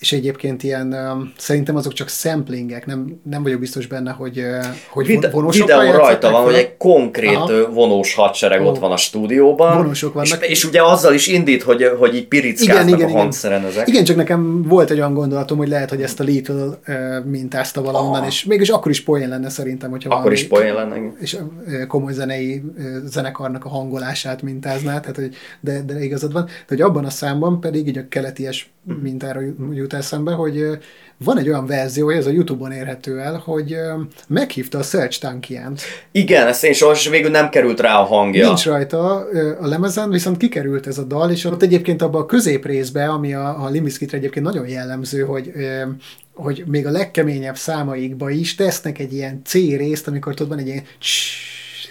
és egyébként ilyen, um, szerintem azok csak samplingek, nem, nem vagyok biztos benne, hogy, uh, hogy Vide- Videó rajta van, hogy egy konkrét Aha. vonós hadsereg oh. ott van a stúdióban. Vonósok vannak. És, és ugye azzal is indít, hogy, hogy így pirickáznak igen, igen, a hangszeren igen. ezek. Igen, csak nekem volt egy olyan gondolatom, hogy lehet, hogy ezt a Little uh, mintázta valahonnan, és mégis akkor is poén lenne szerintem, hogyha Akkor is poén lenne. És uh, komoly zenei uh, zenekarnak a hangolását mintázná, tehát, hogy, de, de igazad van. De hogy abban a számban pedig így a keleties mhm. mintára jut eszembe, hogy van egy olyan verzió, ez a Youtube-on érhető el, hogy meghívta a Search Tankiant. Igen, ezt én soha végül nem került rá a hangja. Nincs rajta a lemezen, viszont kikerült ez a dal, és ott egyébként abban a középrészbe, ami a, a Limbiskitre egyébként nagyon jellemző, hogy hogy még a legkeményebb számaikba is tesznek egy ilyen C részt, amikor tudod, van egy ilyen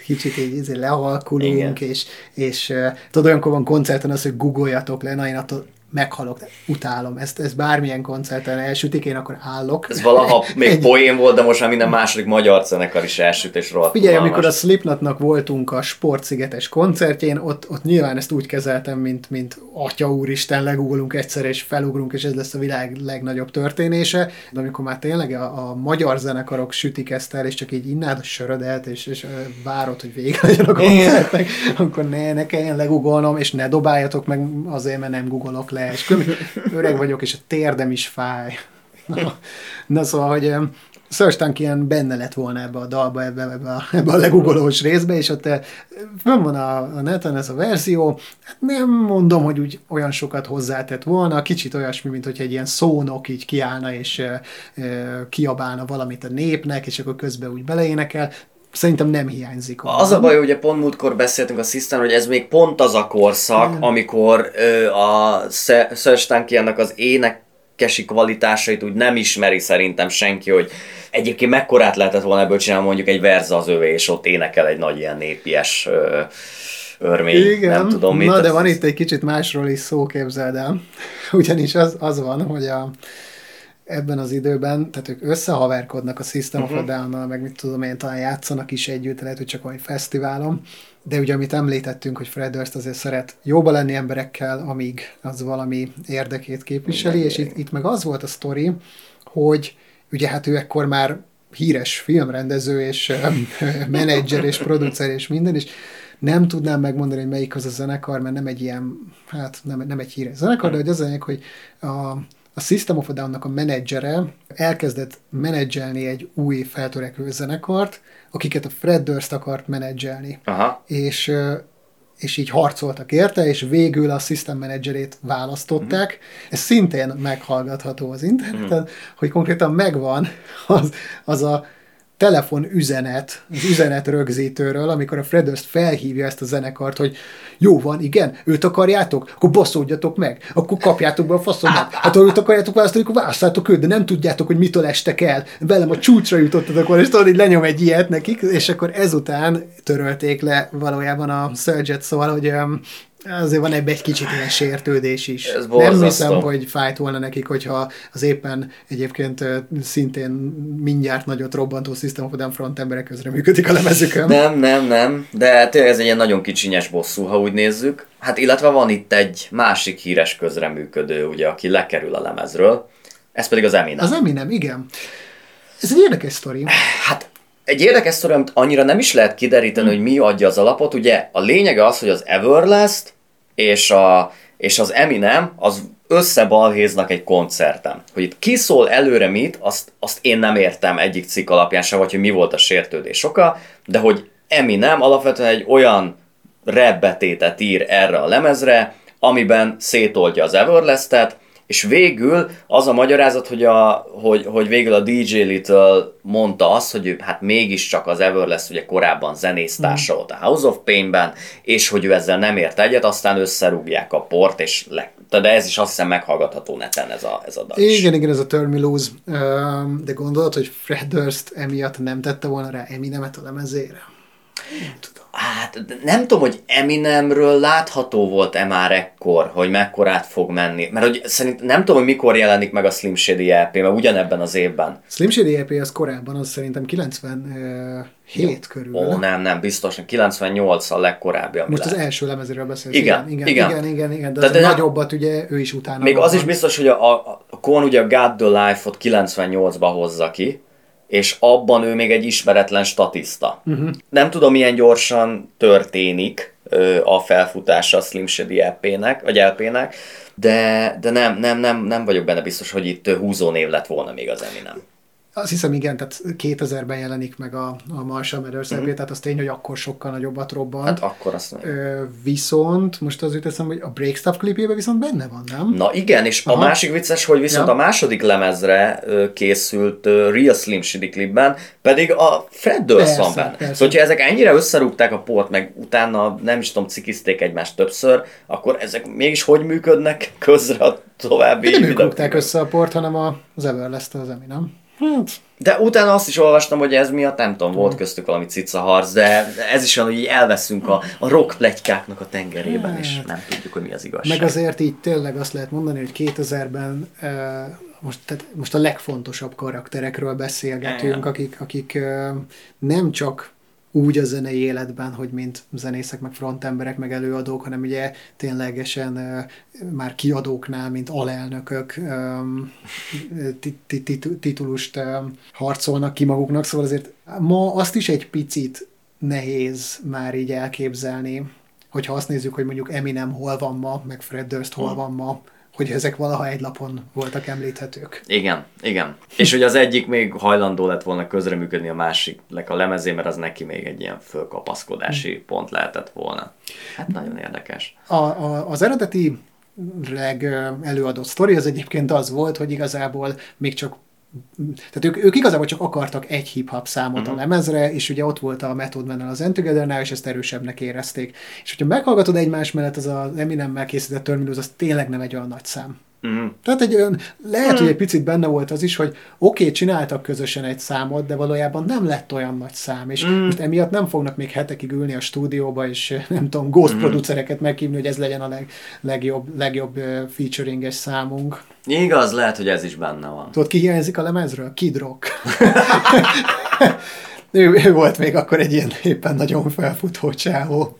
kicsit így, így lehalkulunk, Igen. és, és tudod, olyankor van koncerten az, hogy googoljatok le, na én attól meghalok, utálom, ezt, ezt bármilyen koncerten elsütik, én akkor állok. Ez valaha még Egy... poén volt, de most már minden második magyar zenekar is elsüt, és rohadt Figyelj, amikor a Slipknotnak voltunk a Sportszigetes koncertjén, ott, ott nyilván ezt úgy kezeltem, mint, mint Atya Úristen, legugolunk egyszer, és felugrunk, és ez lesz a világ legnagyobb történése. De amikor már tényleg a, a magyar zenekarok sütik ezt el, és csak így innád a sörödet, és, és várod, hogy vége legyen a koncertnek, akkor ne, ne kelljen legugolnom, és ne dobáljatok meg azért, mert nem googolok le, és öreg vagyok, és a térdem is fáj. Na, na szóval, hogy Search ilyen benne lett volna ebbe a dalba, ebbe, ebbe, a, ebbe a legugolós részbe, és ott fönn van a, a neten ez a verzió, hát nem mondom, hogy úgy olyan sokat hozzátett volna, kicsit olyasmi, mint hogy egy ilyen szónok így kiállna és e, e, kiabálna valamit a népnek, és akkor közben úgy beleénekel, Szerintem nem hiányzik. Onnan. Az a baj, hogy pont múltkor beszéltünk a System, hogy ez még pont az a korszak, mm. amikor ö, a Serge az ének énekesi kvalitásait úgy nem ismeri szerintem senki, hogy egyébként mekkorát lehetett volna ebből csinálni mondjuk egy verza az övé, és ott énekel egy nagy ilyen népies ö, örmény, Igen. nem tudom mit. Na, de van itt egy kicsit másról is szó, képzeld el. Ugyanis az, az van, hogy a, ebben az időben, tehát ők összehaverkodnak a System Mhm. of a Down-nal, meg mit tudom én, talán játszanak is együtt, lehet, hogy csak valami fesztiválon, de ugye amit említettünk, hogy Fred Durst azért szeret jóba lenni emberekkel, amíg az valami érdekét képviseli, és itt, itt meg az volt a sztori, hogy ugye hát ő ekkor már híres filmrendező, és menedzser, és producer, és minden, és nem tudnám megmondani, hogy melyik az a zenekar, mert nem egy ilyen, hát nem, nem egy híres zenekar, de hogy az lényeg, hogy a, a System of a Down-nak a menedzsere elkezdett menedzselni egy új feltörekvő zenekart, akiket a Fred Durst akart menedzselni. Aha. És, és így harcoltak érte, és végül a system menedzserét választották. Ez szintén meghallgatható az interneten, hogy konkrétan megvan az, az a telefon üzenet, az üzenet rögzítőről, amikor a Fred felhívja ezt a zenekart, hogy jó van, igen, őt akarjátok, akkor baszódjatok meg, akkor kapjátok be a faszomat. Hát ha őt akarjátok választani, akkor választátok őt, de nem tudjátok, hogy mitől estek el. Velem a csúcsra jutottatok volna, és tudod, így lenyom egy ilyet nekik, és akkor ezután törölték le valójában a Surge-et, szóval, hogy azért van ebbe egy kicsit ilyen sértődés is. Ez nem hiszem, hogy fájt volna nekik, hogyha az éppen egyébként szintén mindjárt nagyot robbantó System of a front emberek közre működik a lemezükön. Nem, nem, nem, de tényleg ez egy ilyen nagyon kicsinyes bosszú, ha úgy nézzük. Hát illetve van itt egy másik híres közreműködő, ugye, aki lekerül a lemezről, ez pedig az Eminem. Az Eminem, igen. Ez egy érdekes sztori. Hát egy érdekes sztori, amit annyira nem is lehet kideríteni, hogy mi adja az alapot. Ugye a lényege az, hogy az Everlast és, a, és az Eminem az összebalhéznak egy koncerten. Hogy itt ki szól előre mit, azt, azt én nem értem egyik cikk alapján sem, vagy hogy mi volt a sértődés oka, de hogy Eminem alapvetően egy olyan rap betétet ír erre a lemezre, amiben szétoldja az Everlastet, és végül az a magyarázat, hogy, a, hogy, hogy végül a DJ Little mondta azt, hogy ő hát mégiscsak az Everlast ugye korábban zenésztársa volt a House of Pain-ben, és hogy ő ezzel nem ért egyet, aztán összerúgják a port, és le, de ez is azt hiszem meghallgatható neten ez a, ez a dal. Igen, igen, ez a Turn Me Loose. Öm, De gondolod, hogy Fred Durst emiatt nem tette volna rá Eminemet a lemezére? Hát nem tudom, hogy Eminemről látható volt-e már ekkor, hogy mekkorát fog menni. Mert hogy szerint nem tudom, hogy mikor jelenik meg a Slim Shady LP, mert ugyanebben az évben. Slim Shady EP az korábban, az szerintem 97 körül. Ó, nem, nem, biztosan. 98 a legkorábbi, ami Most az lehet. első lemezéről beszélsz. Igen, igen, igen. igen, igen, igen de, De- az de nagyobbat ugye ő is utána Még az is van. biztos, hogy a, a, a Korn ugye a God the Life-ot 98-ba hozza ki, és abban ő még egy ismeretlen statiszta. Uh-huh. Nem tudom, milyen gyorsan történik ö, a felfutása a Slim Shady LP-nek, vagy LP-nek, de, de nem, nem, nem, nem vagyok benne biztos, hogy itt húzónév lett volna még az Eminem. Azt hiszem, igen, tehát 2000-ben jelenik meg a, a Marshall Mathers uh-huh. tehát az tény, hogy akkor sokkal nagyobbat robbant. Hát akkor azt mondom. Ö, viszont, most az jut eszembe, hogy a Break Stuff klipjében viszont benne van, nem? Na igen, és Aha. A másik vicces, hogy viszont Ja. a második lemezre készült Real Slim Shady klipben pedig a Fred Durst van benne. persze. Szóval, hogyha ezek ennyire összerúgták a port, meg utána nem is tudom, cikizték egymást többször, akkor ezek mégis hogy működnek közre a további De nem ők rúgták össze a port, hanem az Everlast az Eminem. Hát, De utána azt is olvastam, hogy ez miatt nem tudom, volt köztük valami cica harc, de ez is olyan, hogy elveszünk a, a rock pletykáknak a tengerében, és nem tudjuk, hogy mi az igazság. meg azért így tényleg azt lehet mondani, hogy 2000-ben uh, most, tehát most a legfontosabb karakterekről beszélgetünk, akik, akik uh, nem csak úgy a zenei életben, hogy mint zenészek, meg frontemberek, meg előadók, hanem ugye ténylegesen már kiadóknál, mint alelnökök ti- ti- ti- titulust harcolnak ki maguknak, szóval azért ma azt is egy picit nehéz már így elképzelni, hogyha azt nézzük, hogy mondjuk Eminem hol van ma, meg Fred Durst hol van ma, hogy ezek valaha egy lapon voltak említhetők. Igen, igen. És hogy az egyik még hajlandó lett volna közreműködni a másiknek a lemezé, mert az neki még egy ilyen fölkapaszkodási pont lehetett volna. Hát nagyon érdekes. A, a, az eredeti leg előadott sztori az egyébként az volt, hogy igazából még csak tehát ők, ők igazából csak akartak egy hip-hop számot uh-huh. a lemezre, és ugye ott volt a Method man az Together-nál, és ezt erősebbnek érezték. És hogyha meghallgatod egymás mellett, az az Eminem készített Terminus, az tényleg nem egy olyan nagy szám. Uh-huh. Tehát egy olyan, lehet, uh-huh. hogy egy picit benne volt az is, hogy oké, okay, csináltak közösen egy számot, de valójában nem lett olyan nagy szám, és uh-huh. most emiatt nem fognak még hetekig ülni a stúdióba, és nem tudom, ghost uh-huh. producereket meghívni, hogy ez legyen a leg, legjobb, legjobb featuringes számunk. Igaz, lehet, hogy ez is benne van. Tudod, ki hiányzik a lemezről? Kid Rock. ő, ő volt még akkor egy ilyen éppen nagyon felfutó csávó.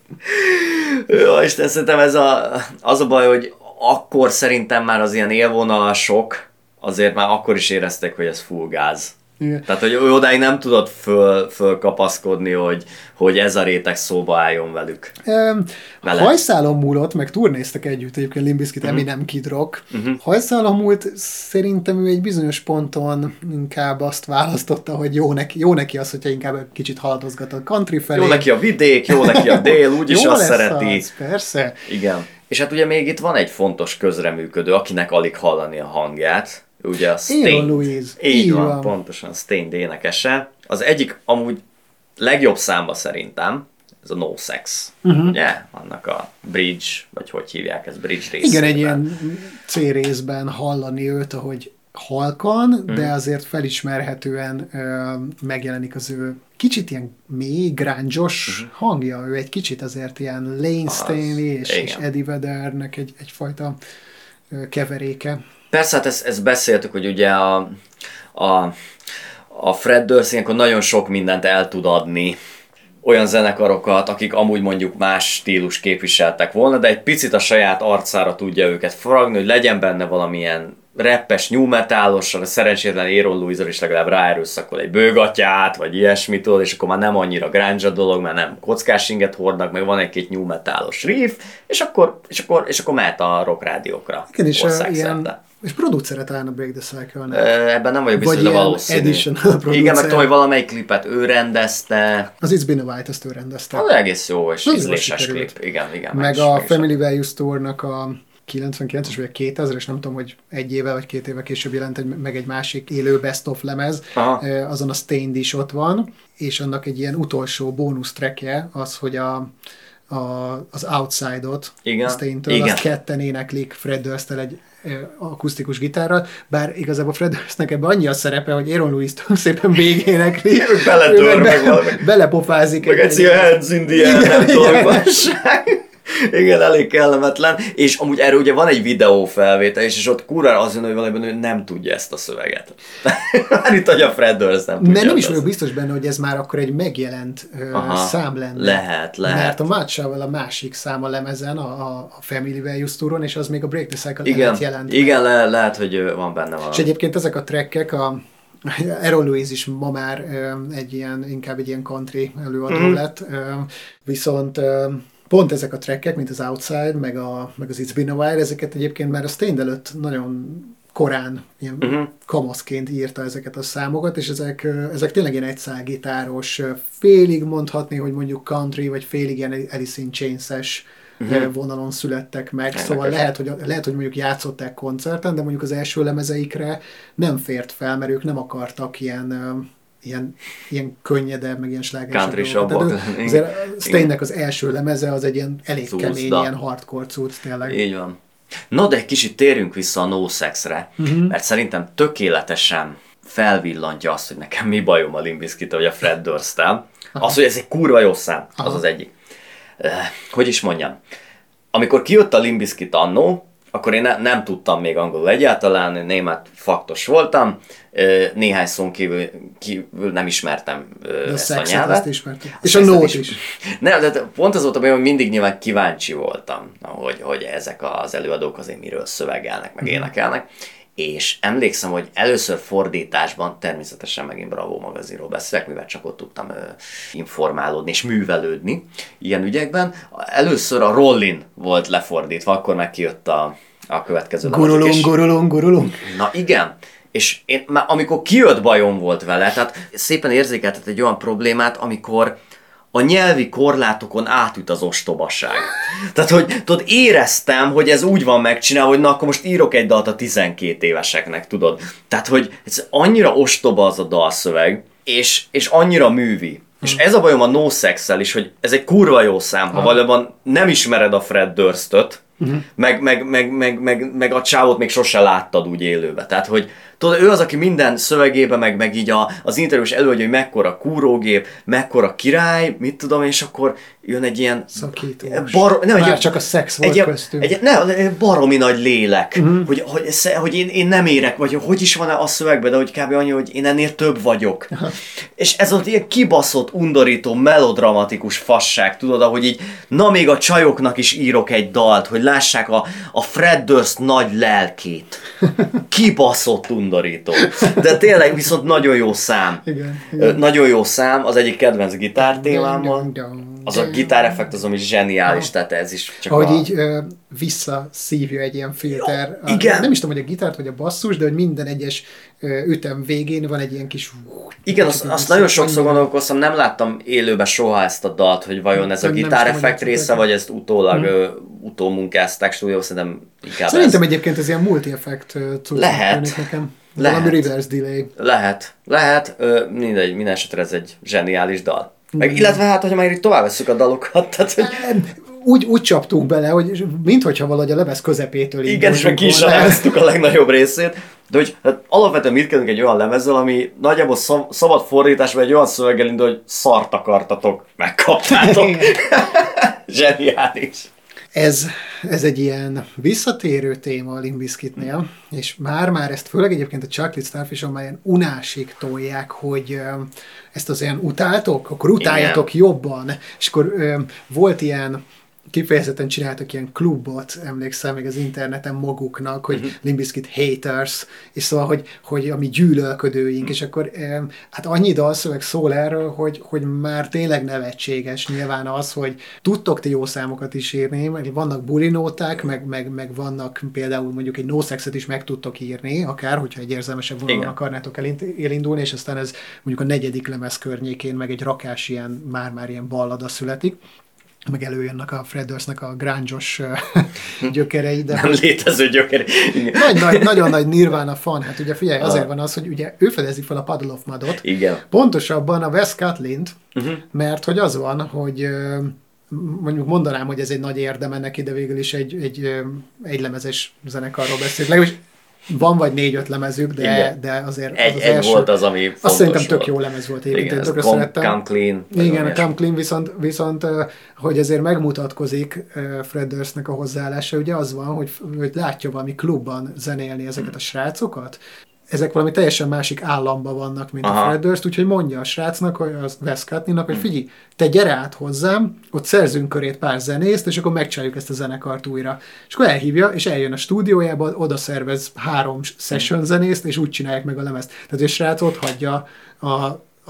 Jó, és szerintem ez a, az a baj, hogy akkor szerintem már az ilyen élvonalasok azért már akkor is érezték, hogy ez full gáz. Igen. Tehát, hogy odáig nem tudod föl, fölkapaszkodni, hogy, hogy ez a réteg szóba álljon velük. Um, hajszálon múlott, meg turnéztek együtt egyébként Limbiskit, uh-huh. Eminem Kid Rock. Uh-huh. Hajszálon múlt, szerintem ő egy bizonyos ponton inkább azt választotta, hogy jó neki, jó neki az, hogyha inkább egy kicsit haladozgat a country felé. Jó neki a vidék, jó neki a dél, úgyis azt szereti. Az, persze. Igen. És hát ugye még itt van egy fontos közreműködő, akinek alig hallani a hangját, ugye a Stain. Louise. Így, Így van, van, pontosan, Stain énekese. Az egyik amúgy legjobb számba szerintem, ez a No Sex. Uh-huh. Ugye? Annak a Bridge, vagy hogy hívják ez, Bridge részében. Igen, egy ilyen C részben hallani őt, ahogy halkan, uh-huh. de azért felismerhetően ö, megjelenik az ő kicsit ilyen mély, grángyos uh-huh. hangja. Ő egy kicsit azért ilyen Lane Staley és, és Eddie Veddernek egy, egyfajta keveréke. Persze, hát ezt, ezt beszéltük, hogy ugye a, a, a Fred Durst ilyenkor nagyon sok mindent el tud adni olyan zenekarokat, akik amúgy mondjuk más stílus képviseltek volna, de egy picit a saját arcára tudja őket fragni, hogy legyen benne valamilyen reppes, new a szerencsétlen Aaron louis is legalább ráerőszakol egy bőgatját, vagy ilyesmitől, és akkor már nem annyira grunge a dolog, mert nem kockás inget hordnak, meg van egy-két new metalos riff, és akkor, és akkor, és akkor mehet a rock rádiókra. Igen, és ilyen, és producere talán a Break the cycle Ebben nem vagyok biztos, de valószínű. Igen, meg tudom, hogy valamelyik klipet ő rendezte. Az It's Been a White, azt ő rendezte. Az egész jó, és ízléses klip. Igen, igen. Meg, meg a Family Value Store-nak a 99-es vagy 2000 és nem tudom, hogy egy éve vagy két éve később jelent egy, meg egy másik élő best of lemez, Aha. azon a Stained is ott van, és annak egy ilyen utolsó bónusz trackje az, hogy a, a, az Outside-ot, Igen. Stained-től, Igen. azt ketten éneklik Fred durst egy akusztikus gitárral, bár igazából Fred Durstnek ebben annyi a szerepe, hogy Aaron Lewis szépen végénekli. Beledör meg, meg Belepofázik. Meg egy, egy hands in the air, nem tudom, igen, elég kellemetlen, és amúgy erről ugye van egy videó felvétel, és, és ott kurva az jön, hogy valamiben ő nem tudja ezt a szöveget. Már itt, hogy a Fred Durst nem tudja. Mert nem is vagyok biztos benne, hogy ez már akkor egy megjelent Aha, szám lenne. Lehet, lehet. Mert a Mátcsával a másik szám a lemezen, a, a Family Values Touron, és az még a Break the Cycle igen, jelent. Igen, le, lehet, hogy van benne valami. És egyébként ezek a trekkek, a Errol Louise is ma már egy ilyen, inkább egy ilyen country előadó mm. lett, viszont pont ezek a trekkek, mint az Outside, meg, a, meg az It's Been a While, ezeket egyébként már a Stained előtt nagyon korán ilyen uh-huh. kamaszként írta ezeket a számokat, és ezek, ezek tényleg ilyen egyszágitáros, félig mondhatni, hogy mondjuk country, vagy félig ilyen Alice in Chains-es uh-huh. vonalon születtek meg, Ennek szóval lehet hogy, lehet, hogy mondjuk játszották koncerten, de mondjuk az első lemezeikre nem fért fel, mert ők nem akartak ilyen ilyen, ilyen könnyedebb, meg ilyen slágersabbak. Azért Stainnek az első lemeze az egy ilyen elég Cuszda. kemény, ilyen hardcore cucc tényleg. Így van. No, de egy kicsit térjünk vissza a No Sex-re, uh-huh. mert szerintem tökéletesen felvillantja azt, hogy nekem mi bajom a Limbiskit, vagy a Fred durst Az, hogy ez egy kurva jó szám, az Aha. az egyik. Uh, hogy is mondjam. Amikor kijött a Limbiskit annó, akkor én ne, nem tudtam még angolul egyáltalán, német faktos voltam, néhány szón kívül, kívül nem ismertem de ezt a nyelvet. És a nót is. is. Nem, de pont az volt a hogy mindig nyilván kíváncsi voltam, hogy, hogy ezek az előadók azért miről szövegelnek, meg mhm. énekelnek. És emlékszem, hogy először fordításban, természetesen megint Bravo magazinról beszélek, mivel csak ott tudtam ö, informálódni és művelődni ilyen ügyekben. Először a Rollin volt lefordítva, akkor meg kijött a, a következő Gurulunk, és... gurulunk, gurulunk. Na igen, és én már amikor kijött bajom volt vele, tehát szépen érzékeltet egy olyan problémát, amikor a nyelvi korlátokon átüt az ostobaság. Tehát, hogy tudod, éreztem, hogy ez úgy van megcsinálva, hogy na akkor most írok egy dalt a 12 éveseknek, tudod. Tehát, hogy ez annyira ostoba az a dalszöveg, és, és annyira művi. És ez a bajom a No sex is, hogy ez egy kurva jó szám, ha valójában nem ismered a Fred Durstot, Uh-huh. Meg, meg, meg, meg, meg, meg a csávot még sose láttad úgy élőbe. Tehát, hogy tudod, ő az, aki minden szövegébe, meg, meg így a, az interjús előadja, hogy mekkora kúrógép, mekkora király, mit tudom, és akkor jön egy ilyen... Szakítós. Bar, nem, Már egy, csak a szex volt egy, köztünk. Egy, ne, baromi nagy lélek, uh-huh. hogy, hogy, hogy én, én nem érek, vagy hogy is van a szövegben, de hogy kb. annyi, hogy én ennél több vagyok. Uh-huh. És ez az ilyen kibaszott, undorító, melodramatikus fasság, tudod, ahogy így, na még a csajoknak is írok egy dalt, hogy lássák a, a Fred Durst nagy lelkét. Kibaszott undorító. De tényleg viszont nagyon jó szám. Igen, igen. Nagyon jó szám, az egyik kedvenc gitártémámmal az a gitáreffekt az, ami zseniális, tehát ez is csak Ahogy a... így ö, visszaszívja egy ilyen filter. Ja, igen. A, nem is tudom, hogy a gitárt vagy a basszus, de hogy minden egyes ö, ütem végén van egy ilyen kis... Igen, azt, azt nagyon sokszor gondolkoztam, nem láttam élőben soha ezt a dalt, hogy vajon ez a gitáreffekt része, vagy ezt utólag hmm. utómunkázták stúdió, szerintem inkább Szerintem ez. egyébként ez ilyen multi-effekt Lehet. Nekem. Lehet. Valami reverse delay. Lehet. Lehet. Ö, mindegy, minden esetre ez egy zseniális dal. Meg illetve hát, hogyha már itt tovább veszük a dalokat, tehát, hogy... Úgy, úgy csaptunk bele, hogy minthogyha valahogy a lemez közepétől Igen, és meg ki is a legnagyobb részét. De hogy hát alapvetően mit kezdünk egy olyan lemezzel, ami nagyjából szab, szabad fordításban egy olyan szöveggel indul, hogy szart akartatok, megkaptátok. Zseniális. Ez, ez egy ilyen visszatérő téma a Limbiskitnél, és már-már ezt főleg egyébként a Chocolate Starfish-on már ilyen unásig tolják, hogy ezt az ilyen utáltok, akkor utáljatok Igen. jobban. És akkor volt ilyen kifejezetten csináltak ilyen klubot, emlékszem még az interneten maguknak, hogy uh-huh. Limbiskit haters, és szóval, hogy, hogy a mi gyűlölködőink, uh-huh. és akkor hát annyi dalszöveg szól erről, hogy, hogy már tényleg nevetséges nyilván az, hogy tudtok ti jó számokat is írni, meg vannak bulinóták, meg, meg, meg vannak például mondjuk egy no sexet is meg tudtok írni, akár, hogyha egy érzelmesebb vonalon akarnátok elindulni, és aztán ez mondjuk a negyedik lemez környékén meg egy rakás ilyen, már-már ilyen ballada születik meg előjönnek a Freddersnek a grángyos gyökerei. De Nem létező gyökerei. Nagy, nagy, nagyon nagy Nirvana fan. Hát ugye figyelj, azért van az, hogy ugye ő fedezi fel a Puddle of Mudot. Igen. Pontosabban a Wes Cutlint, uh-huh. mert hogy az van, hogy mondjuk mondanám, hogy ez egy nagy érdeme neki, de végül is egy, egy, egy lemezes zenekarról beszél. Legalábbis van vagy négy-öt lemezük, de, de azért egy, az, az egy első, volt az, ami Azt szerintem tök jó lemez volt egyébként. Igen, tökre come, come Clean. Igen, a Come Clean, viszont, viszont hogy ezért megmutatkozik Fred Durstnek a hozzáállása, ugye az van, hogy, hogy látja valami klubban zenélni ezeket a srácokat, ezek valami teljesen másik államban vannak, mint Aha. a Fred Durst, úgyhogy mondja a srácnak, hogy az Wes Cutney-nak, hogy hm. figyelj, te gyere át hozzám, ott szerzünk körét pár zenészt, és akkor megcsináljuk ezt a zenekart újra. És akkor elhívja, és eljön a stúdiójába, oda szervez három session zenészt, és úgy csinálják meg a lemezt. Tehát a srác ott hagyja a,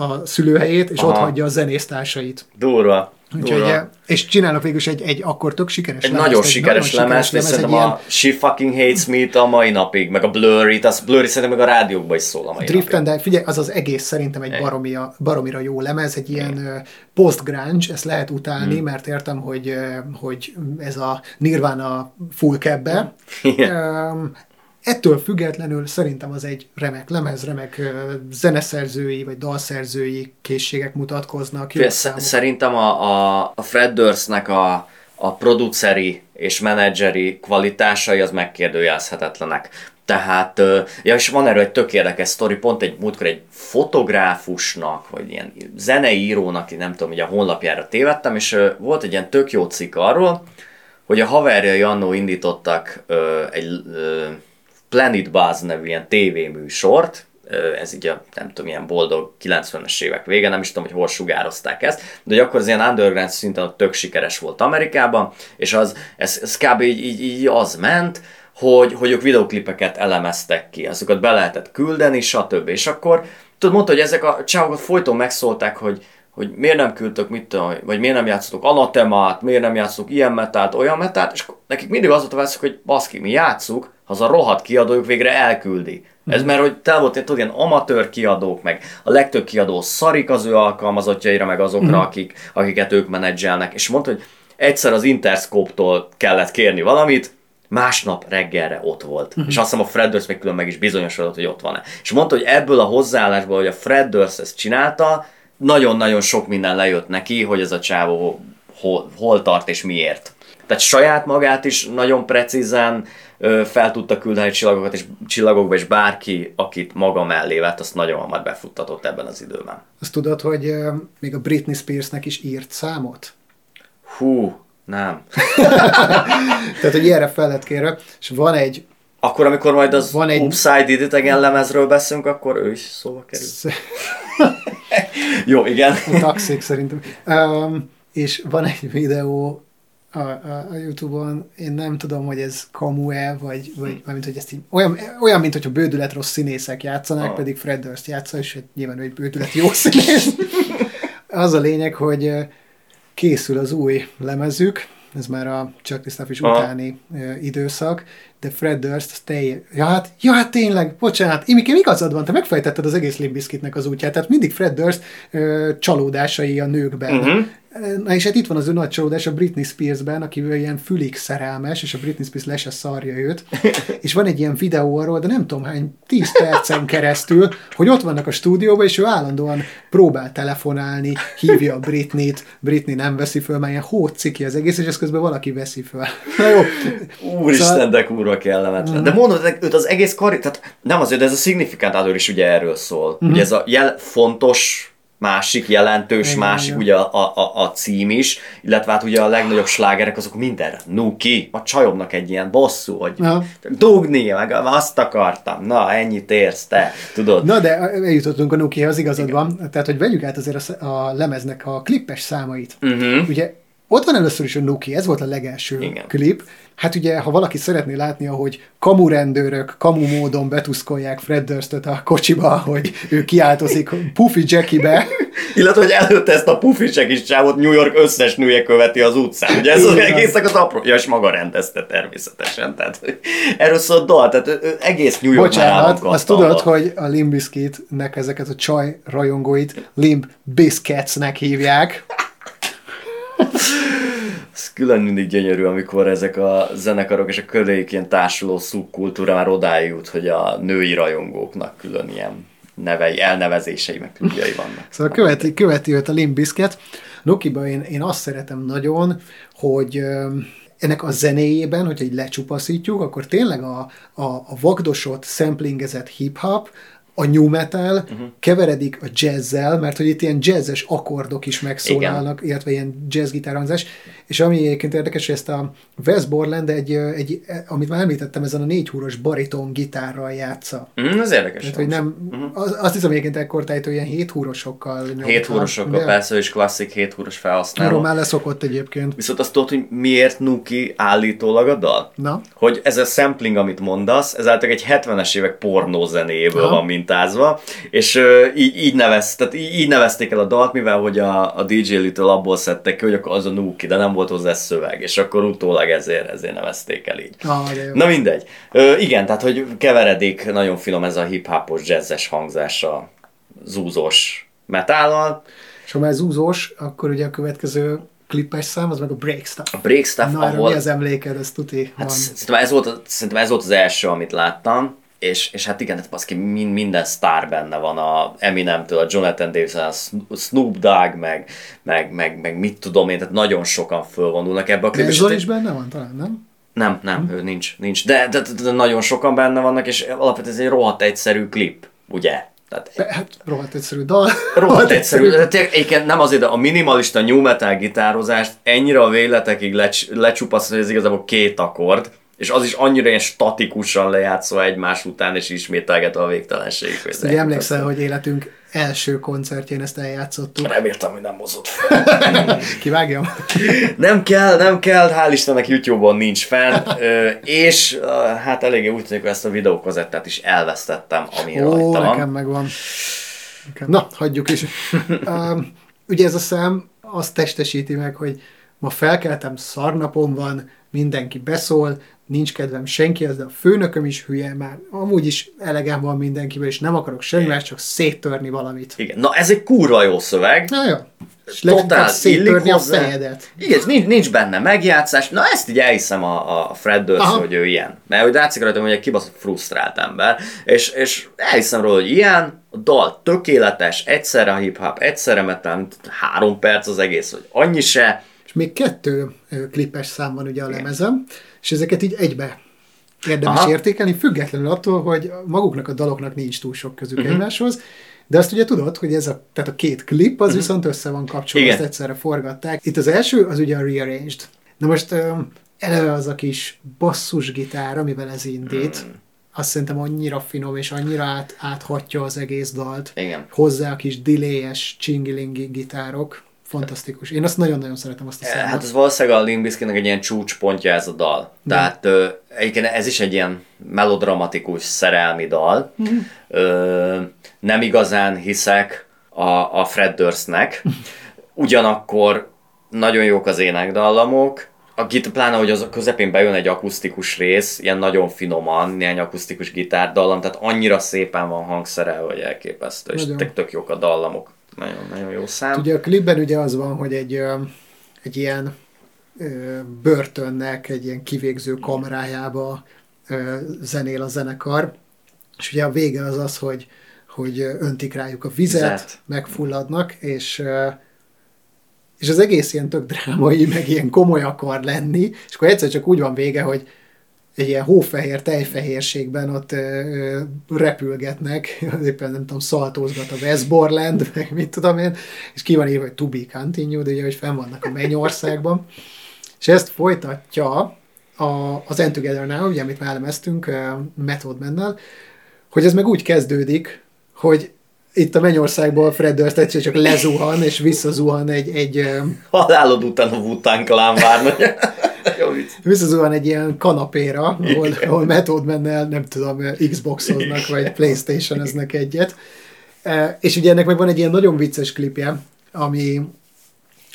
a szülőhelyét, és Aha. ott hagyja a zenésztársait. Durva. Úgyhogy, és csinálnak végül is egy, egy akkor tök sikeres egy lemez. Nagyon egy sikeres nagyon lemez, és szerintem a ilyen... She Fucking Hates Me a mai napig, meg a Blurry, az Blurry szerintem meg a rádiókban is szól a mai Drift napig. and figyelj, az az egész szerintem egy baromira, baromira jó lemez, egy ilyen uh, post-grunge, ezt lehet utálni, hmm. mert értem, hogy, hogy ez a Nirvana full kebbe. Um, Ettől függetlenül szerintem az egy remek lemez, remek zeneszerzői vagy dalszerzői készségek mutatkoznak. Szerintem a, a, a Fred Durstnek a, a produceri és menedzseri kvalitásai az megkérdőjelezhetetlenek. Tehát, ja, és van erről egy tök érdekes sztori, pont egy múltkor egy fotográfusnak, vagy ilyen zeneírónak, nem tudom, hogy a honlapjára tévedtem, és volt egy ilyen tök jó cikk arról, hogy a haverjai annó indítottak egy Planet Buzz nevű ilyen tévéműsort, ez így a, nem tudom, ilyen boldog 90-es évek vége, nem is tudom, hogy hol sugározták ezt, de hogy akkor az ilyen underground szinten tök sikeres volt Amerikában, és az, ez, ez kb. Így, így, így az ment, hogy, hogy ők videoklipeket elemeztek ki, azokat be lehetett küldeni, stb. És akkor tudod, mondta, hogy ezek a csávokat folyton megszólták, hogy, hogy miért nem küldtök, mit tudom, vagy miért nem játszotok anatemát, miért nem játszotok ilyen metát, olyan metát, és nekik mindig az volt a veszük, hogy baszki, mi játszuk, az a rohadt kiadójuk végre elküldi. Ez mert, hogy te volt tudod, ilyen amatőr kiadók, meg a legtöbb kiadó szarik az ő alkalmazottjaira, meg azokra, mm. akik, akiket ők menedzselnek. És mondta, hogy egyszer az Interscope-tól kellett kérni valamit, másnap reggelre ott volt. Uh-huh. És azt hiszem a Fred Durst még külön meg is bizonyosodott, hogy ott van-e. És mondta, hogy ebből a hozzáállásból, hogy a Fred Durst ezt csinálta, nagyon-nagyon sok minden lejött neki, hogy ez a csávó hol, hol tart és miért. Tehát saját magát is nagyon precízen fel tudta küldeni csillagokat és csillagokba, és bárki, akit maga mellé vett, azt nagyon hamar befuttatott ebben az időben. Azt tudod, hogy még a Britney Spearsnek is írt számot? Hú, nem. Tehát, hogy ilyenre fel lett kérve, és van egy Akkor, amikor majd az Van egy... Upside Did It Again lemezről beszélünk, akkor ő is szóba kerül. Jó, igen. A taxik szerintem. Um, és van egy videó a, a, a Youtube-on, én nem tudom, hogy ez kamu-e, vagy, vagy mint hogy ezt így, olyan, olyan, mint hogyha bődület rossz színészek játszanak, ah. pedig Fred Durst játsza, és nyilván egy bődület jó színész. Az a lényeg, hogy készül az új lemezük, ez már a Chuck is utáni uh, időszak, de Fred Durst teljes... Ja hát, ja, hát tényleg, bocsánat, Imikem igazad van, te megfejtetted az egész Limbiskitnek az útját, tehát mindig Fred Durst uh, csalódásai a nőkben. Uh-huh. Na és hát itt van az ő nagy csalódás a Britney Spearsben, akivel ilyen fülig szerelmes, és a Britney Spears le se szarja őt. és van egy ilyen videó arról, de nem tudom hány, 10 percen keresztül, hogy ott vannak a stúdióban, és ő állandóan próbál telefonálni, hívja a Britney-t, Britney nem veszi föl, mert ilyen hóciki az egész, és ezt közben valaki veszi föl. Na jó. Úristen, szóval... de kurva kellemetlen. De mondod, őt az egész kari, tehát nem azért, de ez a signifikátor is ugye erről szól. Mm-hmm. Ugye ez a jel, fontos másik jelentős, igen, másik igen. ugye a, a, a cím is, illetve hát ugye a legnagyobb slágerek azok mindenre. Nuki, a csajomnak egy ilyen bosszú, hogy ja. dugni, meg azt akartam, na ennyit érsz te, tudod. Na de eljutottunk a Nukihoz, igazad igen. van, tehát hogy vegyük át azért a, a lemeznek a klippes számait. Uh-huh. Ugye ott van először is a Nuki, ez volt a legelső Igen. klip, Hát ugye, ha valaki szeretné látni, ahogy kamurendőrök kamu módon betuszkolják Fred Durstot a kocsiba, hogy ő kiáltozik Puffy Jackie-be. Illetve, hogy előtte ezt a Puffy Jackie csávot New York összes nője követi az utcán. Ugye ez az egésznek az apró... Ja, és maga rendezte természetesen. Tehát erről szól dal, tehát egész New York Bocsánat, azt tudod, hogy a Limp Bizkit-nek ezeket a csaj rajongóit Limp Bizketsnek hívják. Ez külön mindig gyönyörű, amikor ezek a zenekarok és a köréik ilyen társuló szubkultúra már odáig jut, hogy a női rajongóknak külön ilyen nevei, elnevezései, meg klubjai vannak. Szóval követi, követi őt a Limp Bizkit. Nukiba én, én azt szeretem nagyon, hogy ennek a zenéjében, hogyha egy lecsupaszítjuk, akkor tényleg a, a, a vagdosott, samplingezett hip-hop, a new metal uh-huh. keveredik a jazzzel, mert hogy itt ilyen jazzes akkordok is megszólalnak, Igen. illetve ilyen jazz gitárhangzás, és ami egyébként érdekes, hogy ezt a Wes Borland egy, egy, amit már említettem, ezen a négy húros bariton gitárral játsza. Mm, ez érdekes. Tehát, hogy nem, uh-huh. az, azt hiszem egyébként ekkor tájtó ilyen hét húrosokkal. Hét húrosokkal, persze, és klasszik hét húros felhasználó. Arról már leszokott egyébként. Viszont azt tudod, hogy miért Nuki állítólag a dal? Na? Hogy ez a sampling, amit mondasz, ez általában egy 70-es évek pornózenéből van mintázva, és így, így, nevez, tehát így, így nevezték el a dalt, mivel hogy a, a DJ Little abból szedtek ki, hogy akkor az a Nuki, de nem volt hozzá szöveg, és akkor utólag ezért, ezért nevezték el így. Ah, Na mindegy. Ö, igen, tehát hogy keveredik nagyon finom ez a hip-hopos, jazzes hangzása zúzós metállal. És ha már zúzós, akkor ugye a következő klippes szám, az meg a Break Stuff. A Break Stuff, Na, ahol... mi az emléked, ez tuti hát van. Szerintem ez, volt, szerintem ez volt az első, amit láttam, és, és hát igen, baszki, minden sztár benne van, a Eminemtől, a Jonathan Davis, a Snoop Dogg, meg, meg, meg, meg mit tudom én, tehát nagyon sokan fölvonulnak ebbe a klipbe. Zoli is benne van talán, nem? Nem, nem, hm. ő nincs, nincs. De, de, de, de, nagyon sokan benne vannak, és alapvetően ez egy rohadt egyszerű klip, ugye? Tehát, Be, hát rohadt egyszerű dal. Rohadt egyszerű. De egyébként nem azért, a minimalista new metal gitározást ennyire a véletekig lecs, lecsupasz, hogy ez igazából két akkord, és az is annyira ilyen statikusan lejátszva egymás után, és ismételgetve a végtelenség. Ugye emlékszel, hogy életünk első koncertjén ezt eljátszottuk. Reméltem, hogy nem mozott Kivágjam? nem kell, nem kell, hál' Istennek YouTube-on nincs fenn, és hát eléggé úgy tűnik, hogy ezt a videókazettát is elvesztettem, ami Ó, rajta van. nekem megvan. Na, hagyjuk is. ugye ez a szám azt testesíti meg, hogy ma felkeltem, szarnapom van, mindenki beszól, nincs kedvem senkihez, de a főnököm is hülye, már amúgy is elegem van mindenkiből, és nem akarok semmi más, csak széttörni valamit. Igen, na ez egy kurva jó szöveg. Na jó. És Totál széttörni a fejedet. Igen, nincs, nincs benne megjátszás. Na ezt így elhiszem a, a Fred Durst, hogy ő ilyen. Mert hogy látszik rajta, hogy egy kibaszott frusztrált ember. És, és elhiszem róla, hogy ilyen, a dal tökéletes, egyszerre a hip-hop, egyszerre metal, három perc az egész, hogy annyi se, még kettő klipes szám van ugye a lemezem, és ezeket így egybe érdemes Aha. értékelni, függetlenül attól, hogy maguknak a daloknak nincs túl sok közük uh-huh. egymáshoz, de azt ugye tudod, hogy ez a, tehát a két klip az uh-huh. viszont össze van kapcsolva, ezt egyszerre forgatták. Itt az első, az ugye a Rearranged. Na most eleve az a kis basszusgitár, amivel ez indít, mm. azt szerintem annyira finom, és annyira át, áthatja az egész dalt. Igen. Hozzá a kis delay-es, csingilingi gitárok. Fantasztikus. Én azt nagyon-nagyon szeretem azt a számot. Hát ez valószínűleg a Limp egy ilyen csúcspontja ez a dal. De. Tehát ö, egyébként ez is egy ilyen melodramatikus szerelmi dal. Mm. Ö, nem igazán hiszek a, a Fred Durstnek. Ugyanakkor nagyon jók az énekdallamok, a git, pláne, hogy az a közepén bejön egy akusztikus rész, ilyen nagyon finoman, néhány akusztikus gitárdallam, tehát annyira szépen van hangszerelve, hogy elképesztő, és tök, tök jók a dallamok. Nagyon, nagyon jó szám. Ugye a klipben ugye az van, hogy egy, egy ilyen börtönnek, egy ilyen kivégző kamerájába zenél a zenekar, és ugye a vége az az, hogy, hogy öntik rájuk a vizet, vizet. megfulladnak, és és az egész ilyen tök drámai, meg ilyen komoly akar lenni, és akkor egyszer csak úgy van vége, hogy egy ilyen hófehér tejfehérségben ott ö, repülgetnek, éppen nem tudom, szaltózgat a Westborland, meg mit tudom én, és ki van írva, hogy to be continued, ugye, hogy fenn vannak a Mennyországban, és ezt folytatja a, az End Together ugye, amit már elemeztünk Method Mennel, hogy ez meg úgy kezdődik, hogy itt a Mennyországból Fred Durst egyszer csak lezuhan, és visszazuhan egy... egy Halálod után a Wu-Tang Clan várna. visszazuhan egy ilyen kanapéra, ahol, ahol Method menne, nem tudom, Xboxoznak, vagy Playstation-eznek egyet. És ugye ennek meg van egy ilyen nagyon vicces klipje, ami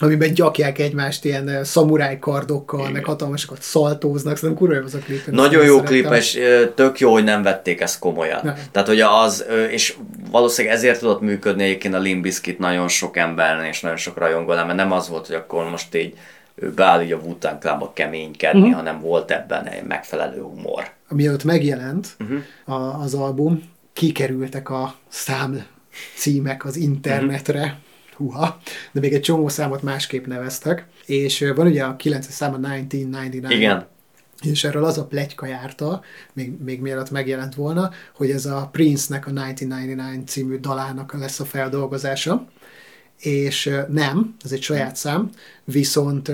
amiben gyakják egymást ilyen szamuráj kardokkal, meg hatalmasokat szaltóznak, szerintem kurva jó az a klip. Nagyon jó klip, és tök jó, hogy nem vették ezt komolyan. Nem. Tehát, hogy az, és valószínűleg ezért tudott működni egyébként a Limbiskit nagyon sok embernek, és nagyon sok rajongónál, mert nem az volt, hogy akkor most így ő beáll így a wu keménykedni, uh-huh. hanem volt ebben egy megfelelő humor. Mielőtt megjelent uh-huh. a, az album, kikerültek a szám címek az internetre, uh-huh huha, de még egy csomó számot másképp neveztek, és van ugye a 9 szám a 1999. Igen. És erről az a plegyka járta, még, még mielőtt megjelent volna, hogy ez a Prince-nek a 1999 című dalának lesz a feldolgozása, és nem, ez egy saját szám, viszont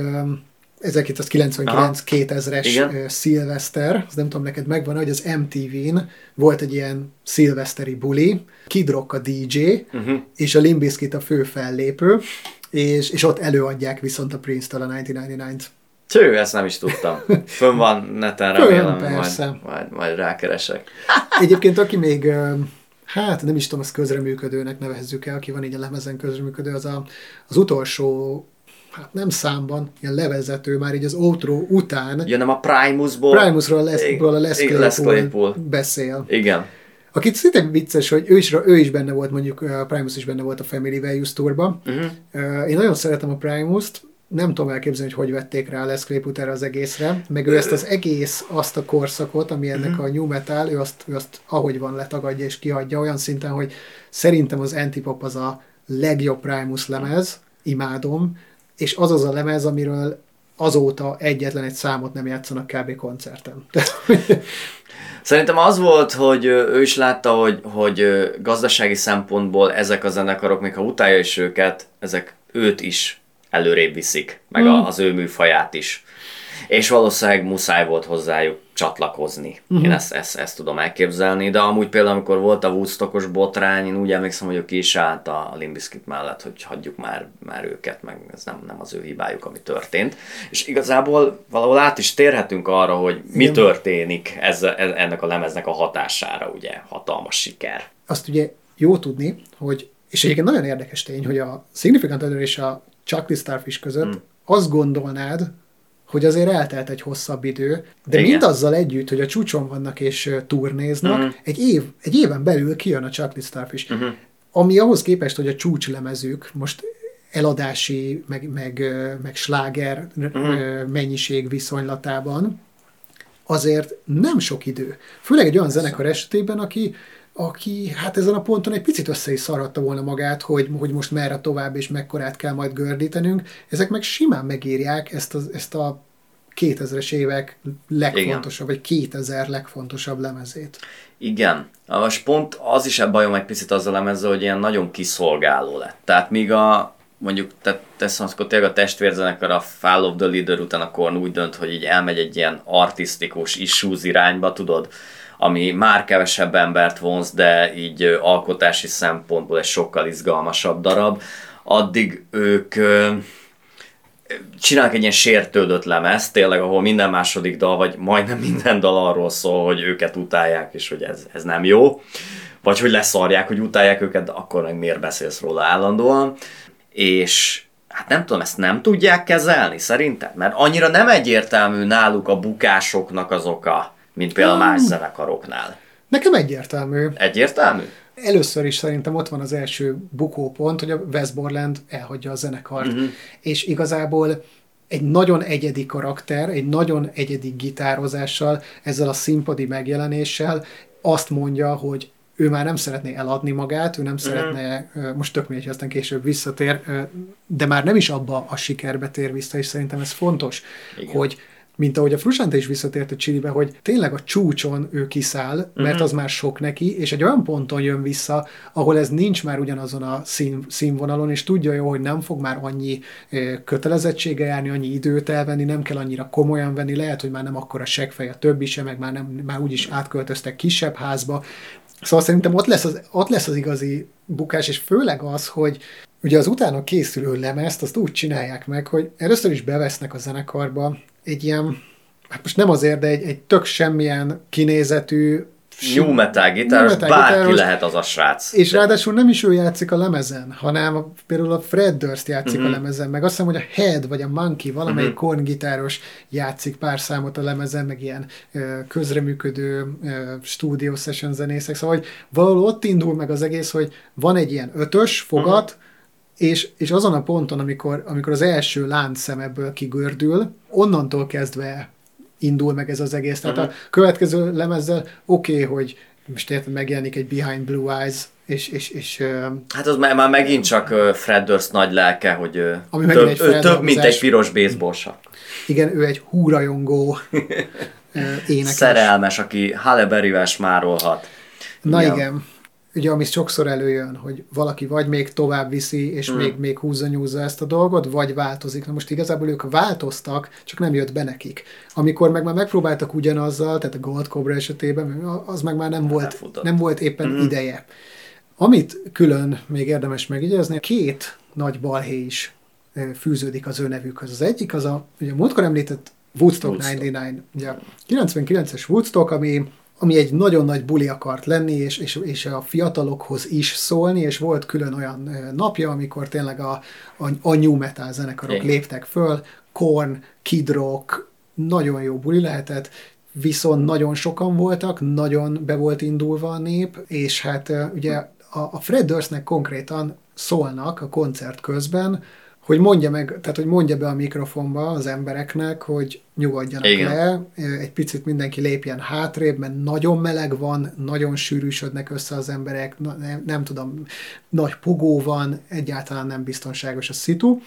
1999-2000-es szilveszter, az nem tudom, neked megvan, hogy az MTV-n volt egy ilyen szilveszteri buli, Kid Rock a DJ, uh-huh. Mhm. és a Limbiskit a fő fellépő, és, és ott előadják viszont a Prince-től a 1999-t. Cső, ezt nem is tudtam. Fönn van neten, remélem, persze. Majd, majd, majd rákeresek. Egyébként aki még, hát nem is tudom, ezt közreműködőnek nevezzük el, aki van így a lemezen közreműködő, az a, az utolsó hát nem számban, ilyen levezető már így az outro után. Ja, nem a Primusból. Primusról Les, a Les Claypool, Les Claypool beszél. Igen. Akit szinte vicces, hogy ő is, ő is benne volt, mondjuk Primus is benne volt a Family Values Tourban. Uh-huh. Én nagyon szeretem a Primus-t, nem tudom elképzelni, hogy hogy vették rá Les Claypool erre az egészre, meg ő ezt az egész, azt a korszakot, ami ennek uh-huh. a new metal, ő azt, ő azt ahogy van letagadja és kiadja olyan szinten, hogy szerintem az Antipop az a legjobb Primus lemez, imádom, és az az a lemez, amiről azóta egyetlen egy számot nem játszanak kb. koncerten. Szerintem az volt, hogy ő is látta, hogy, hogy gazdasági szempontból ezek a zenekarok, még ha utálja is őket, ezek őt is előrébb viszik, meg mm. az ő műfaját is és valószínűleg muszáj volt hozzájuk csatlakozni. Uh-huh. Én ezt, ezt, ezt tudom elképzelni, de amúgy például, amikor volt a Woodstockos botrány, én úgy emlékszem, hogy ő ki is állt a Limbiskit mellett, hogy hagyjuk már, már őket, meg ez nem, nem az ő hibájuk, ami történt. És igazából valahol át is térhetünk arra, hogy mi Igen. történik ez, ennek a lemeznek a hatására, ugye, hatalmas siker. Azt ugye jó tudni, hogy, és egyébként nagyon érdekes tény, hogy a Significant Other és a Chuck Starfish között hmm. azt gondolnád, hogy azért eltelt egy hosszabb idő, de Igen. mindazzal együtt, hogy a csúcson vannak és turnéznak, uh-huh. egy, év, egy éven belül kijön a Chuck Starfish. Uh-huh. Ami ahhoz képest, hogy a csúcslemezük most eladási, meg, meg, meg sláger uh-huh. mennyiség viszonylatában, azért nem sok idő. Főleg egy olyan zenekar esetében, aki aki hát ezen a ponton egy picit össze is szarhatta volna magát, hogy, hogy most merre tovább és mekkorát kell majd gördítenünk. Ezek meg simán megírják ezt a, ezt a 2000-es évek legfontosabb, Igen. vagy 2000 legfontosabb lemezét. Igen. Most pont az is a bajom egy picit az a lemezzel, hogy ilyen nagyon kiszolgáló lett. Tehát míg a mondjuk te, teszem azt, akkor tényleg a testvérzenekar a Fall of the Leader után a Korn úgy dönt, hogy így elmegy egy ilyen artistikus issues irányba, tudod, ami már kevesebb embert vonz, de így alkotási szempontból egy sokkal izgalmasabb darab. Addig ők csinálnak egy ilyen sértődött lemez, tényleg, ahol minden második dal, vagy majdnem minden dal arról szól, hogy őket utálják, és hogy ez, ez nem jó. Vagy hogy leszarják, hogy utálják őket, de akkor meg miért beszélsz róla állandóan. És hát nem tudom, ezt nem tudják kezelni szerinted? Mert annyira nem egyértelmű náluk a bukásoknak az oka, mint például más zenekaroknál. Nekem egyértelmű. Egyértelmű? Először is szerintem ott van az első bukópont, hogy a Wes Borland elhagyja a zenekart. Uh-huh. És igazából egy nagyon egyedi karakter, egy nagyon egyedi gitározással, ezzel a színpadi megjelenéssel azt mondja, hogy ő már nem szeretné eladni magát, ő nem uh-huh. szeretne, most tök mindegy, aztán később visszatér, de már nem is abba a sikerbe tér vissza, és szerintem ez fontos, Igen. hogy mint ahogy a Frusante is visszatért a Csilibe, hogy tényleg a csúcson ő kiszáll, mert uh-huh. az már sok neki, és egy olyan ponton jön vissza, ahol ez nincs már ugyanazon a szín, színvonalon, és tudja jó, hogy nem fog már annyi kötelezettsége járni, annyi időt elvenni, nem kell annyira komolyan venni, lehet, hogy már nem akkora seggfej a többi sem, meg már, nem, már úgyis átköltöztek kisebb házba. Szóval szerintem ott lesz, az, ott lesz az igazi bukás, és főleg az, hogy ugye az utána készülő lemezt azt úgy csinálják meg, hogy először is bevesznek a zenekarba egy ilyen, hát most nem azért, de egy, egy tök semmilyen kinézetű, New metal gitáros, metal bárki gitáros, lehet az a srác. És ráadásul nem is ő játszik a lemezen, hanem például a Fred Durst játszik uh-huh. a mhm. lemezen, meg azt hiszem, hogy a Head vagy a Monkey, valamelyik uh-huh. Korn gitáros játszik pár számot a lemezen, meg ilyen ö, közreműködő ö, studio session zenészek. Szóval, hogy valahol ott indul meg az egész, hogy van egy ilyen ötös fogat, uh-huh és, és azon a ponton, amikor, amikor az első láncszem ebből kigördül, onnantól kezdve indul meg ez az egész. Tehát uh-huh. a következő lemezzel oké, okay, hogy most érted, megjelenik egy Behind Blue Eyes, és... és, és hát az már, már megint csak Fred Durst nagy lelke, hogy ami több, egy több mint egy piros baseball Igen, ő egy húrajongó énekes. Szerelmes, aki Halle Berry-vel smárolhat. Na igen. igen ugye ami sokszor előjön, hogy valaki vagy még tovább viszi, és mm. még, még húzza nyúzza ezt a dolgot, vagy változik. Na most igazából ők változtak, csak nem jött be nekik. Amikor meg már megpróbáltak ugyanazzal, tehát a Gold Cobra esetében, az meg már nem volt, nem volt éppen mm. ideje. Amit külön még érdemes megjegyezni, két nagy balhé is fűződik az ő nevükhöz. Az egyik az a, ugye múltkor említett Woodstock, Woodstock. 99, ugye 99-es Woodstock, ami ami egy nagyon nagy buli akart lenni, és, és, és a fiatalokhoz is szólni, és volt külön olyan napja, amikor tényleg a, a, a new metal zenekarok Igen. léptek föl, Korn, Kid Rock, nagyon jó buli lehetett, viszont nagyon sokan voltak, nagyon be volt indulva a nép, és hát ugye a, a Fred Durstnek konkrétan szólnak a koncert közben, hogy mondja meg, tehát hogy mondja be a mikrofonba az embereknek, hogy nyugodjanak Igen. le, egy picit mindenki lépjen hátrébb, mert nagyon meleg van, nagyon sűrűsödnek össze az emberek, nem, nem tudom, nagy pogó van, egyáltalán nem biztonságos a szitu.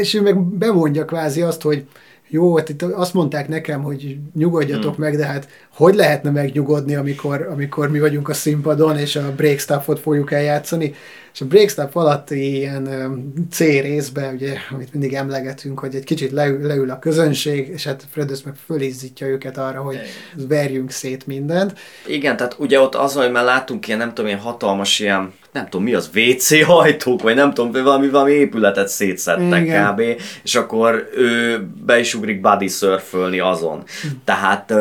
És ő meg bemondja kvázi azt, hogy jó, hát itt azt mondták nekem, hogy nyugodjatok hmm. meg, de hát hogy lehetne megnyugodni, amikor, amikor mi vagyunk a színpadon, és a break stuffot fogjuk eljátszani és a breakstop alatti ilyen C részben, ugye, amit mindig emlegetünk, hogy egy kicsit leül, leül a közönség, és hát Fredus meg fölizzítja őket arra, hogy verjünk szét mindent. Igen, tehát ugye ott az, hogy már látunk ilyen, nem tudom, ilyen hatalmas ilyen nem tudom mi az, WC hajtók, vagy nem tudom, valami, valami épületet szétszettek Igen. kb. És akkor ő be is ugrik body surfölni azon. Tehát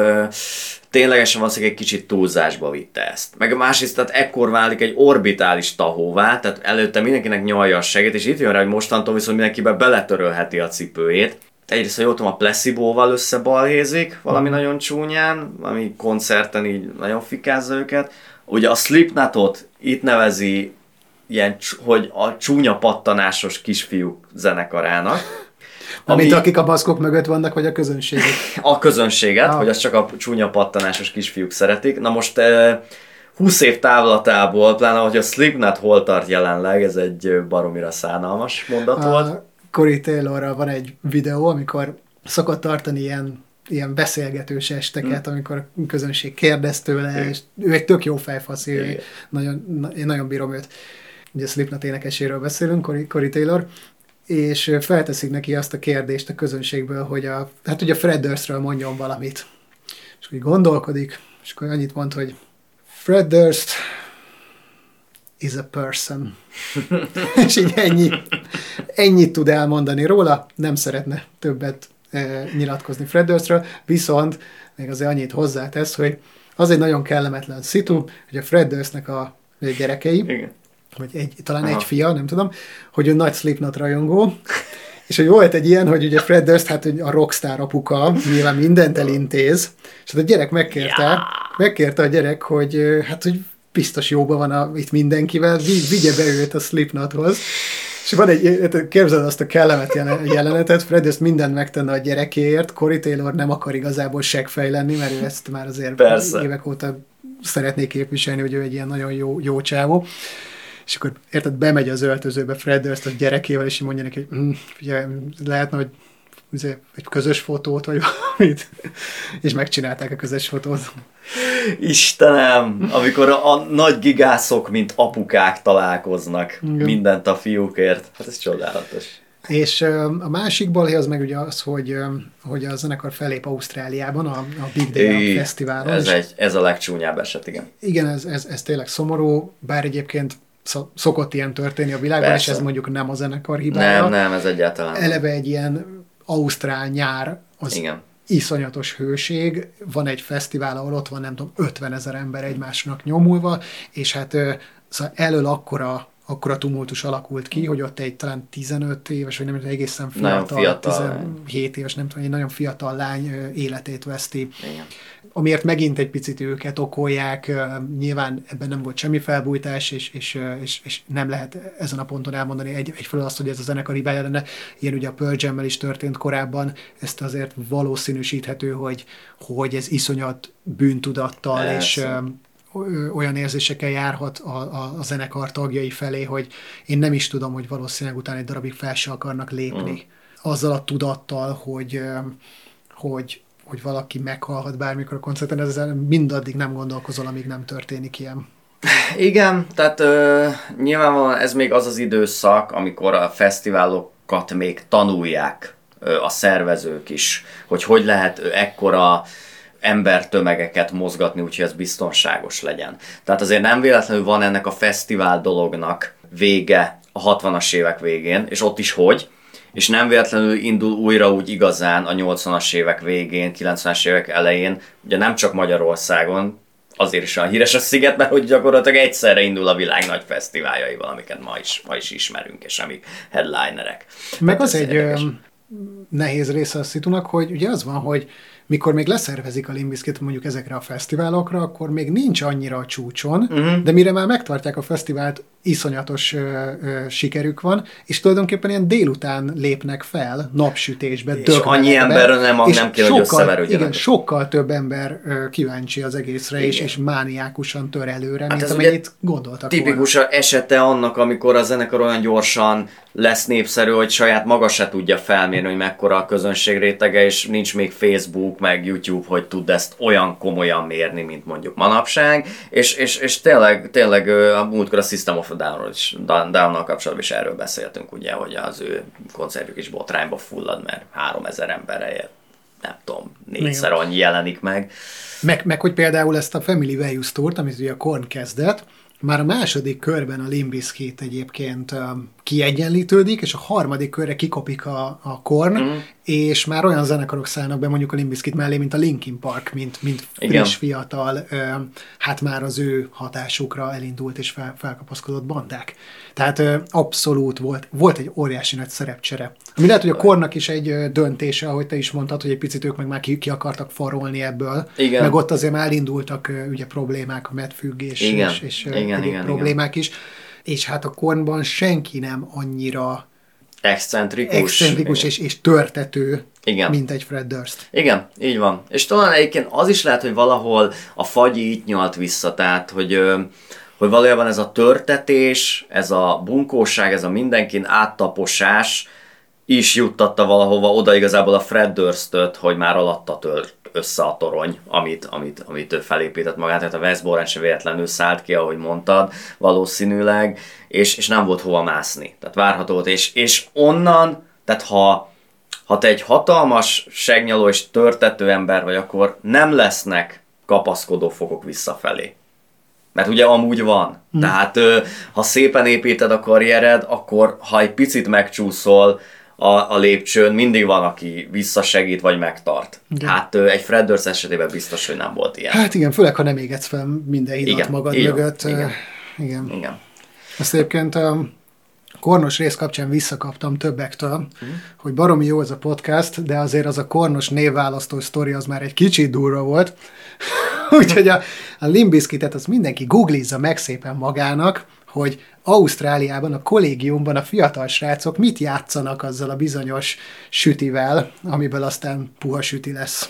ténylegesen valószínűleg egy kicsit túlzásba vitte ezt. Meg a másrészt, tehát ekkor válik egy orbitális tahóvá, tehát előtte mindenkinek nyalja a seget, és itt jön rá, hogy mostantól viszont mindenkibe beletörölheti a cipőjét. Egyrészt, hogy ott a placebo-val összebalhézik, valami mm. nagyon csúnyán, ami koncerten így nagyon fikázza őket. Ugye a Slipknotot itt nevezi ilyen, hogy a csúnya pattanásos kisfiúk zenekarának. Ami... Mint akik a baszkok mögött vannak, vagy a közönséget? A közönséget, ah. hogy az csak a csúnya pattanásos kisfiúk szeretik. Na most 20 év távlatából, pláne hogy a Slipknot hol tart jelenleg, ez egy baromira szánalmas mondat volt. Corey Taylorral van egy videó, amikor szokott tartani ilyen ilyen beszélgetős esteket, mm. amikor a közönség kérdez tőle, Igen. és ő egy tök jó fejfasz, nagyon, én nagyon bírom őt. Ugye Slipknot énekeséről beszélünk, Corey, Corey Taylor, és felteszik neki azt a kérdést a közönségből, hogy a, hát ugye Fred Durstről mondjon valamit. És úgy gondolkodik, és akkor annyit mond, hogy Fred Durst is a person. és így ennyi, ennyit tud elmondani róla, nem szeretne többet e, nyilatkozni Fred Durstről, viszont még azért annyit hozzátesz, hogy az egy nagyon kellemetlen szitu, hogy a Fred Durstnek a gyerekei, Igen. Vagy egy, talán Aha. egy fia, nem tudom, hogy ő nagy Slipknot rajongó, és hogy volt egy ilyen, hogy ugye Fred Durst, hát a rockstar apuka, nyilván mindent elintéz, és hát a gyerek megkérte, ja. megkérte a gyerek, hogy hát, hogy biztos jóban van a, itt mindenkivel, vigye be őt a Slipknothoz. És van egy, képzeld azt a kellemet jelenetet, Fred ezt mindent megtenne a gyerekéért, Cory Taylor nem akar igazából segfej lenni, mert ő ezt már azért Persze. évek óta szeretné képviselni, hogy ő egy ilyen nagyon jó, jó csávó és akkor érted, bemegy az öltözőbe Fred Durst a gyerekével, és mondja neki, hogy hm, ugye, lehetne, hogy ugye, egy közös fotót, vagy valamit, és megcsinálták a közös fotót. Istenem, amikor a, a nagy gigászok, mint apukák találkoznak Igen. mindent a fiúkért, hát ez csodálatos. És a másik balhé az meg ugye az, hogy, hogy a zenekar felép Ausztráliában, a, a Big Day Fesztiválon. Ez, egy, ez a legcsúnyább eset, igen. Igen, ez, ez, ez tényleg szomorú, bár egyébként szokott ilyen történni a világban, Persze. és ez mondjuk nem a zenekar hibája. Nem, nem, ez egyáltalán Eleve egy ilyen ausztrál nyár, az Igen. iszonyatos hőség, van egy fesztivál, ahol ott van nem tudom, 50 ezer ember egymásnak nyomulva, és hát szóval elől akkora akkor a tumultus alakult ki, hogy ott egy talán 15 éves, vagy nem tudom, egészen fiatal, fiatal 17 éves, nem tudom, egy nagyon fiatal lány életét veszti. Igen. Amiért megint egy picit őket okolják, nyilván ebben nem volt semmi felbújtás, és, és, és, és nem lehet ezen a ponton elmondani egy, egyfelől azt, hogy ez a zenekar hibája lenne. Ilyen ugye a Pearl jam is történt korábban, ezt azért valószínűsíthető, hogy, hogy ez iszonyat bűntudattal, Persze. és olyan érzésekkel járhat a, a, a zenekar tagjai felé, hogy én nem is tudom, hogy valószínűleg utána egy darabig fel se akarnak lépni. Mm. Azzal a tudattal, hogy, hogy, hogy valaki meghalhat bármikor a koncerten, ezzel mindaddig nem gondolkozol, amíg nem történik ilyen. Igen, tehát ö, nyilvánvalóan ez még az az időszak, amikor a fesztiválokat még tanulják ö, a szervezők is, hogy hogy lehet ekkora embertömegeket mozgatni, úgyhogy ez biztonságos legyen. Tehát azért nem véletlenül van ennek a fesztivál dolognak vége a 60-as évek végén, és ott is hogy, és nem véletlenül indul újra úgy igazán a 80-as évek végén, 90-es évek elején, ugye nem csak Magyarországon, azért is a híres a sziget, mert hogy gyakorlatilag egyszerre indul a világ nagy fesztiváljaival, amiket ma is, ma is ismerünk, és amik headlinerek. Meg hát az egy ö, nehéz része a szitunak, hogy ugye az van, hogy mikor még leszervezik a Limbiskit mondjuk ezekre a fesztiválokra, akkor még nincs annyira a csúcson, uh-huh. de mire már megtartják a fesztivált, iszonyatos ö, ö, sikerük van, és tulajdonképpen ilyen délután lépnek fel, napsütésbe, És annyi ember nem, és nem kell, sokkal, hogy Igen, sokkal több ember ö, kíváncsi az egészre, és, és mániákusan tör előre, hát mint amennyit gondoltak Tipikus volna. esete annak, amikor a zenekar olyan gyorsan lesz népszerű, hogy saját maga se tudja felmérni, hogy mekkora a közönség rétege, és nincs még Facebook, meg YouTube, hogy tud ezt olyan komolyan mérni, mint mondjuk manapság, és, és, és tényleg, tényleg a múltkor a System of a Down-ról is, Down-nal kapcsolatban is erről beszéltünk, ugye, hogy az ő koncertjük is botrányba fullad, mert 3000 emberre nem tudom, négyszer annyi jelenik meg. meg. Meg, hogy például ezt a Family Values Tour-t, amit ugye a Korn kezdett, már a második körben a Limbiskit egyébként kiegyenlítődik, és a harmadik körre kikopik a, a Korn, mm és már olyan zenekarok szállnak be mondjuk a Limbiskit mellé, mint a Linkin Park, mint, mint friss, Igen. fiatal, hát már az ő hatásukra elindult és fel, felkapaszkodott bandák. Tehát abszolút volt, volt egy óriási nagy szerepcsere. Ami lehet, hogy a kornak is egy döntése, ahogy te is mondtad, hogy egy picit ők meg már ki, ki akartak farolni ebből. Igen. Meg ott azért már elindultak ugye problémák, a medfüggés igen. és, és igen, igen, problémák igen. is. És hát a kornban senki nem annyira Excentrikus. excentrikus és, és törtető, Igen. mint egy Fred Durst. Igen, így van. És talán egyébként az is lehet, hogy valahol a fagyi itt nyalt vissza, tehát hogy, hogy valójában ez a törtetés, ez a bunkóság, ez a mindenkin áttaposás is juttatta valahova oda igazából a Fred Durstöt, hogy már alatta tört össze a torony, amit, amit, amit ő felépített magát, tehát a Westbourne se véletlenül szállt ki, ahogy mondtad, valószínűleg, és, és nem volt hova mászni. Tehát várható volt, és, és onnan, tehát ha ha te egy hatalmas, segnyaló és törtető ember vagy, akkor nem lesznek kapaszkodó fokok visszafelé. Mert ugye amúgy van. Hmm. Tehát ha szépen építed a karriered, akkor ha egy picit megcsúszol a, a lépcsőn, mindig van, aki visszasegít vagy megtart. Igen. Hát egy Fred Durst esetében biztos, hogy nem volt ilyen. Hát igen, főleg, ha nem égetsz fel minden hidat Igen, magad van, mögött. igen. Igen. igen. Igen. Ezt egyébként a Kornos rész kapcsán visszakaptam többektől, Mhm. hogy baromi jó ez a podcast, de azért az a Kornos névválasztó sztori az már egy kicsit durva volt. Úgyhogy a, a Limbiskitet az mindenki googlizza meg szépen magának, hogy Ausztráliában, a kollégiumban a fiatal srácok mit játszanak azzal a bizonyos sütivel, amiből aztán puha süti lesz.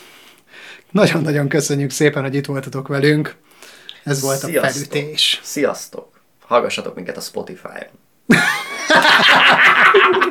Nagyon-nagyon köszönjük szépen, hogy itt voltatok velünk. Ez volt a felütés. Sziasztok! Hallgassatok minket a Spotify-on.